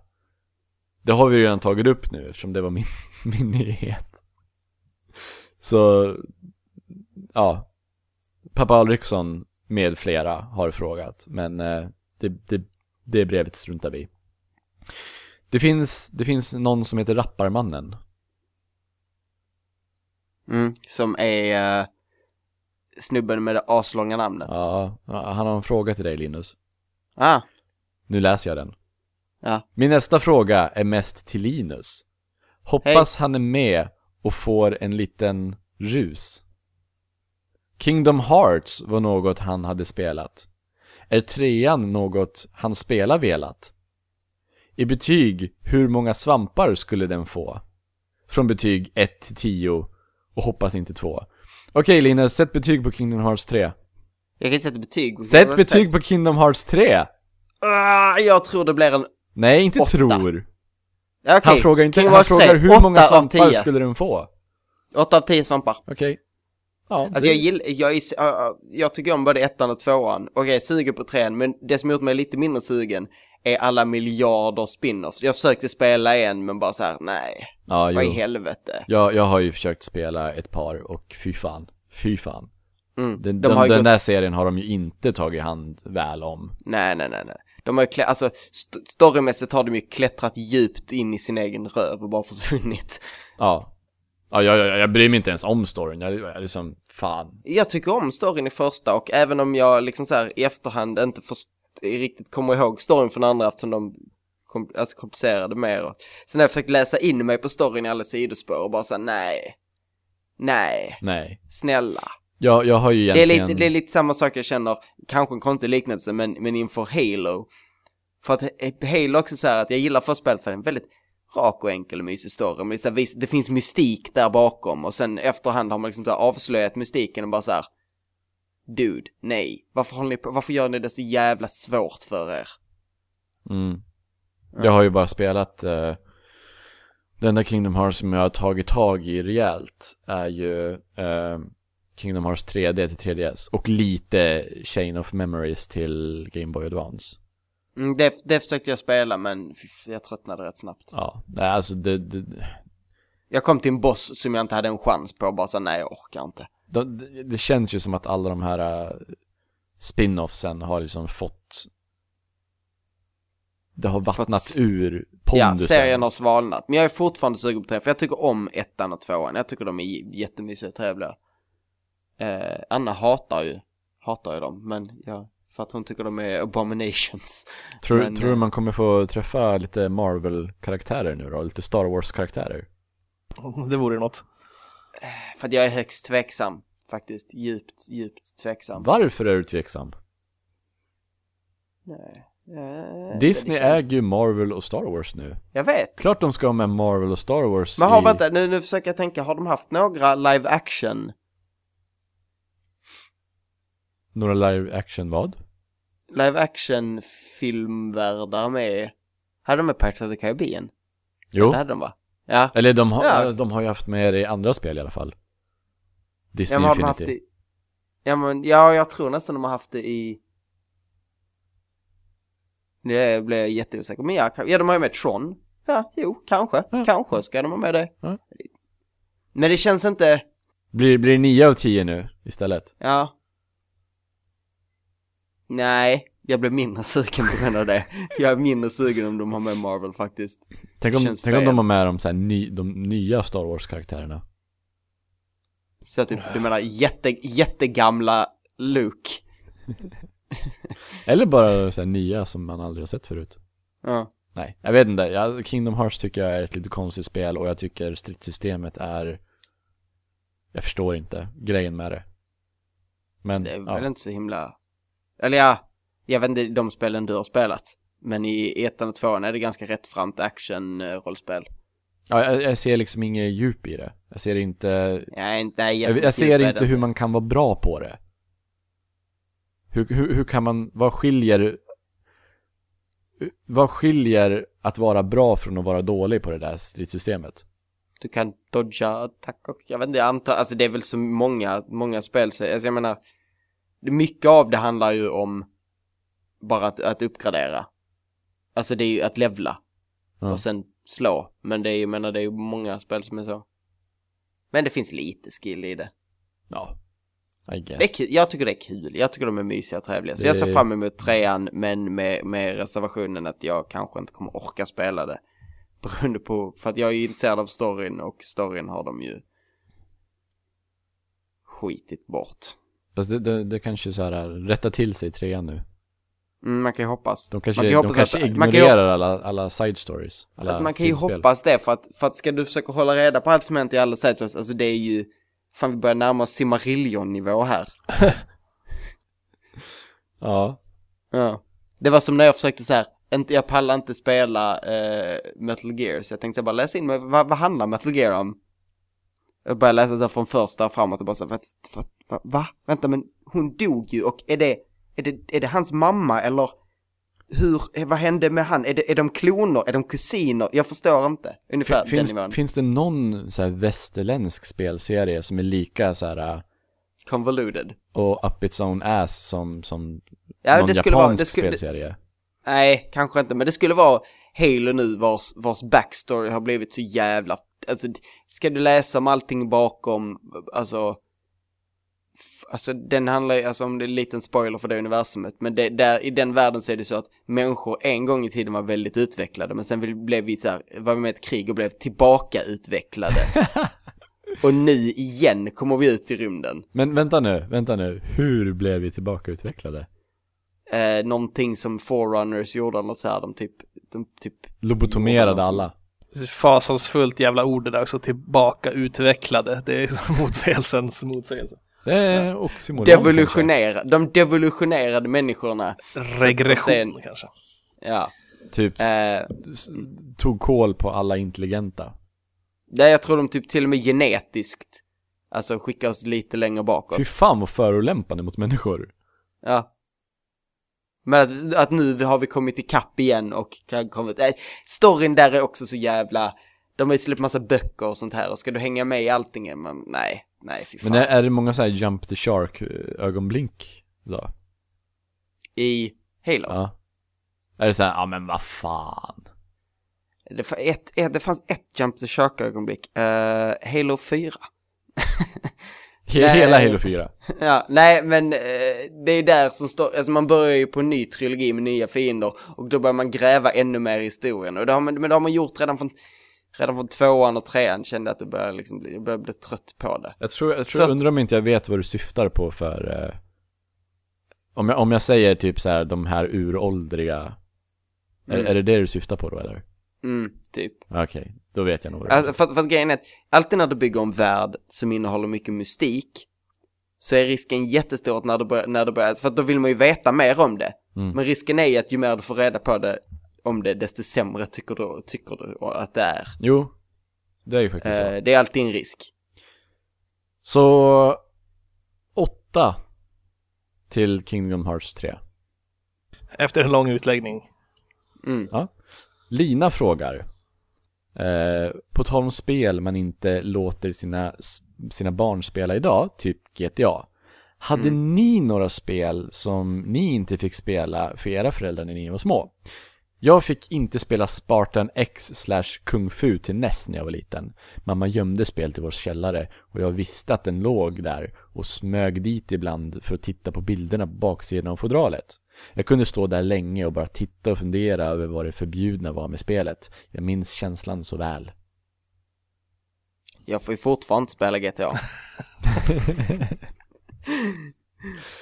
Det har vi redan tagit upp nu eftersom det var min, [laughs] min nyhet. Så, ja. Pappa Alriksson med flera har frågat, men eh, det, det, det brevet struntar vi i. Det finns, det finns någon som heter Rapparmannen. Mm, som är eh, snubben med det aslånga namnet. Ja, han har en fråga till dig Linus. Ah, Nu läser jag den. ja. Min nästa fråga är mest till Linus. Hoppas han är med och får en liten rus. Kingdom Hearts var något han hade spelat. Är trean något han spelar velat? I betyg, hur många svampar skulle den få? Från betyg 1 till 10 och hoppas inte 2. Okej Linus, sätt betyg på Kingdom Hearts 3. Jag kan sätta betyg. Sätt betyg på Kingdom Hearts 3! Ah, jag tror det blir en... Nej, inte Åtta. tror. Ja, okej. Han frågar inte, Kingdom han Hearts frågar 3, hur många av svampar 10. skulle den få? 8 av 10 svampar. Okej. Ja, Alltså det- jag gillar, jag, är, uh, jag tycker om både ettan och tvåan. Okej, okay, sugen på trean, men det som gjort mig lite mindre sugen är alla miljarder spin-offs. Jag försökte spela en, men bara så här: nej, ja, vad i jo. helvete. Jag, jag har ju försökt spela ett par och fy fan, fy fan. Mm. Den, de den, den gått, där serien har de ju inte tagit hand väl om. nej, nej, nej, nej. De har ju, klä, alltså, st- storymässigt har de ju klättrat djupt in i sin egen röv och bara [laughs] försvunnit. Ja. Ja, jag, jag, jag bryr mig inte ens om storyn, jag, jag liksom, fan. Jag tycker om storyn i första och även om jag liksom så här i efterhand inte först- riktigt kommer ihåg storyn från andra eftersom de kom, alltså komplicerade mer. Och, sen har jag försökt läsa in mig på storyn i alla sidospår och bara säga nej, nej, Nej. snälla. Jag, jag har ju Det är, egentligen... lite, det är lite samma sak jag känner, kanske en konstig liknelse, men, men inför Halo. För att Halo också så här att jag gillar först spelet för en väldigt rak och enkel och mysig story. Men det, här, det finns mystik där bakom och sen efterhand har man liksom avslöjat mystiken och bara så här. Dude, nej. Varför, håller ni på, varför gör ni det så jävla svårt för er? Mm. Jag har ju bara spelat uh, Den där Kingdom Hearts som jag har tagit tag i rejält är ju eh, Kingdom Hearts 3D till 3DS och lite Chain of Memories till Game Boy Advance Mm, det, det försökte jag spela men jag tröttnade rätt snabbt. Ja, nej, alltså det, det, Jag kom till en boss som jag inte hade en chans på och bara så nej jag orkar inte. Det, det känns ju som att alla de här uh, spin-offsen har liksom fått Det har vattnat Fått- ur Ja, pondusen serien har svalnat. Men jag är fortfarande sugen på tre, för jag tycker om ettan och tvåan. Jag tycker de är jättemysiga och trevliga. Eh, Anna hatar ju, hatar ju dem, men ja, för att hon tycker de är abominations. Tror, men, tror du eh, man kommer få träffa lite Marvel-karaktärer nu då? Lite Star Wars-karaktärer? [laughs] Det vore något. För att jag är högst tveksam, faktiskt. Djupt, djupt tveksam. Varför är du tveksam? Nej. Eh, Disney känns- äger ju Marvel och Star Wars nu Jag vet. Klart de ska ha med Marvel och Star Wars Men har, i... vänta, nu, nu försöker jag tänka, har de haft några live action? Några live action vad? Live action filmvärldar med, hade de med Pirates of the Caribbean? Jo, Det hade de va? Ja. eller de har, Ja. de har ju haft med det i andra spel i alla fall Disney Ja, har de haft Infinity det Ja men, ja jag tror nästan de har haft det i Det blir jag jätteosäker men ja, ja de har ju med Tron Ja, jo, kanske, Ja. kanske ska de ha med det Ja. Men det känns inte, Blir, blir det 9 av 10 nu istället? ja Nej, jag blir mindre sugen på grund av det. Jag är mindre sugen om de har med Marvel faktiskt. Tänk om, tänk om de har med de, så här, ny, de nya Star Wars-karaktärerna. Så typ, du menar jätte, jättegamla Luke. Eller bara så här, nya som man aldrig har sett förut. Ja. Nej, jag vet inte. Jag, Kingdom Hearts tycker jag är ett lite konstigt spel och jag tycker stridssystemet är Jag förstår inte grejen med det. Men, Det är ja. väl inte så himla... Eller ja, jag vet inte de spelen du har spelat. Men i ettan och tvåan är det ganska rättframt action-rollspel. Ja, jag, jag ser liksom inget djup i det. Jag ser inte, inte nej, jag, jag ser inte hur man kan vara bra på det. Hur, hur, hur kan man, vad skiljer, vad skiljer att vara bra från att vara dålig på det där stridssystemet? Du kan dodga attack och jag vet inte, jag antar, alltså det är väl så många, många spel så, alltså jag menar, mycket av det handlar ju om bara att, att uppgradera. Alltså det är ju att levla Ja. och sen slå. Men det är ju, menar, det är ju många spel som är så. Men det finns lite skill i det. Ja, I guess. Det är kul. Jag tycker det är kul. Jag tycker de är mysiga och trevliga. Så Det- jag ser fram emot trean, men med, med reservationen att jag kanske inte kommer orka spela det. [laughs] Beroende på, för att jag är ju intresserad av storyn och storyn har de ju skitit bort. Fast det, det, det kanske så här rätta till sig i trean nu. Mm, man kan ju hoppas. De kanske, man de hoppas kanske att- man kan ignorerar alla, alla side stories. Alla Alltså man kan ju hoppas det för att, för att ska du försöka hålla reda på allt som hänt i alla sites, alltså det är ju, fan vi börjar närma oss Silmarillion-nivå här. [laughs] Ja. Ja. Det var som när jag försökte så här, inte, jag pallar inte spela eh, Metal Gear, så jag tänkte så här, bara läsa in mig, vad, vad handlar Metal Gear om? Jag började läsa så här från första framåt och bara så här, vad, vad, vad, va? Vänta men hon dog ju och är det, är det, är det hans mamma eller hur, vad hände med han? Är, det, är de kloner? Är de kusiner? Jag förstår inte. Ungefär den Finns, nivån. finns det någon så här västerländsk spelserie som är lika så här äh, Convoluted. och up its own ass som, som Ja, någon det skulle vara, japansk det skulle, spelserie? nej, kanske inte, men det skulle vara Halo nu vars, vars backstory har blivit så jävla, alltså ska du läsa om allting bakom, alltså, alltså den handlar ju, alltså om det är en liten spoiler för det universumet, men det, där, i den världen så är det så att människor en gång i tiden var väldigt utvecklade, men sen blev vi så här, var vi med i ett krig och blev tillbaka utvecklade. [laughs] och nu igen kommer vi ut i rymden. Men vänta nu, vänta nu. Hur blev vi tillbaka utvecklade? Eh, någonting som Forerunners gjorde, eller något så här, de typ, de typ Lobotomerade alla. Fasansfullt jävla ord det där också, tillbaka utvecklade. Det är [laughs] motsägelsens motsägelse. Det är oxymoron kanske. Devolutionera, de devolutionerade människorna. Regression sen- kanske. Ja. Typ Eh, tog koll på alla intelligenta. där jag tror de typ till och med genetiskt, alltså skickar oss lite längre bakåt. Fy fan vad förolämpande mot människor. Ja. Men att, att nu har vi kommit ikapp igen och kan kommit, äh, storyn där är också så jävla, de har ju släppt massa böcker och sånt här och ska du hänga med i allting? Men nej, nej fy fan. Men är, det många så här jump the shark eh, ögonblick då? I Halo. Ja. Är det så här, ja men vad fan. Det, fa- ett, ett, det fanns ett Jump the Shark ögonblick, uh, Halo 4. [laughs] He- Nej. Hela Halo 4. [laughs] Ja, nej men eh, det är där som står, alltså man börjar ju på en ny trilogi med nya fiender och då börjar man gräva ännu mer i historien och det har man, men det har man gjort redan från, redan från tvåan och trean kände jag att det börjar liksom bli, jag börjar bli trött på det. Jag tror, jag tror, Först- undrar om inte jag vet vad du syftar på för eh, om, jag, om jag säger typ så här de här uråldriga Mm. är, är det det du syftar på då eller? Mm, typ. Okej, då vet jag nog vad det Alltså, för, för att grejen är att alltid när du bygger en värld som innehåller mycket mystik så är risken jättestor att när du börjar, när du börjar för då vill man ju veta mer om det. Mm. Men risken är ju att ju mer du får reda på det om det, desto sämre tycker du, tycker du att det är. Jo, det är ju faktiskt så. Eh, det är alltid en risk. Så, åtta till Kingdom Hearts 3. Efter en lång utläggning. Mm. Lina frågar, eh, på tal om spel man inte låter sina, sina barn spela idag, typ GTA. Hade ni några spel som ni inte fick spela för era föräldrar när ni var små? Jag fick inte spela Spartan X slash Kung Fu till NES när jag var liten. Mamma gömde spel till vår källare och jag visste att den låg där och smög dit ibland för att titta på bilderna på baksidan av fodralet. Jag kunde stå där länge och bara titta och fundera över vad det förbjudna var med spelet. Jag minns känslan så väl. Jag får ju fortfarande inte spela GTA. [laughs] [laughs]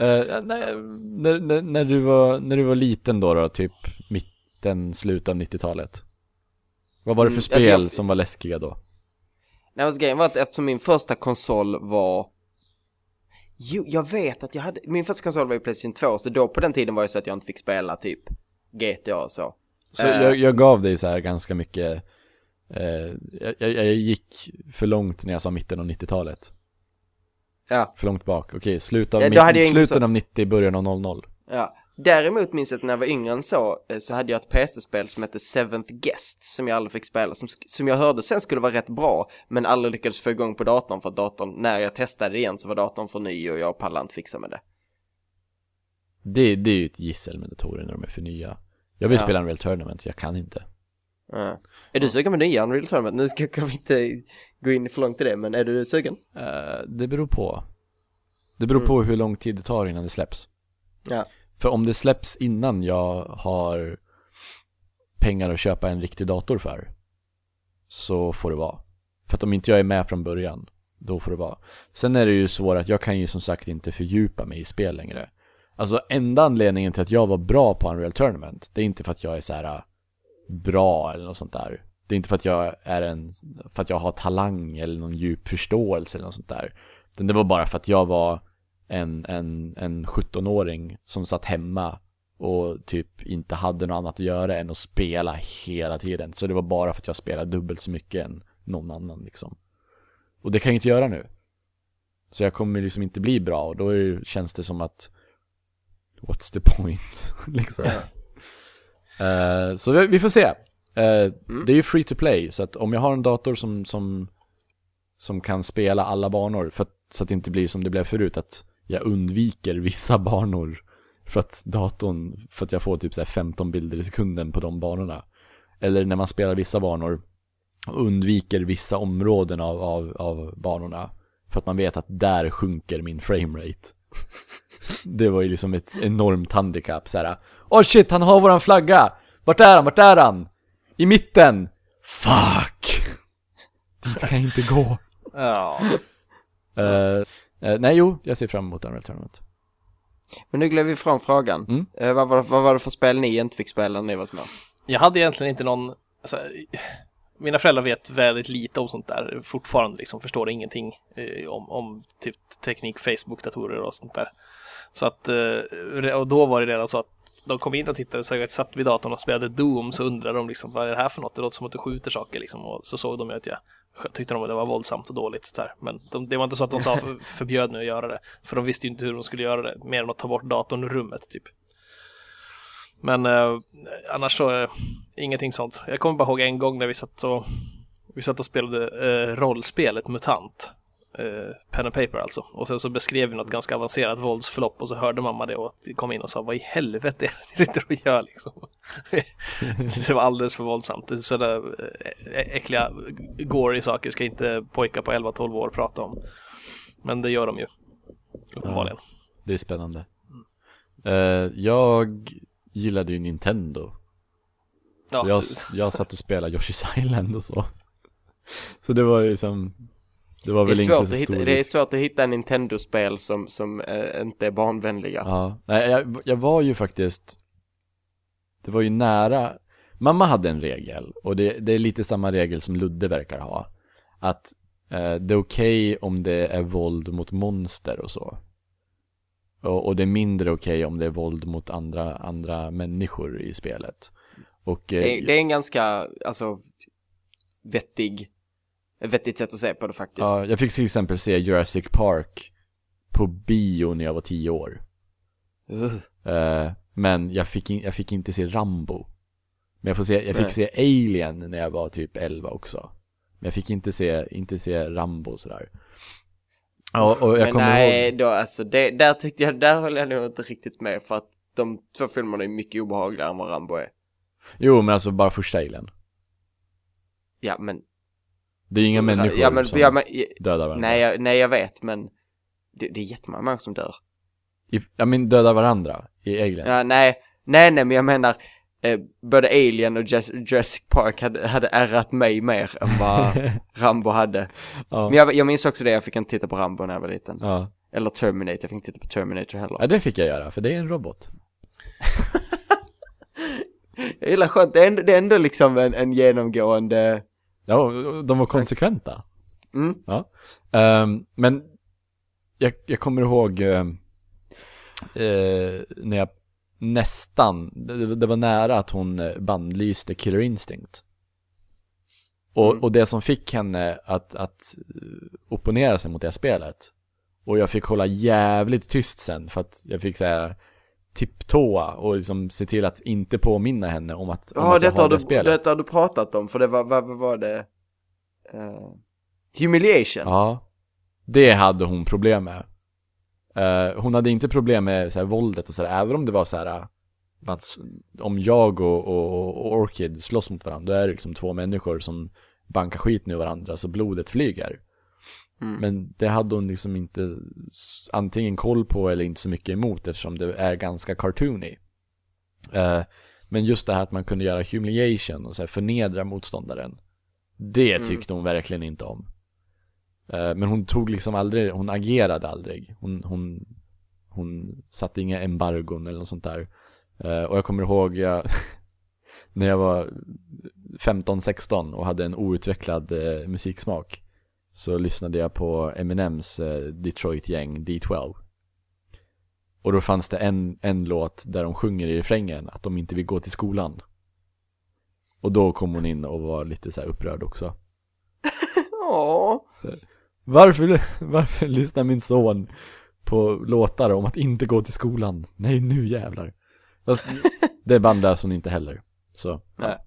Eh, nej, när, när, när, du var, när du var liten då, då typ mitten, slutet av 90-talet. Vad var det för Mm, alltså spel jag- som var läskiga då? Nej, alltså grejen var att eftersom min första konsol var Jo, jag vet att jag hade, min första konsol var ju Playstation 2, så då på den tiden var det så att jag inte fick spela typ GTA och så. Så Eh. jag, jag gav dig så här ganska mycket eh, jag, jag, jag gick för långt när jag sa mitten av 90-talet. Ja, För långt bak. Okej, slut av, Ja, då mitt- hade jag ingen slutet så- av 90, början av 00. ja. Däremot minns jag att när jag var yngre än så, eh, så hade jag ett PC-spel som hette Seventh Guest, som jag aldrig fick spela, som, som jag hörde sen skulle vara rätt bra, men aldrig lyckades få igång på datorn för att datorn, när jag testade igen så var datorn för ny och jag pallade inte fixa med det. Det, det är ju ett gissel med datorer när de är för nya. Jag vill Ja. spela Unreal Tournament, jag kan inte. Ja. Är du sugen på nya Unreal Tournament? Nu ska kan vi inte gå in för långt i det, men är du sugen? Eh, det beror på. Det beror Mm. på hur lång tid det tar innan det släpps. Ja. För om det släpps innan jag har pengar att köpa en riktig dator för så får det vara. För att om inte jag är med från början, då får det vara. Sen är det ju svårt att jag kan ju som sagt inte fördjupa mig i spel längre. Alltså enda anledningen till att jag var bra på Unreal Tournament, det är inte för att jag är så här äh, bra eller något sånt där. Det är inte för att jag är en, för att jag har talang eller någon djup förståelse eller något sånt där. Utan det var bara för att jag var en, en, en 17-åring som satt hemma och typ inte hade något annat att göra än att spela hela tiden. Så det var bara för att jag spelade dubbelt så mycket än någon annan liksom. Och det kan jag inte göra nu. Så jag kommer liksom inte bli bra och då det, känns det som att What's the point? [laughs] liksom. Eh, så vi, vi får se. Eh, Det är ju free to play, så att om jag har en dator som, som, som kan spela alla banor, för att, så att det inte blir som det blev förut, att jag undviker vissa banor för att datorn, för att jag får typ så här 15 bilder i sekunden på de banorna. Eller när man spelar vissa banor och undviker vissa områden av, av, av banorna. För att man vet att där sjunker min framerate. [laughs] Det var ju liksom ett enormt handikapp så här. Åh oh shit, han har våran flagga! Vart är han? Vart är han? I mitten! Fuck! [laughs] Dit kan jag inte gå. Ja. Eh, eh, nej, jo, jag ser fram emot Unreal Tournament. Men nu glömde vi fram frågan. Mm. Eh, vad, var, vad var det för spel ni inte fick spela när ni var små? Jag hade egentligen inte någon, alltså, mina föräldrar vet väldigt lite om sånt där fortfarande, liksom förstår ingenting eh, om, om typ teknik, Facebook, datorer och sånt där. Så att, eh, och då var det redan så att de kom in och tittade, så jag satt vid datorn och spelade Doom så undrade de liksom vad är det här för något? Det låter som att du skjuter saker liksom och så såg de ju att jag tyckte de att det var våldsamt och dåligt så här. Men de, det var inte så att de sa för, [laughs] förbjöd mig att göra det. För de visste ju inte hur de skulle göra det, mer än att ta bort datorn ur rummet typ. Men eh, annars så, eh, ingenting sånt. Jag kommer bara ihåg en gång när vi satt och, vi satt och spelade eh, rollspelet MUTANT. Eh, pen and paper alltså. Och sen så beskrev vi något ganska avancerat våldsförlopp och så hörde mamma det och kom in och sa vad i helvete är det ni sitter och gör liksom. [laughs] det var alldeles för våldsamt. Sådana äh, äckliga gory saker ska inte pojkar på 11-12 år prata om. Men det gör de ju. Uppenbarligen. Det är spännande. Eh, jag gillade ju Nintendo. Så jag, jag satt och spelade Yoshi's Island och så. Så det var ju som det var Det är, väl svårt inte så att hitta, det är svårt att hitta Nintendo-spel som, som eh, inte är barnvänliga. Ja, nej jag, jag var ju faktiskt Det var ju nära Mamma hade en regel och det, det är lite samma regel som Ludde verkar ha. Att eh, det är okej om det är våld mot monster och så. Och, och det är mindre okej om det är våld mot andra, andra människor i spelet. Och eh, Det, är- det är en ganska, alltså, vettig, ett vettigt sätt att se på det faktiskt. ja, jag fick till exempel se Jurassic Park På bio när jag var tio år. Eh, men jag fick, in, jag fick inte se Rambo. Men jag, får se, jag fick Nej. se Alien när jag var typ 11 också. Men jag fick inte se, inte se Rambo sådär. Ja, och jag Men kommer nej, ihåg. då alltså, det, där tyckte jag, där håller jag nog inte riktigt med för att de två filmerna är mycket obehagligare än vad Rambo är. Jo, men alltså bara första Alien. Ja, men... Det är inga människor ja, men, som ja, men, dödar varandra. nej, jag, nej, jag vet, men det, det är jättemånga människor som dör. I, jag men dödar varandra i Alien. Ja, nej, nej, nej, men jag menar, eh, både Alien och Jurassic Jurassic Park hade, hade ärrat mig mer än vad [laughs] Rambo hade. ja. Men jag, jag minns också det, jag fick inte titta på Rambo när jag var liten. ja. Eller Terminator, jag fick inte titta på Terminator heller. ja, det fick jag göra, för det är en robot. [laughs] Jag gillar skönt, det är ändå, det är ändå liksom en, en genomgående, Ja, de var konsekventa. mm, Ja. Ehm, men jag, jag kommer ihåg eh, när jag nästan, det, det var nära att hon eh, bannlyste Killer Instinct. Och, Mm. och det som fick henne att, att eh, opponera sig mot det spelet. Och jag fick hålla jävligt tyst sen för att jag fick säga tipptåa och liksom se till att inte påminna henne om att, om ja att jag detta har har, det du, spelet. detta har du pratat om, för det var, vad, var det? Eh, humiliation. Ja, det hade hon problem med. Eh, hon hade inte problem med så här, våldet och sådär, även om det var så här eh, att om jag och, och, och Orchid slåss mot varandra, då är det liksom två människor som bankar skiten ur varandra så blodet flyger. Mm. Men det hade hon liksom inte antingen koll på eller inte så mycket emot eftersom det är ganska cartoony. Eh, men just det här att man kunde göra humiliation och så här förnedra motståndaren. Det Mm. tyckte hon verkligen inte om. Eh, men hon tog liksom aldrig, hon agerade aldrig. Hon, hon, hon satte inga embargon eller något sånt där. Eh, och jag kommer ihåg jag, [laughs] när jag var 15-16 och hade en outvecklad musiksmak. Så lyssnade jag på Eminems eh, Detroit-gäng D12. Och då fanns det en, en låt där de sjunger i refrängen att de inte vill gå till skolan. Och då kom hon in och var lite så här upprörd också. [laughs] Åh. Varför, varför lyssnar min son på låtar om att inte gå till skolan? Nej, nu jävlar. Fast [laughs] det bandlös hon inte heller. Så. Nej.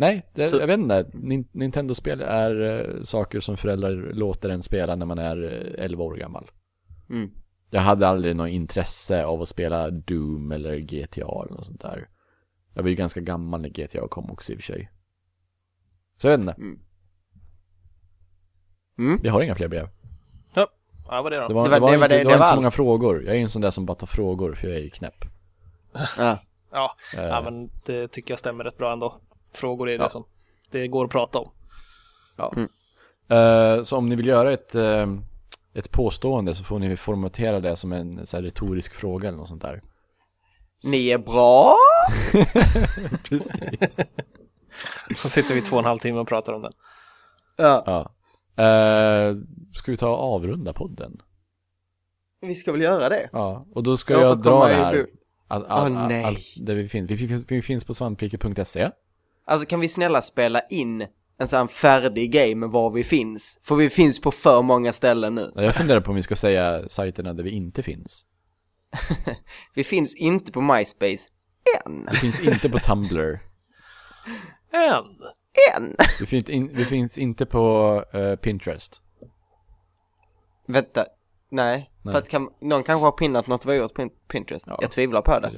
Nej, det, Så- jag vet inte. Nin- Nintendo-spel är eh, saker som föräldrar låter en spela när man är eh, 11 år gammal. Mm. Jag hade aldrig något intresse av att spela Doom eller GTA eller något sånt där. Jag var ju ganska gammal när GTA kom också i och för sig. Så jag vet inte. Mm. Vi har inga fler brev. Ja, vad det då? Det var, Det det var- det var inte, det- det det var inte så många frågor. Jag är ju en sån där som bara tar frågor för jag är ju knäpp. Ja. Ja, Eh, ja, men det tycker jag stämmer rätt bra ändå. Frågor är Ja. det som det går att prata om. ja. Mm. Eh, så om ni vill göra ett, eh, ett påstående så får ni formatera det som en så här, retorisk fråga eller något sånt där. Ni är bra. [laughs] Precis. Så sitter vi två och en halv timme och pratar om den. Ja. ja. Eh, ska vi ta och avrunda podden? Vi ska väl göra det. Ja, och då ska Jag jag, dra det här. bu- All, all, Åh, all, nej. allt där vi finns. Vi finns, vi finns på svampriket.se. Alltså kan vi snälla spela in en sån färdig game var vi finns? För vi finns på för många ställen nu. Jag funderar på om vi ska säga sajterna där vi inte finns. [laughs] Vi finns inte på MySpace. Än. Vi finns inte på Tumblr. [laughs] En! Än. Vi finns, in, vi finns inte på eh, Pinterest. Vänta. Nej. Nej. För att kan, någon kanske har pinnat något vi har gjort på Pin- Pinterest. Ja. Jag tvivlar på det.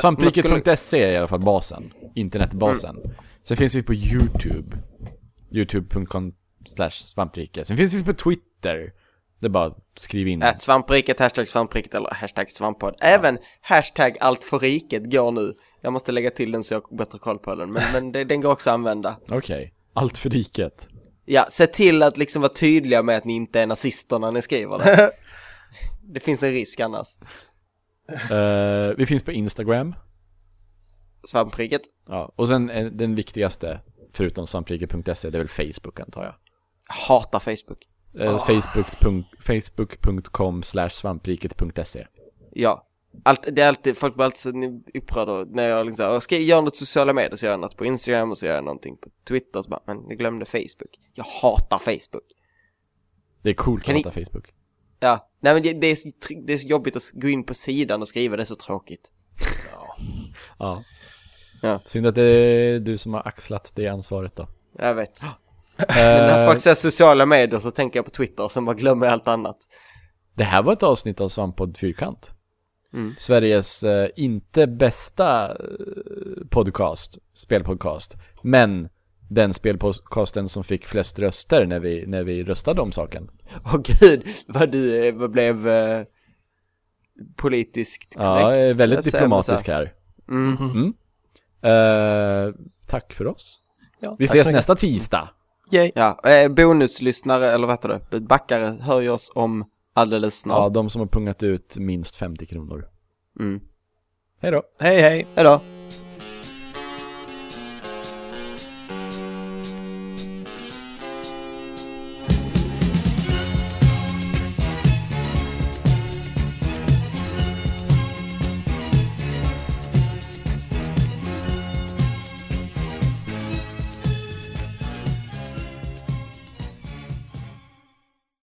Svampriket.se är i alla fall basen. Internetbasen. Mm. Sen finns vi på YouTube. Youtube.com slash svampriket. Sen finns vi på Twitter. Det är bara att skriva in. Ät svampriket, hashtag svampriket eller hashtag svamppodd. Även hashtag allt för riket går nu. Jag måste lägga till den så jag har bättre koll på den. Men, men det, den går också att använda. Okej. Allt för riket. Ja, se till att liksom vara tydliga med att ni inte är nazister när ni skriver det. [laughs] det finns en risk annars. Eh, vi finns på Instagram. Svampriket. Ja. Och sen eh, den viktigaste, förutom svampriket.se, det är väl Facebook antar jag. Hatar Facebook. Eh, Facebook.com Facebook.com slash svampriket.se Ja. Allt, det är alltid, folk blir alltid så upprörda när jag liksom "Åh, ska jag göra något sociala medier så gör jag något på Instagram och så gör jag någonting på Twitter så bara, men jag glömde Facebook. Jag hatar Facebook. Det är coolt Kan att hata Facebook. Ja, nej men det, det, är så, tr- det är så jobbigt att gå in på sidan och skriva, det är så tråkigt. [laughs] Ja. Ja. Synd att det är du som har axlat det ansvaret då. Jag vet. Men när Eh, folk säger sociala medier så tänker jag på Twitter och sen bara glömmer jag allt annat. det här var ett avsnitt av Svamppodd Fyrkant. Mm. Sveriges eh, inte bästa eh, podcast, spelpodcast, men den spelpodcasten som fick flest röster när vi, när vi röstade om saken. Åh gud, vad du eh, vad blev eh, politiskt korrekt. Ja, jag är väldigt diplomatisk här. Mm. Mm. Eh, tack för oss. Ja, Vi ses nästa tisdag. Yay. Ja, eh, bonuslyssnare eller vad heter det? Backare hör ju oss om alldeles Ja, snart. de som har pungat ut minst 50 kronor. Mm. Hej då. Hej hej! Hejdå!